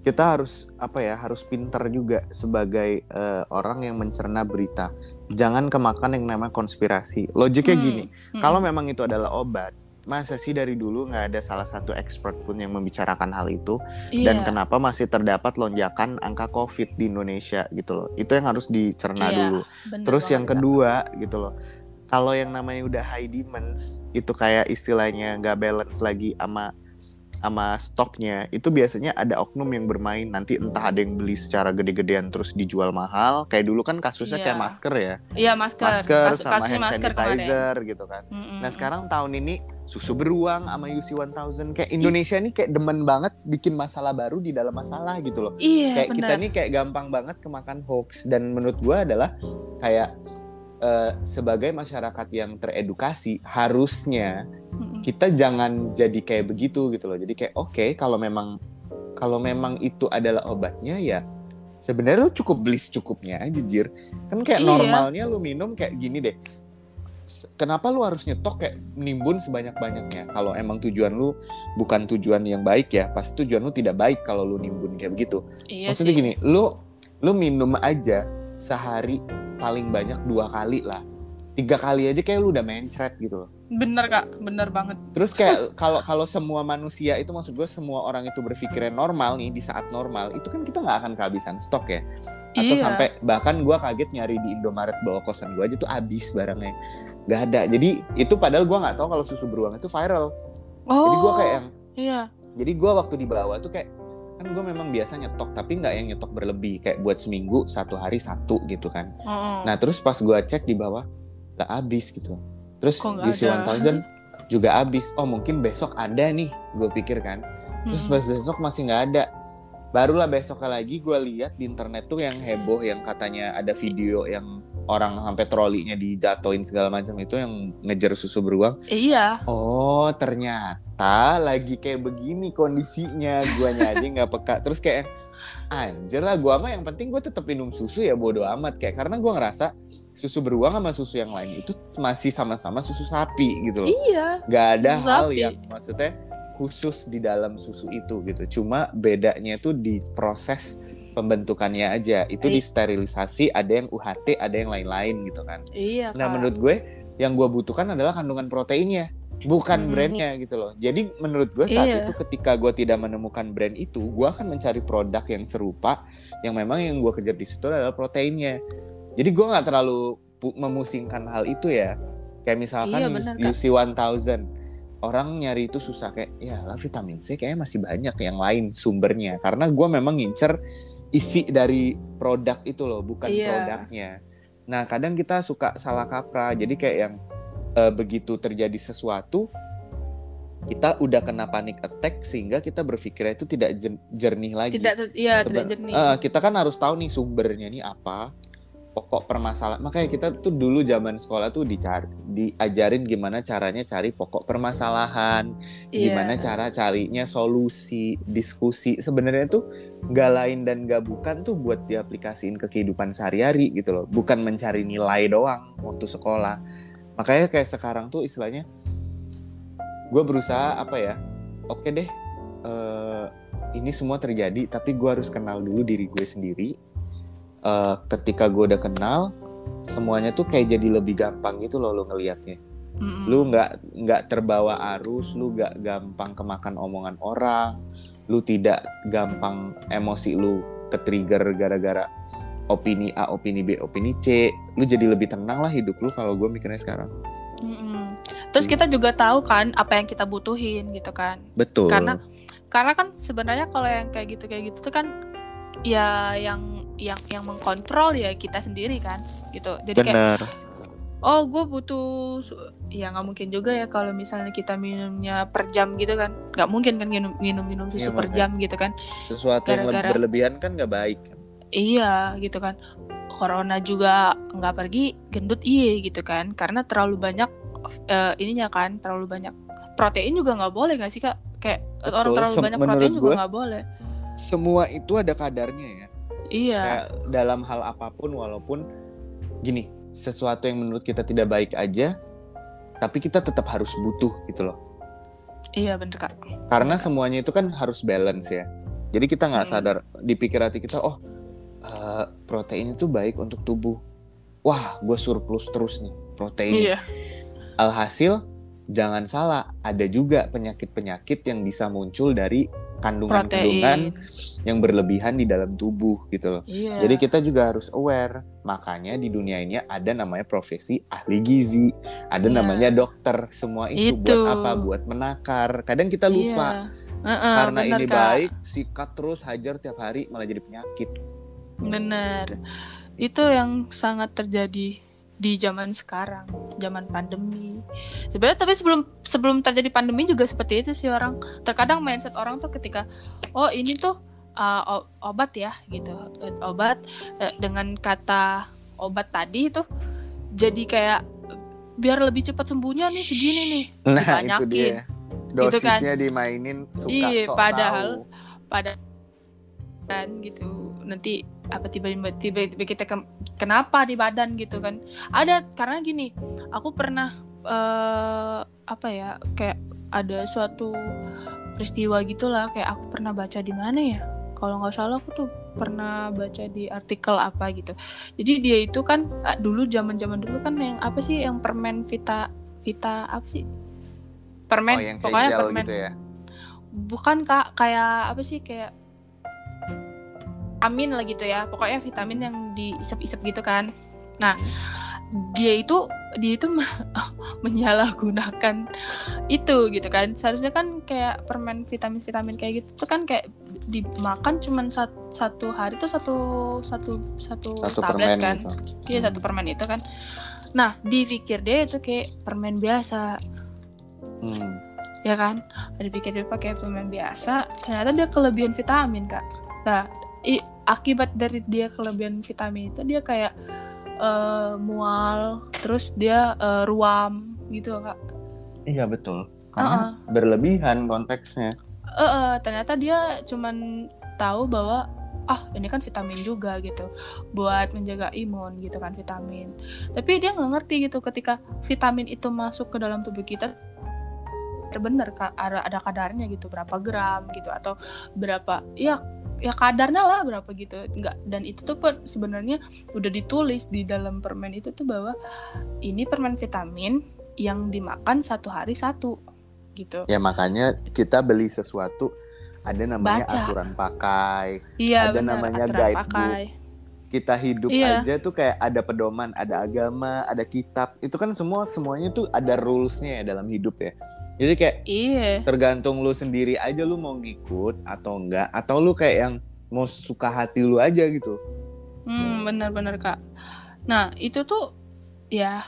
kita harus apa ya harus pinter juga sebagai uh, orang yang mencerna berita jangan kemakan yang namanya konspirasi logiknya hmm. gini hmm. kalau memang itu adalah obat masa sih dari dulu nggak ada salah satu expert pun yang membicarakan hal itu yeah. dan kenapa masih terdapat lonjakan angka covid di Indonesia gitu loh itu yang harus dicerna yeah, dulu terus yang kedua gitu loh kalau yang namanya udah high demands itu kayak istilahnya nggak balance lagi sama sama stoknya itu biasanya ada oknum yang bermain. Nanti entah ada yang beli secara gede-gedean terus dijual mahal. Kayak dulu kan kasusnya yeah. kayak masker ya. Iya yeah, masker. Masker Kas sama hand masker sanitizer kemarin. gitu kan. Mm -hmm. nah sekarang tahun ini susu beruang sama UC 1000 kayak Indonesia nih kayak demen banget bikin masalah baru di dalam masalah gitu loh. Iya, kayak bener. kita nih kayak gampang banget kemakan hoax. Dan menurut gua adalah kayak uh, sebagai masyarakat yang teredukasi harusnya kita jangan jadi kayak begitu gitu loh. Jadi kayak oke okay, kalau memang kalau memang itu adalah obatnya ya sebenarnya lu cukup beli secukupnya aja jir. Kan kayak iya. normalnya lu minum kayak gini deh. Kenapa lu harus nyetok kayak nimbun sebanyak-banyaknya? Kalau emang tujuan lu bukan tujuan yang baik ya, pasti tujuan lu tidak baik kalau lu nimbun kayak begitu. Iya Maksudnya sih. gini, lu lu minum aja sehari paling banyak dua kali lah. Tiga kali aja kayak lu udah mencret gitu loh. Bener kak. Bener banget. Terus kayak kalau kalau semua manusia itu maksud gue semua orang itu berpikirnya normal nih di saat normal itu kan kita nggak akan kehabisan stok ya. Atau iya. sampai bahkan gue kaget nyari di Indomaret bawa kosan gue aja tuh habis barangnya. Nggak ada. Jadi itu padahal gue nggak tahu kalau susu beruang itu viral. Oh, jadi gue kayak yang iya. Jadi gue waktu di bawah tuh kayak kan gue memang biasa nyetok tapi nggak yang nyetok berlebih kayak buat seminggu satu hari satu gitu kan. Mm. nah terus pas gue cek di bawah nggak habis gitu. Terus di One Thousand juga habis. Oh mungkin besok ada nih gue pikir kan. Terus mm. besok masih nggak ada. Barulah besoknya lagi gue lihat di internet tuh yang heboh yang katanya ada video yang orang sampai trolinya dijatoin segala macam itu yang ngejar susu beruang. Iya. Oh ternyata lagi kayak begini kondisinya, guanya aja nggak peka. Terus kayak anjir lah gua mah yang penting gue tetap minum susu ya bodo amat kayak karena gua ngerasa susu beruang sama susu yang lain itu masih sama-sama susu sapi gitu loh. Iya. Gak ada hal sapi. yang maksudnya khusus di dalam susu itu gitu. Cuma bedanya tuh di proses pembentukannya aja. Itu iya. disterilisasi ada yang UHT ada yang lain-lain gitu kan. Iya nah menurut gue yang gue butuhkan adalah kandungan proteinnya bukan hmm. brandnya gitu loh. Jadi menurut gue saat iya. itu ketika gue tidak menemukan brand itu gue akan mencari produk yang serupa yang memang yang gue kejar di situ adalah proteinnya. Jadi gue nggak terlalu memusingkan hal itu ya. Kayak misalkan iya, bener, UC 1000 orang nyari itu susah kayak ya lah vitamin C kayaknya masih banyak yang lain sumbernya. Karena gue memang ngincer isi dari produk itu loh, bukan yeah. produknya. Nah, kadang kita suka salah kaprah. Jadi kayak yang uh, begitu terjadi sesuatu kita udah kena panic attack sehingga kita berpikir itu tidak jernih lagi. Tidak, iya, tidak jernih. Uh, kita kan harus tahu nih sumbernya nih apa pokok permasalahan. Makanya kita tuh dulu zaman sekolah tuh dicari, diajarin gimana caranya cari pokok permasalahan, yeah. gimana cara carinya solusi, diskusi. Sebenarnya tuh gak lain dan gak bukan tuh buat diaplikasiin ke kehidupan sehari-hari gitu loh. Bukan mencari nilai doang waktu sekolah. Makanya kayak sekarang tuh istilahnya gue berusaha apa ya? Oke deh, uh, ini semua terjadi, tapi gue harus kenal dulu diri gue sendiri uh, ketika gue udah kenal semuanya tuh kayak jadi lebih gampang gitu loh lo ngelihatnya mm-hmm. lu nggak nggak terbawa arus lu nggak gampang kemakan omongan orang lu tidak gampang emosi lu ke trigger gara-gara opini A opini B opini C. Lu jadi lebih tenang lah hidup lu kalau gue mikirnya sekarang. Mm-hmm. terus kita juga tahu kan apa yang kita butuhin gitu kan. Betul. Karena karena kan sebenarnya kalau yang kayak gitu kayak gitu tuh kan ya yang yang yang mengkontrol ya kita sendiri kan gitu. Jadi Bener. kayak oh gue butuh ya nggak mungkin juga ya kalau misalnya kita minumnya per jam gitu kan. Nggak mungkin kan minum minum minum susu ya, per jam gitu kan. Sesuatu Gara -gara, yang berlebihan kan nggak baik. Kan iya gitu kan. Corona juga nggak pergi gendut iya gitu kan. Karena terlalu banyak uh, ininya kan terlalu banyak protein juga nggak boleh nggak sih kak? Kayak Betul. orang terlalu banyak protein juga nggak boleh. Semua itu ada kadarnya ya Iya. Kayak dalam hal apa pun walaupun gini, sesuatu yang menurut kita tidak baik aja, tapi kita tetap harus butuh gitu loh. Iya bener kak. Karena semuanya itu kan harus balance ya. Jadi kita nggak hmm. sadar dipikir hati kita, oh uh, protein itu baik untuk tubuh. Wah, gue surplus terus nih protein. Iya. Alhasil jangan salah, ada juga penyakit-penyakit yang bisa muncul dari kandungan-kandungan yang berlebihan di dalam tubuh gitu loh. Iya. Jadi kita juga harus aware. Makanya di dunia ini ada namanya profesi ahli gizi, ada iya. namanya dokter. Semua itu, itu buat apa? Buat menakar. Kadang kita lupa. Iya. Uh -uh, Karena bener, ini Kak. baik, sikat terus hajar tiap hari malah jadi penyakit. Bener. Itu yang sangat terjadi di zaman sekarang, zaman pandemi. Sebenarnya tapi sebelum sebelum terjadi pandemi juga seperti itu sih orang. Terkadang mindset orang tuh ketika oh ini tuh uh, obat ya gitu. Obat uh, dengan kata obat tadi tuh jadi kayak biar lebih cepat sembuhnya nih segini nih. Nah, dibanyakin. itu dia. Dosisnya gitu kan. dimainin suka Iya, padahal tahu. pada kan gitu nanti apa tiba-tiba tiba-tiba kita ke, kenapa di badan gitu kan. Ada karena gini aku pernah uh, apa ya kayak ada suatu peristiwa gitulah kayak aku pernah baca di mana ya. Kalau nggak salah aku tuh pernah baca di artikel apa gitu. Jadi dia itu kan dulu zaman zaman dulu kan yang apa sih yang permen vita vita apa sih? Permen oh, yang pokoknya permen. gitu ya? bukan kak kayak apa sih kayak vitamin lah gitu ya. Pokoknya vitamin yang diisep-isep gitu kan. Nah dia itu dia itu menyalahgunakan itu gitu kan. Seharusnya kan kayak permen vitamin vitamin kayak gitu tuh kan kayak dimakan cuman sat, satu hari tuh satu satu satu, satu tablet kan. iya hmm. satu permen itu kan. Nah dipikir dia itu kayak permen biasa. Hmm. ya kan? Dipikir dia pakai permen biasa ternyata dia kelebihan vitamin kak. Nah i, akibat dari dia kelebihan vitamin itu dia kayak uh, mual terus dia uh, ruam gitu kak. Iya betul. Karena uh -uh. berlebihan konteksnya. Uh -uh, ternyata dia cuman tahu bahwa ah ini kan vitamin juga gitu. Buat menjaga imun gitu kan vitamin. Tapi dia nggak ngerti gitu ketika vitamin itu masuk ke dalam tubuh kita bener kak ada ada kadarnya gitu berapa gram gitu atau berapa ya ya kadarnya lah berapa gitu. Enggak dan itu tuh pun sebenarnya udah ditulis di dalam permen itu tuh bahwa ini permen vitamin yang dimakan satu hari satu gitu. Ya makanya kita beli sesuatu ada namanya Baca. aturan pakai iya, ada bener, namanya guidebook. kita hidup iya. aja tuh kayak ada pedoman ada agama ada kitab. Itu kan semua semuanya tuh ada rulesnya ya dalam hidup ya jadi kayak iya. tergantung lu sendiri aja lu mau ngikut atau enggak atau lu kayak yang mau suka hati lu aja gitu. Hmm, benar-benar Kak. Nah, itu tuh ya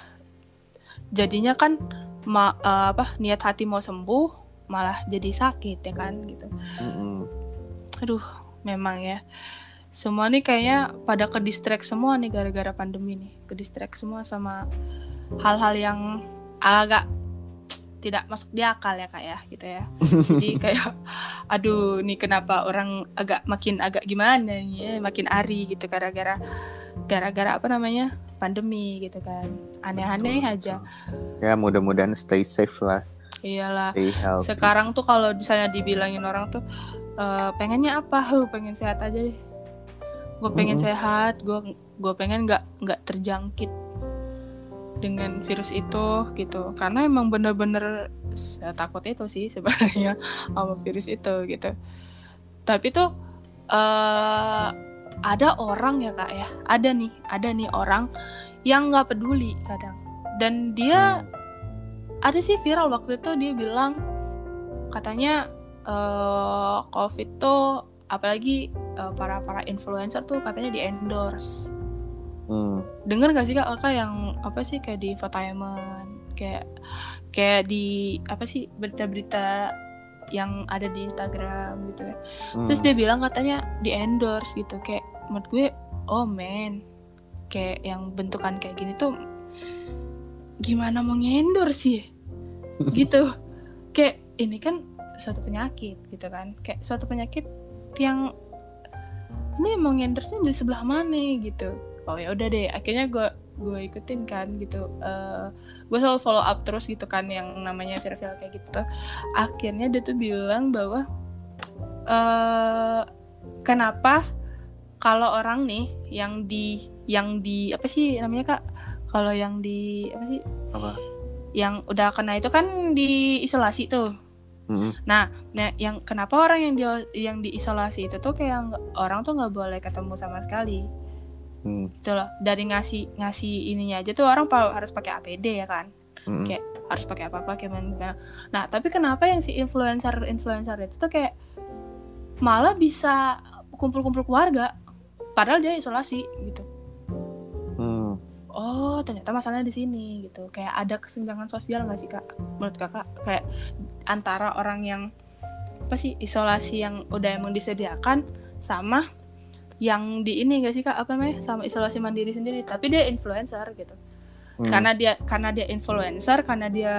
jadinya kan ma uh, apa niat hati mau sembuh malah jadi sakit ya kan gitu. Mm -hmm. Aduh, memang ya. Semua nih kayaknya pada ke distract semua nih gara-gara pandemi nih. Ke distract semua sama hal-hal yang agak tidak masuk di akal ya kak ya gitu ya. Jadi kayak aduh nih kenapa orang agak makin agak gimana nih ya makin ari gitu gara-gara gara-gara apa namanya pandemi gitu kan. Aneh-aneh aja. ya mudah-mudahan stay safe lah. Iyalah. Sekarang tuh kalau misalnya dibilangin orang tuh uh, pengennya apa? Huh, pengen sehat aja deh. Gue pengen mm -hmm. sehat gue gue pengen nggak nggak terjangkit dengan virus itu gitu. Karena emang bener-bener saya takut itu sih sebenarnya sama virus itu gitu. Tapi tuh uh, ada orang ya kak ya. Ada nih ada nih orang yang nggak peduli kadang. Dan dia ada sih viral waktu itu dia bilang katanya uh, covid tuh apalagi uh, para para influencer tuh katanya di endorse Hmm. Dengar gak sih kak kakak yang apa sih kayak di infotainment kayak kayak di apa sih berita-berita yang ada di Instagram gitu ya. Hmm. Terus dia bilang katanya di endorse gitu kayak menurut gue oh man kayak yang bentukan kayak gini tuh gimana mau ngendor sih gitu kayak ini kan suatu penyakit gitu kan kayak suatu penyakit yang ini mau ngendorse di sebelah mana gitu oh ya udah deh akhirnya gue gue ikutin kan gitu. Uh, gue selalu follow up terus gitu kan yang namanya viral kayak gitu akhirnya dia tuh bilang bahwa uh, kenapa kalau orang nih yang di yang di apa sih namanya kak? Kalau yang di apa sih? Apa? Yang udah kena itu kan di isolasi tuh. Mm-hmm. nah, nah yang kenapa orang yang di yang diisolasi itu tuh kayak orang tuh nggak boleh ketemu sama sekali mm. gitu loh. Dari ngasih ngasih ininya aja tuh orang harus pakai APD ya kan? Mm-hmm. kayak harus pakai apa apa kayak mana nah tapi kenapa yang si influencer influencer itu tuh kayak malah bisa kumpul-kumpul keluarga padahal dia isolasi gitu. Mm oh ternyata masalahnya di sini gitu. Kayak ada kesenjangan sosial nggak sih kak? Menurut kakak kayak antara orang yang apa sih isolasi yang udah emang disediakan sama yang di ini gak sih kak? Apa namanya? Sama isolasi mandiri sendiri. Tapi dia influencer gitu. Hmm. karena dia karena dia influencer karena dia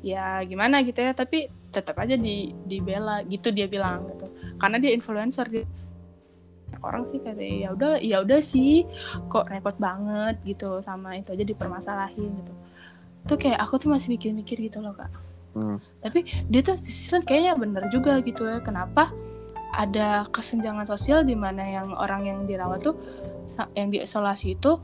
ya gimana gitu ya. Tapi tetap aja di dibela gitu dia bilang gitu. Karena dia influencer dia orang sih kayak ya udah ya udah sih kok repot banget gitu. Sama itu aja dipermasalahin gitu. Tuh kayak aku tuh masih mikir-mikir gitu loh kak. Hmm. tapi dia tuh kayaknya bener juga gitu ya. Kenapa ada kesenjangan sosial di mana yang orang yang dirawat tuh yang diisolasi itu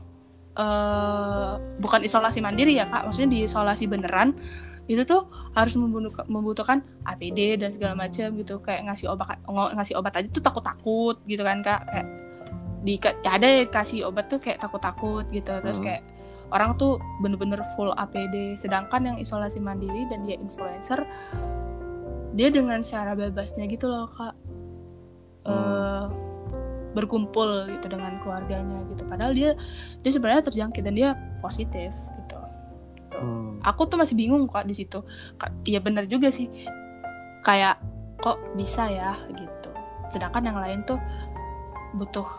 uh, bukan isolasi mandiri ya kak maksudnya diisolasi beneran itu tuh harus membutuhkan APD dan segala macam gitu kayak ngasih obat ngasih obat aja tuh takut-takut gitu kan kak kayak di ya ada kasih obat tuh kayak takut-takut gitu terus hmm. kayak orang tuh bener-bener full APD sedangkan yang isolasi mandiri dan dia influencer dia dengan cara bebasnya gitu loh kak hmm. uh, berkumpul gitu dengan keluarganya gitu padahal dia dia sebenarnya terjangkit dan dia positif gitu. Hmm. Aku tuh masih bingung kok di situ. Iya bener juga sih. Kayak kok bisa ya gitu. Sedangkan yang lain tuh butuh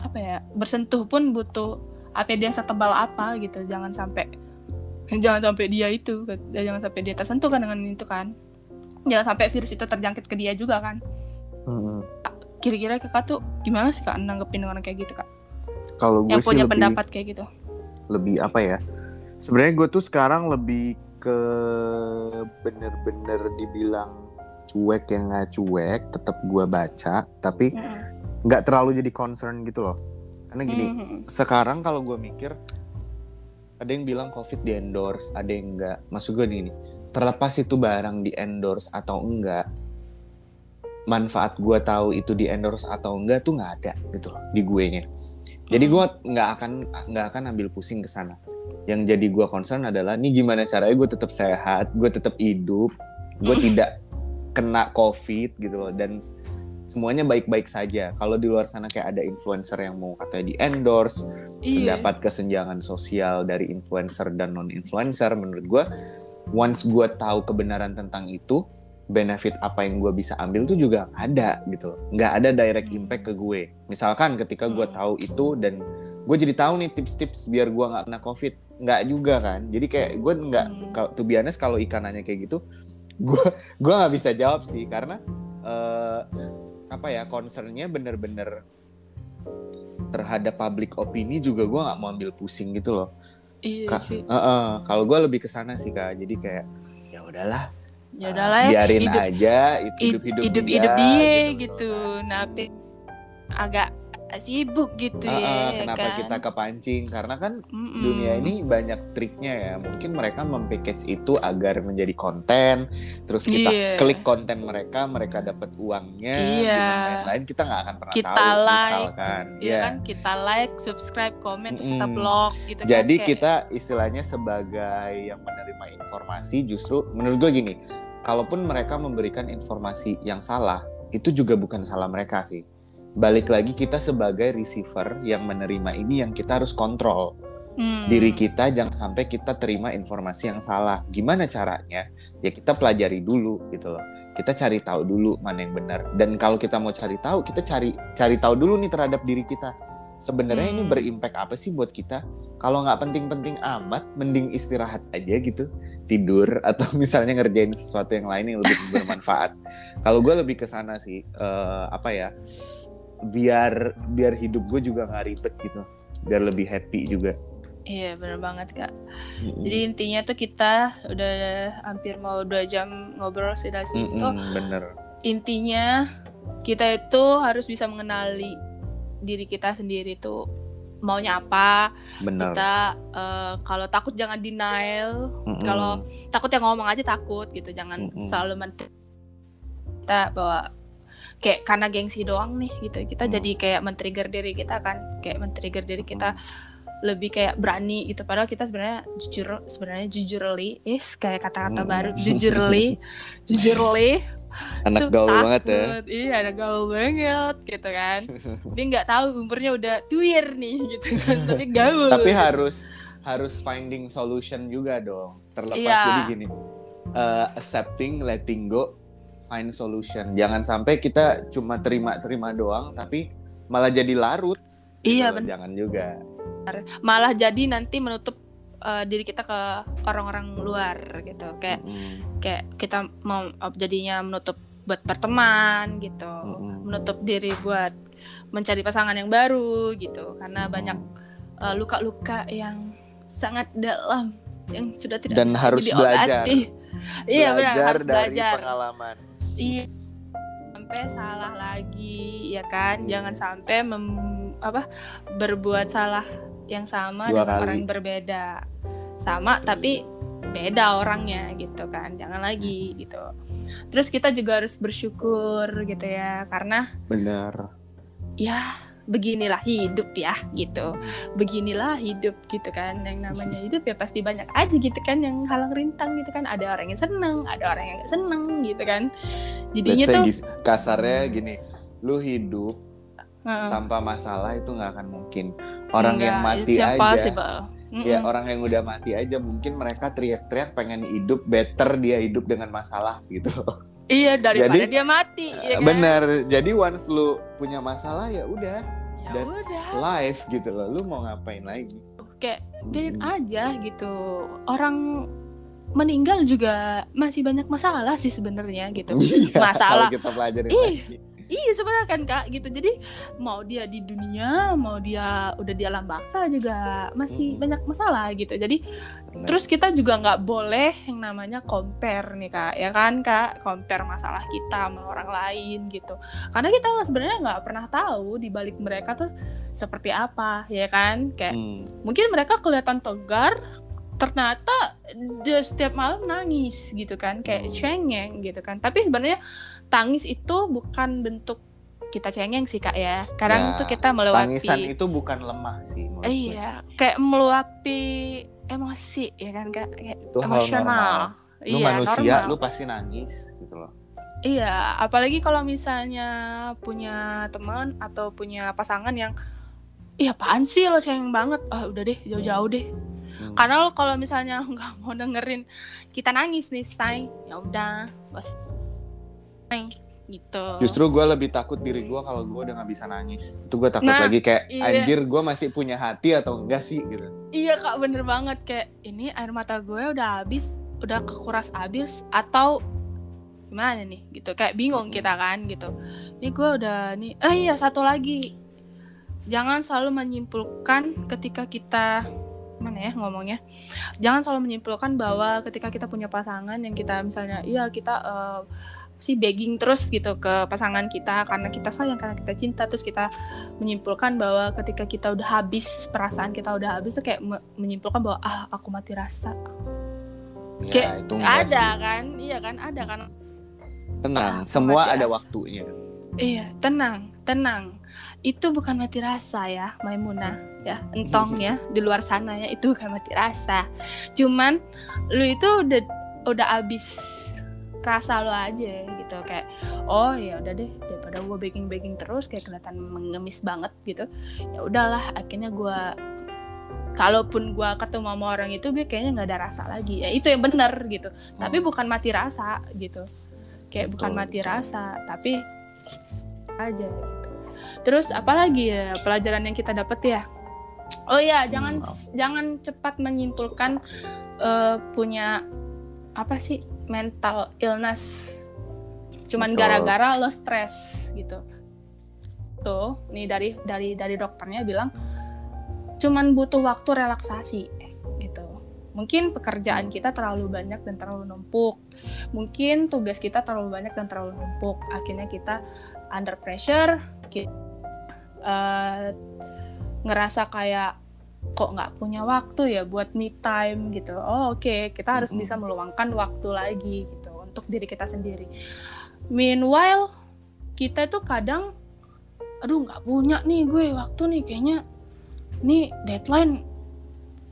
apa ya? Bersentuh pun butuh APD yang setebal apa gitu. Jangan sampai jangan sampai dia itu jangan sampai dia tersentuh kan dengan itu kan. Jangan sampai virus itu terjangkit ke dia juga kan. Hmm. Kira-kira kakak tuh gimana sih kak nanggepin orang kayak gitu kak? Kalau gue yang punya lebih, pendapat kayak gitu. Lebih apa ya? sebenarnya gue tuh sekarang lebih ke bener-bener dibilang cuek yang nggak cuek tetap gue baca tapi nggak mm. terlalu jadi concern gitu loh karena gini mm -hmm. sekarang kalau gue mikir ada yang bilang covid di endorse ada yang enggak maksud gue gini terlepas itu barang di endorse atau enggak manfaat gue tahu itu di endorse atau enggak tuh nggak ada gitu loh di gue nya. Jadi gue nggak akan nggak akan ambil pusing ke sana. Yang jadi gue concern adalah nih gimana caranya gue tetap sehat gue tetap hidup gue tidak kena covid gitu loh. Dan semuanya baik-baik saja. Kalau di luar sana kayak ada influencer yang mau katanya di endorse iya. dapat kesenjangan sosial dari influencer dan non influencer menurut gue once gue tahu kebenaran tentang itu benefit apa yang gue bisa ambil tuh juga ada gitu loh. Nggak ada direct impact ke gue. Misalkan ketika gue hmm. tahu itu dan gue jadi tahu nih tips-tips biar gue nggak kena covid. Nggak juga kan? Jadi kayak gue nggak hmm. kalau tuh biasanya kalau ikan nanya kayak gitu gue gue nggak bisa jawab sih. Karena uh, apa ya concernnya bener-bener terhadap public opini juga gue nggak mau ambil pusing gitu loh. Iya Ka sih. uh -uh, kalau gue lebih ke sana sih kak. Jadi kayak ya udahlah ya udahlah uh, biarin hidup, aja itu hidup hidup hidup, dia, hidup dia gitu, gitu. nah agak sibuk gitu uh, ya kenapa kan? kita kepancing karena kan Mm-mm. dunia ini banyak triknya ya mungkin mereka mempackage itu agar menjadi konten terus kita yeah. klik konten mereka mereka dapat uangnya yeah. lain-lain kita nggak akan pernah kita tahu like, misalkan ya yeah. kan kita like subscribe komen terus kita blog gitu kan, jadi kan, kita istilahnya sebagai yang menerima informasi justru menurut gue gini kalaupun mereka memberikan informasi yang salah itu juga bukan salah mereka sih. Balik lagi kita sebagai receiver yang menerima ini yang kita harus kontrol. Hmm. diri kita jangan sampai kita terima informasi yang salah. Gimana caranya? Ya kita pelajari dulu gitu loh. Kita cari tahu dulu mana yang benar. Dan kalau kita mau cari tahu kita cari cari tahu dulu nih terhadap diri kita sebenarnya hmm. ini berimpact apa sih buat kita kalau nggak penting-penting amat mending istirahat aja gitu tidur atau misalnya ngerjain sesuatu yang lain yang lebih bermanfaat kalau gue lebih ke sana sih uh, apa ya biar biar hidup gue juga nggak ribet gitu biar lebih happy juga Iya bener banget kak. Mm-hmm. Jadi intinya tuh kita udah hampir mau dua jam ngobrol sih dari situ. Mm-hmm, bener. Intinya kita itu harus bisa mengenali diri kita sendiri tuh maunya apa. Bener. Kita uh, kalau takut jangan denial. Mm-hmm. Kalau takut ya ngomong aja takut gitu. Jangan mm-hmm. selalu kita bahwa kayak karena gengsi doang nih gitu. Kita mm. jadi kayak men-trigger diri kita kan, kayak men-trigger diri kita. Mm lebih kayak berani gitu padahal kita sebenarnya jujur sebenarnya jujurly is kayak kata-kata hmm. baru jujurly jujurly anak gaul takut. banget ya. iya anak gaul banget gitu kan. Tapi nggak tahu umurnya udah tuir nih gitu kan. Tapi gaul. Tapi harus harus finding solution juga dong. Terlepas iya. jadi gini uh, accepting letting go find solution. Jangan sampai kita cuma terima terima doang tapi malah jadi larut. Iya gitu. jangan juga. Malah jadi nanti menutup uh, diri kita ke orang-orang luar gitu kayak mm. kayak kita mau jadinya menutup buat berteman gitu mm. menutup diri buat mencari pasangan yang baru gitu karena mm. banyak uh, luka-luka yang sangat dalam yang sudah tidak dan harus belajar iya benar harus dari belajar pengalaman iya sampai salah lagi ya kan mm. jangan sampai mem, apa berbuat salah yang sama Dua dengan kali. orang yang berbeda sama tapi beda orangnya gitu kan. Jangan lagi gitu. Terus kita juga harus bersyukur gitu ya karena benar. Ya beginilah hidup ya gitu. Beginilah hidup gitu kan. Yang namanya hidup ya pasti banyak aja gitu kan yang halang rintang gitu kan. Ada orang yang seneng ada orang yang gak seneng gitu kan. Jadinya tuh kasarnya gini lu hidup uh tanpa masalah itu nggak akan mungkin. Orang Enggak, yang mati aja possible. ya orang yang udah mati aja mungkin mereka teriak-teriak pengen hidup better dia hidup dengan masalah gitu iya daripada jadi, dia mati ya kan? bener jadi once lu punya masalah ya udah ya that's udah. life gitu loh lu mau ngapain lagi kayak biarin hmm. aja gitu orang meninggal juga masih banyak masalah sih sebenarnya gitu iya, masalah kita pelajarin lagi iya sebenarnya kan kak gitu jadi mau dia di dunia mau dia udah di alam baka juga masih hmm. banyak masalah gitu jadi Bener. terus kita juga nggak boleh yang namanya compare nih kak ya kan kak compare masalah kita sama orang lain gitu karena kita sebenarnya nggak pernah tahu di balik mereka tuh seperti apa ya kan kayak hmm. mungkin mereka kelihatan tegar ternyata dia setiap malam nangis gitu kan kayak hmm. cengeng gitu kan tapi sebenarnya tangis itu bukan bentuk kita cengeng sih kak ya. Kadang ya, tuh kita meluapi. tangisan itu bukan lemah sih iya gue. kayak meluapi emosi ya kan kak? Kayak itu emosional. lu iya, manusia normal. lu pasti nangis gitu loh. Iya apalagi kalau misalnya punya teman atau punya pasangan yang iya apaan sih lo cengeng banget? Ah oh, udah deh jauh-jauh deh. Hmm. karena lo kalau misalnya nggak mau dengerin kita nangis nih say ya udah gitu. Justru gue lebih takut diri gue kalau gue udah nggak bisa nangis. Itu gue takut nah, lagi kayak iya. anjir gue masih punya hati atau enggak sih gitu. Iya kak bener banget kayak ini air mata gue udah habis, udah kekuras habis atau gimana nih gitu kayak bingung kita kan gitu. Ini gue udah nih. Eh iya satu lagi jangan selalu menyimpulkan ketika kita mana ya ngomongnya jangan selalu menyimpulkan bahwa ketika kita punya pasangan yang kita misalnya iya kita uh, si begging terus gitu ke pasangan kita karena kita sayang karena kita cinta terus kita menyimpulkan bahwa ketika kita udah habis perasaan kita udah habis tuh kayak menyimpulkan bahwa ah aku mati rasa. Ya, kayak itu ada sih. kan? Iya kan? Ada kan? Tenang ah, semua ada rasa. waktunya. Iya tenang tenang. Itu bukan mati rasa ya Maimunah ya entong ya di luar sana ya itu bukan mati rasa. Cuman lu itu udah udah habis rasa lo aja gitu. Kayak oh ya udah deh daripada gue baking baking terus kayak kelihatan mengemis banget gitu ya udahlah akhirnya gue kalaupun gue ketemu sama orang itu gue kayaknya nggak ada rasa lagi. Ya itu yang benar gitu. Tapi bukan mati rasa gitu. Kayak bukan mati rasa tapi aja gitu. Terus apalagi ya pelajaran yang kita dapat ya? Oh ya jangan hmm. jangan cepat menyimpulkan uh, punya apa sih mental illness. Cuman gara-gara lo stres gitu. Tuh nih dari dari dari dokternya bilang cuman butuh waktu relaksasi gitu. Mungkin pekerjaan kita terlalu banyak dan terlalu numpuk. Mungkin tugas kita terlalu banyak dan terlalu numpuk. Akhirnya kita under pressure kita, uh, ngerasa kayak kok nggak punya waktu ya buat me time gitu oh oke okay. kita harus mm -hmm. bisa meluangkan waktu lagi gitu untuk diri kita sendiri meanwhile kita tuh kadang aduh nggak punya nih gue waktu nih kayaknya nih deadline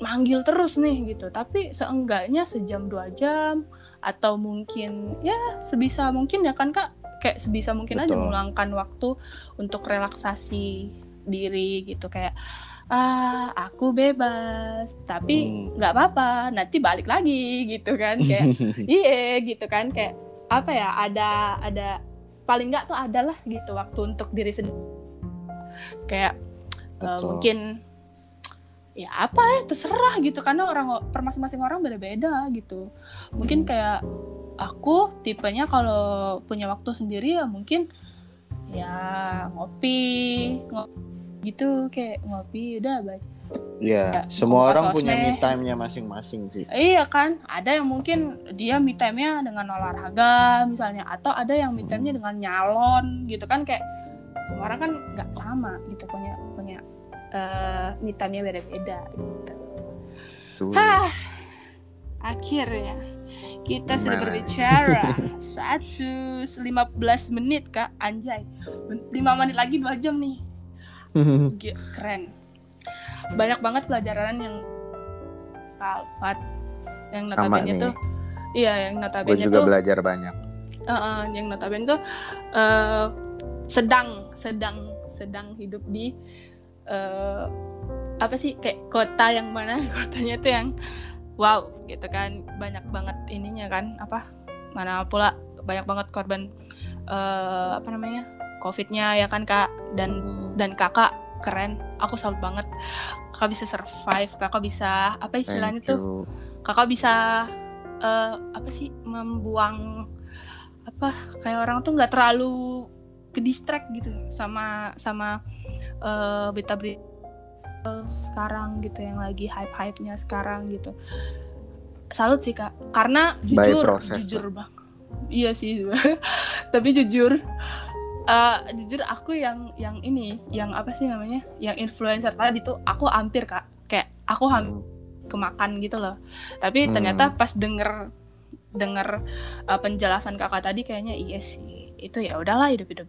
manggil terus nih gitu tapi seenggaknya sejam dua jam atau mungkin ya sebisa mungkin ya kan kak kayak sebisa mungkin Betul. aja meluangkan waktu untuk relaksasi diri gitu kayak ah aku bebas tapi hmm. nggak hmm. apa-apa nanti balik lagi gitu kan kayak iya gitu kan kayak apa ya ada ada paling nggak tuh adalah gitu waktu untuk diri sendiri kayak uh, mungkin ya apa ya terserah gitu karena orang per masing-masing orang beda-beda gitu mungkin hmm. kayak aku tipenya kalau punya waktu sendiri ya mungkin ya ngopi ngopi gitu kayak ngopi udah baca Iya, semua orang sosmed. punya me time-nya masing-masing sih. Iya kan, ada yang mungkin dia me time-nya dengan olahraga misalnya, atau ada yang me time-nya hmm. dengan nyalon gitu kan kayak semua orang kan nggak sama gitu punya punya uh, me time-nya beda-beda gitu. Hah, akhirnya kita Gimana? sudah berbicara satu lima belas menit kak anjay lima menit lagi dua jam nih keren. Banyak banget pelajaran yang Kalfat yang notabene tuh iya yang notabene Gue juga tuh, belajar banyak. Uh, uh, yang notabene tuh uh, sedang sedang sedang hidup di uh, apa sih kayak kota yang mana kotanya tuh yang wow gitu kan. Banyak banget ininya kan apa mana pula banyak banget korban uh, apa namanya covidnya ya kan kak? Dan hmm. Dan kakak keren. Aku salut banget. Kakak bisa survive kakak bisa apa istilahnya tuh? kakak bisa uh, apa sih membuang apa kayak orang tuh nggak terlalu ke distract gitu sama sama uh, berita-berita sekarang gitu yang lagi hype-hype-nya sekarang gitu. Salut sih kak. Karena jujur jujur bang iya sih. Tapi jujur uh, jujur aku yang yang ini yang apa sih namanya yang influencer tadi tuh aku hampir kak kayak aku hampir hmm. kemakan gitu loh tapi hmm. ternyata pas denger denger uh, penjelasan kakak tadi kayaknya iya sih itu ya udahlah hidup hidup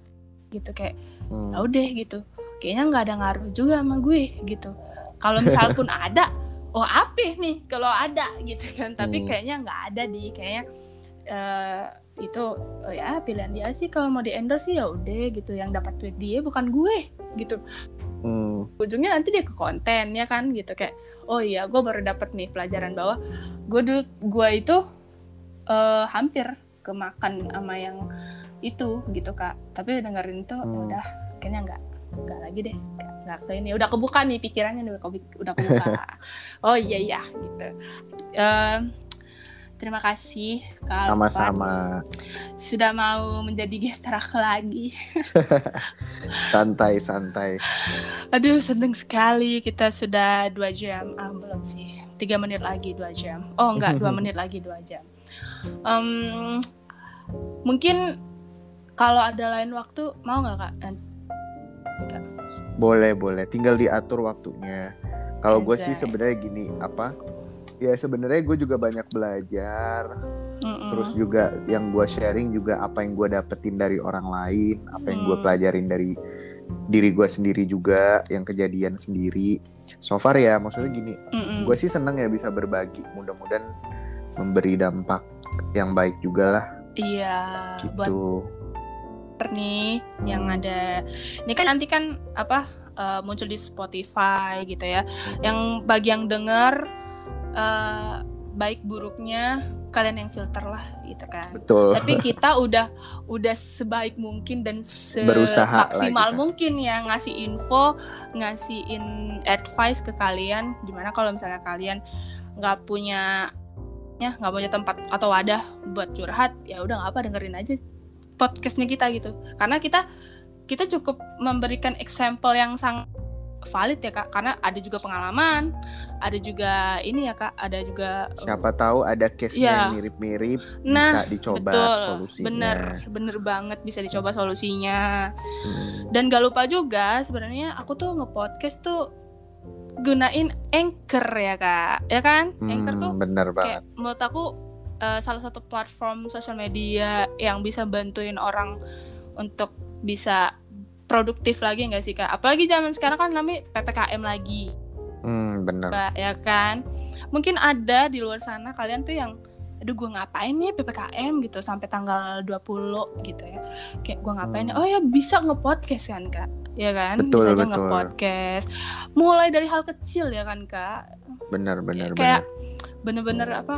gitu kayak hmm. ya udah gitu kayaknya nggak ada ngaruh juga sama gue gitu kalau misal pun ada oh apa nih kalau ada gitu kan tapi hmm. kayaknya nggak ada di kayaknya uh, itu oh ya pilihan dia sih kalau mau di endorse sih ya udah gitu. Yang dapat tweet dia bukan gue gitu. Hmm. ujungnya nanti dia ke konten ya kan gitu. Kayak oh iya gue baru dapat nih pelajaran bahwa gue dulu gue itu uh, hampir kemakan sama yang itu gitu kak. Tapi dengerin itu hmm. udah kayaknya nggak nggak lagi deh. Nggak ke ini. Udah kebuka nih pikirannya udah kebuka, udah kebuka. Oh iya iya gitu. Uh, Terima kasih Kak Sama-sama. Sudah mau menjadi guest terakhir lagi. santai, santai. Aduh, seneng sekali. Kita sudah dua jam. Ah, belum sih. Tiga menit lagi dua jam. Oh, enggak. Dua menit lagi dua jam. Um, mungkin kalau ada lain waktu, mau nggak Kak? Boleh, boleh. Tinggal diatur waktunya. Kalau gue sih sebenarnya gini, apa? Ya sebenarnya gue juga banyak belajar Mm-mm. terus juga yang gue sharing juga apa yang gue dapetin dari orang lain apa yang gue mm. pelajarin dari diri gue sendiri juga yang kejadian sendiri so far ya maksudnya gini gue sih seneng ya bisa berbagi mudah-mudahan memberi dampak yang baik juga lah iya gitu buat nih hmm. yang ada ini kan nanti kan apa uh, muncul di Spotify gitu ya hmm. yang bagi yang denger uh, baik buruknya kalian yang filter lah gitu kan. Betul. Tapi kita udah udah sebaik mungkin dan maksimal mungkin ya ngasih info, ngasihin advice ke kalian. Di mana kalau misalnya kalian nggak punya ya nggak punya tempat atau wadah buat curhat, ya udah nggak apa dengerin aja podcastnya kita gitu. Karena kita kita cukup memberikan example yang sangat valid ya kak. Karena ada juga pengalaman ada juga ini ya kak. Ada juga siapa tahu ada case Iya. yang mirip-mirip nah bisa dicoba betul. solusinya. Bener bener banget bisa dicoba solusinya. Hmm. dan gak lupa juga sebenarnya aku tuh nge-podcast tuh gunain anchor ya kak. Ya kan? Anchor tuh Hmm, bener kayak banget. menurut aku eh, salah satu platform sosial media yang bisa bantuin orang untuk bisa produktif lagi nggak sih kak? Apalagi zaman sekarang kan namanya ppkm lagi, Hmm, bener. Kak, ya kan? Mungkin ada di luar sana kalian tuh yang aduh gue ngapain nih ppkm gitu sampai tanggal 20 gitu ya. Kayak gue ngapain Hmm. oh ya bisa nge-podcast kan kak? Ya kan? Betul, bisa aja nge-podcast. Mulai dari hal kecil ya kan kak? Bener bener kayak bener. bener-bener apa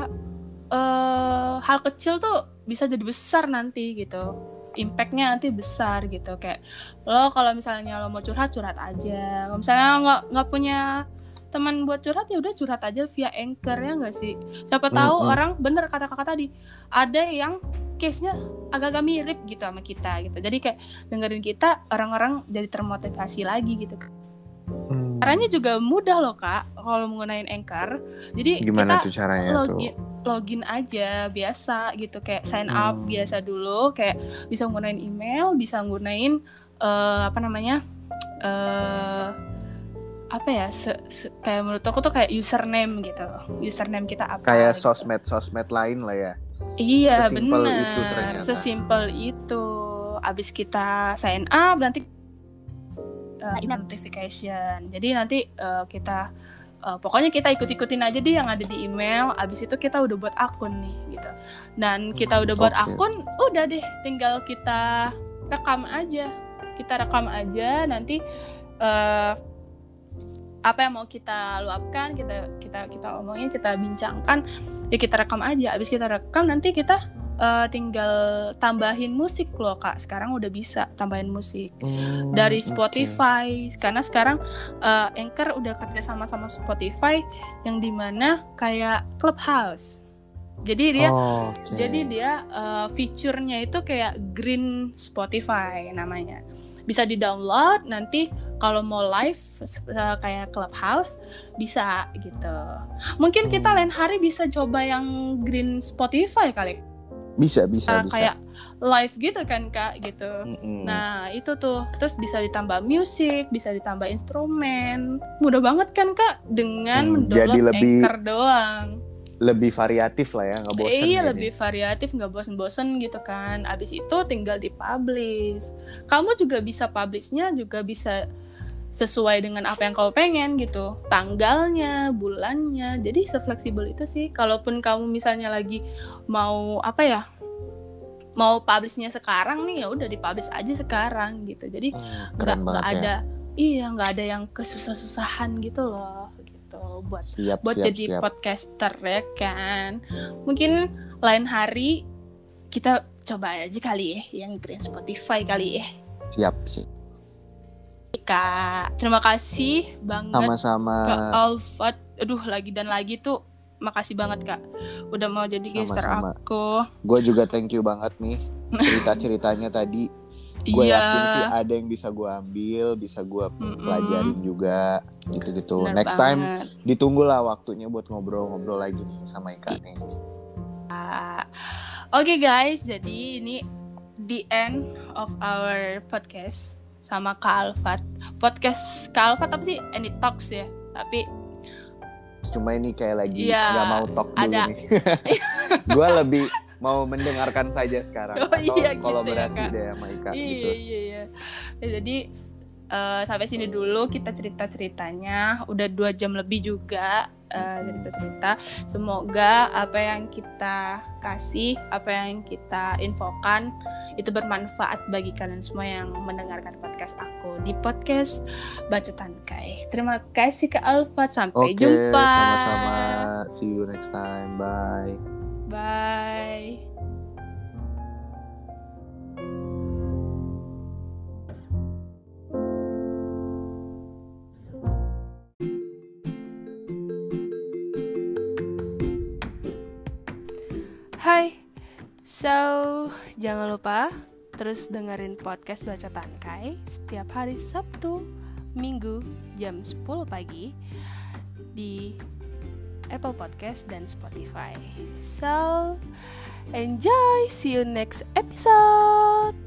eh hal kecil tuh bisa jadi besar nanti gitu impactnya nanti besar gitu. Kayak lo kalau misalnya lo mau curhat curhat aja. Kalau misalnya nggak nggak punya teman buat curhat ya udah curhat aja via anchor ya nggak sih? Siapa tahu Mm-mm. orang bener kata kakak tadi ada yang case nya agak-agak mirip gitu sama kita gitu. Jadi kayak dengerin kita orang-orang jadi termotivasi lagi gitu. Hmm. caranya juga mudah loh kak kalau menggunakan anchor. Jadi gimana kita tuh caranya login tuh login aja biasa gitu. Kayak sign up Hmm. biasa dulu kayak bisa nggunain email bisa nggunain eh, apa namanya eh apa ya se- se- kayak menurut aku tuh kayak username gitu. Username kita apa kayak gitu. sosmed sosmed lain lah ya. Iya Sesimpel benar itu ternyata. sesimpel itu. Abis kita sign up nanti uh, notification. Jadi nanti uh, kita uh, pokoknya kita ikut-ikutin aja deh yang ada di email abis itu kita udah buat akun nih gitu. Dan kita udah buat akun udah deh tinggal kita rekam aja. Kita rekam aja nanti uh, apa yang mau kita luapkan kita kita kita omongin kita bincangkan ya kita rekam aja. Abis kita rekam nanti kita uh, tinggal tambahin musik loh kak. Sekarang udah bisa tambahin musik. Hmm, dari. Spotify. Karena sekarang uh, Anchor udah kerja sama sama Spotify yang di mana kayak Clubhouse. Jadi dia Oh, oke. jadi dia uh, fiturnya itu kayak Green Spotify namanya. Bisa di download nanti kalau mau live uh, kayak Clubhouse bisa gitu. Mungkin kita Hmm. lain hari bisa coba yang Green Spotify kali bisa bisa Uh, bisa kayak live gitu kan kak gitu Mm-mm. Nah itu tuh terus bisa ditambah musik, bisa ditambah instrumen, mudah banget kan kak dengan Hmm, mendownload jadi lebih Anchor doang. lebih variatif lah ya nggak bosan iya jadi. lebih variatif, nggak bosen-bosen gitu kan. Abis itu tinggal dipublish. Kamu juga bisa publishnya juga bisa sesuai dengan apa yang kau pengen gitu. Tanggalnya bulannya. Jadi sefleksibel itu sih. Kalaupun kamu misalnya lagi mau apa ya mau publishnya sekarang nih ya udah dipublish aja sekarang gitu. Jadi Hmm, nggak nggak banget ya. ada iya nggak ada yang kesusah-susahan gitu loh gitu. Buat siap buat siap jadi siap. podcaster ya kan. Mungkin lain hari kita coba aja kali ya yang Green Spotify kali ya. Siap siap kak. Terima kasih banget ke sama-sama Alfat aduh lagi dan lagi tuh makasih banget kak. Udah mau jadi Sama-sama. aku gue juga thank you banget nih cerita ceritanya tadi. Gue iya. yakin sih ada yang bisa gue ambil bisa gue Mm-mm. pelajarin juga gitu-gitu. Bener next time banget. ditunggulah waktunya buat ngobrol-ngobrol lagi nih sama Ika nih. Oke guys, jadi ini the end of our podcast sama Kak Alfat. Podcast Kak Alfat apa sih? Any Talks ya. Tapi cuma ini kayak lagi Iya, nggak mau talk dulu ada. nih gue lebih mau mendengarkan saja sekarang Oh, atau iya gitu ya, kolaborasi deh sama Ika iya gitu iya iya. Ya, jadi eh, sampai sini dulu kita cerita ceritanya. Udah dua jam lebih juga Mm-mm. cerita cerita. Semoga apa yang kita kasih, apa yang kita infokan itu bermanfaat bagi kalian semua yang mendengarkan podcast aku di podcast Bacotan Kai. Terima kasih ke Alfat. Sampai oke jumpa. sama-sama see you next time bye Bye. Hai, so jangan lupa terus dengerin podcast Baca Tangkai setiap hari Sabtu Minggu jam 10 pagi di Apple Podcast dan Spotify. So, enjoy. See you next episode.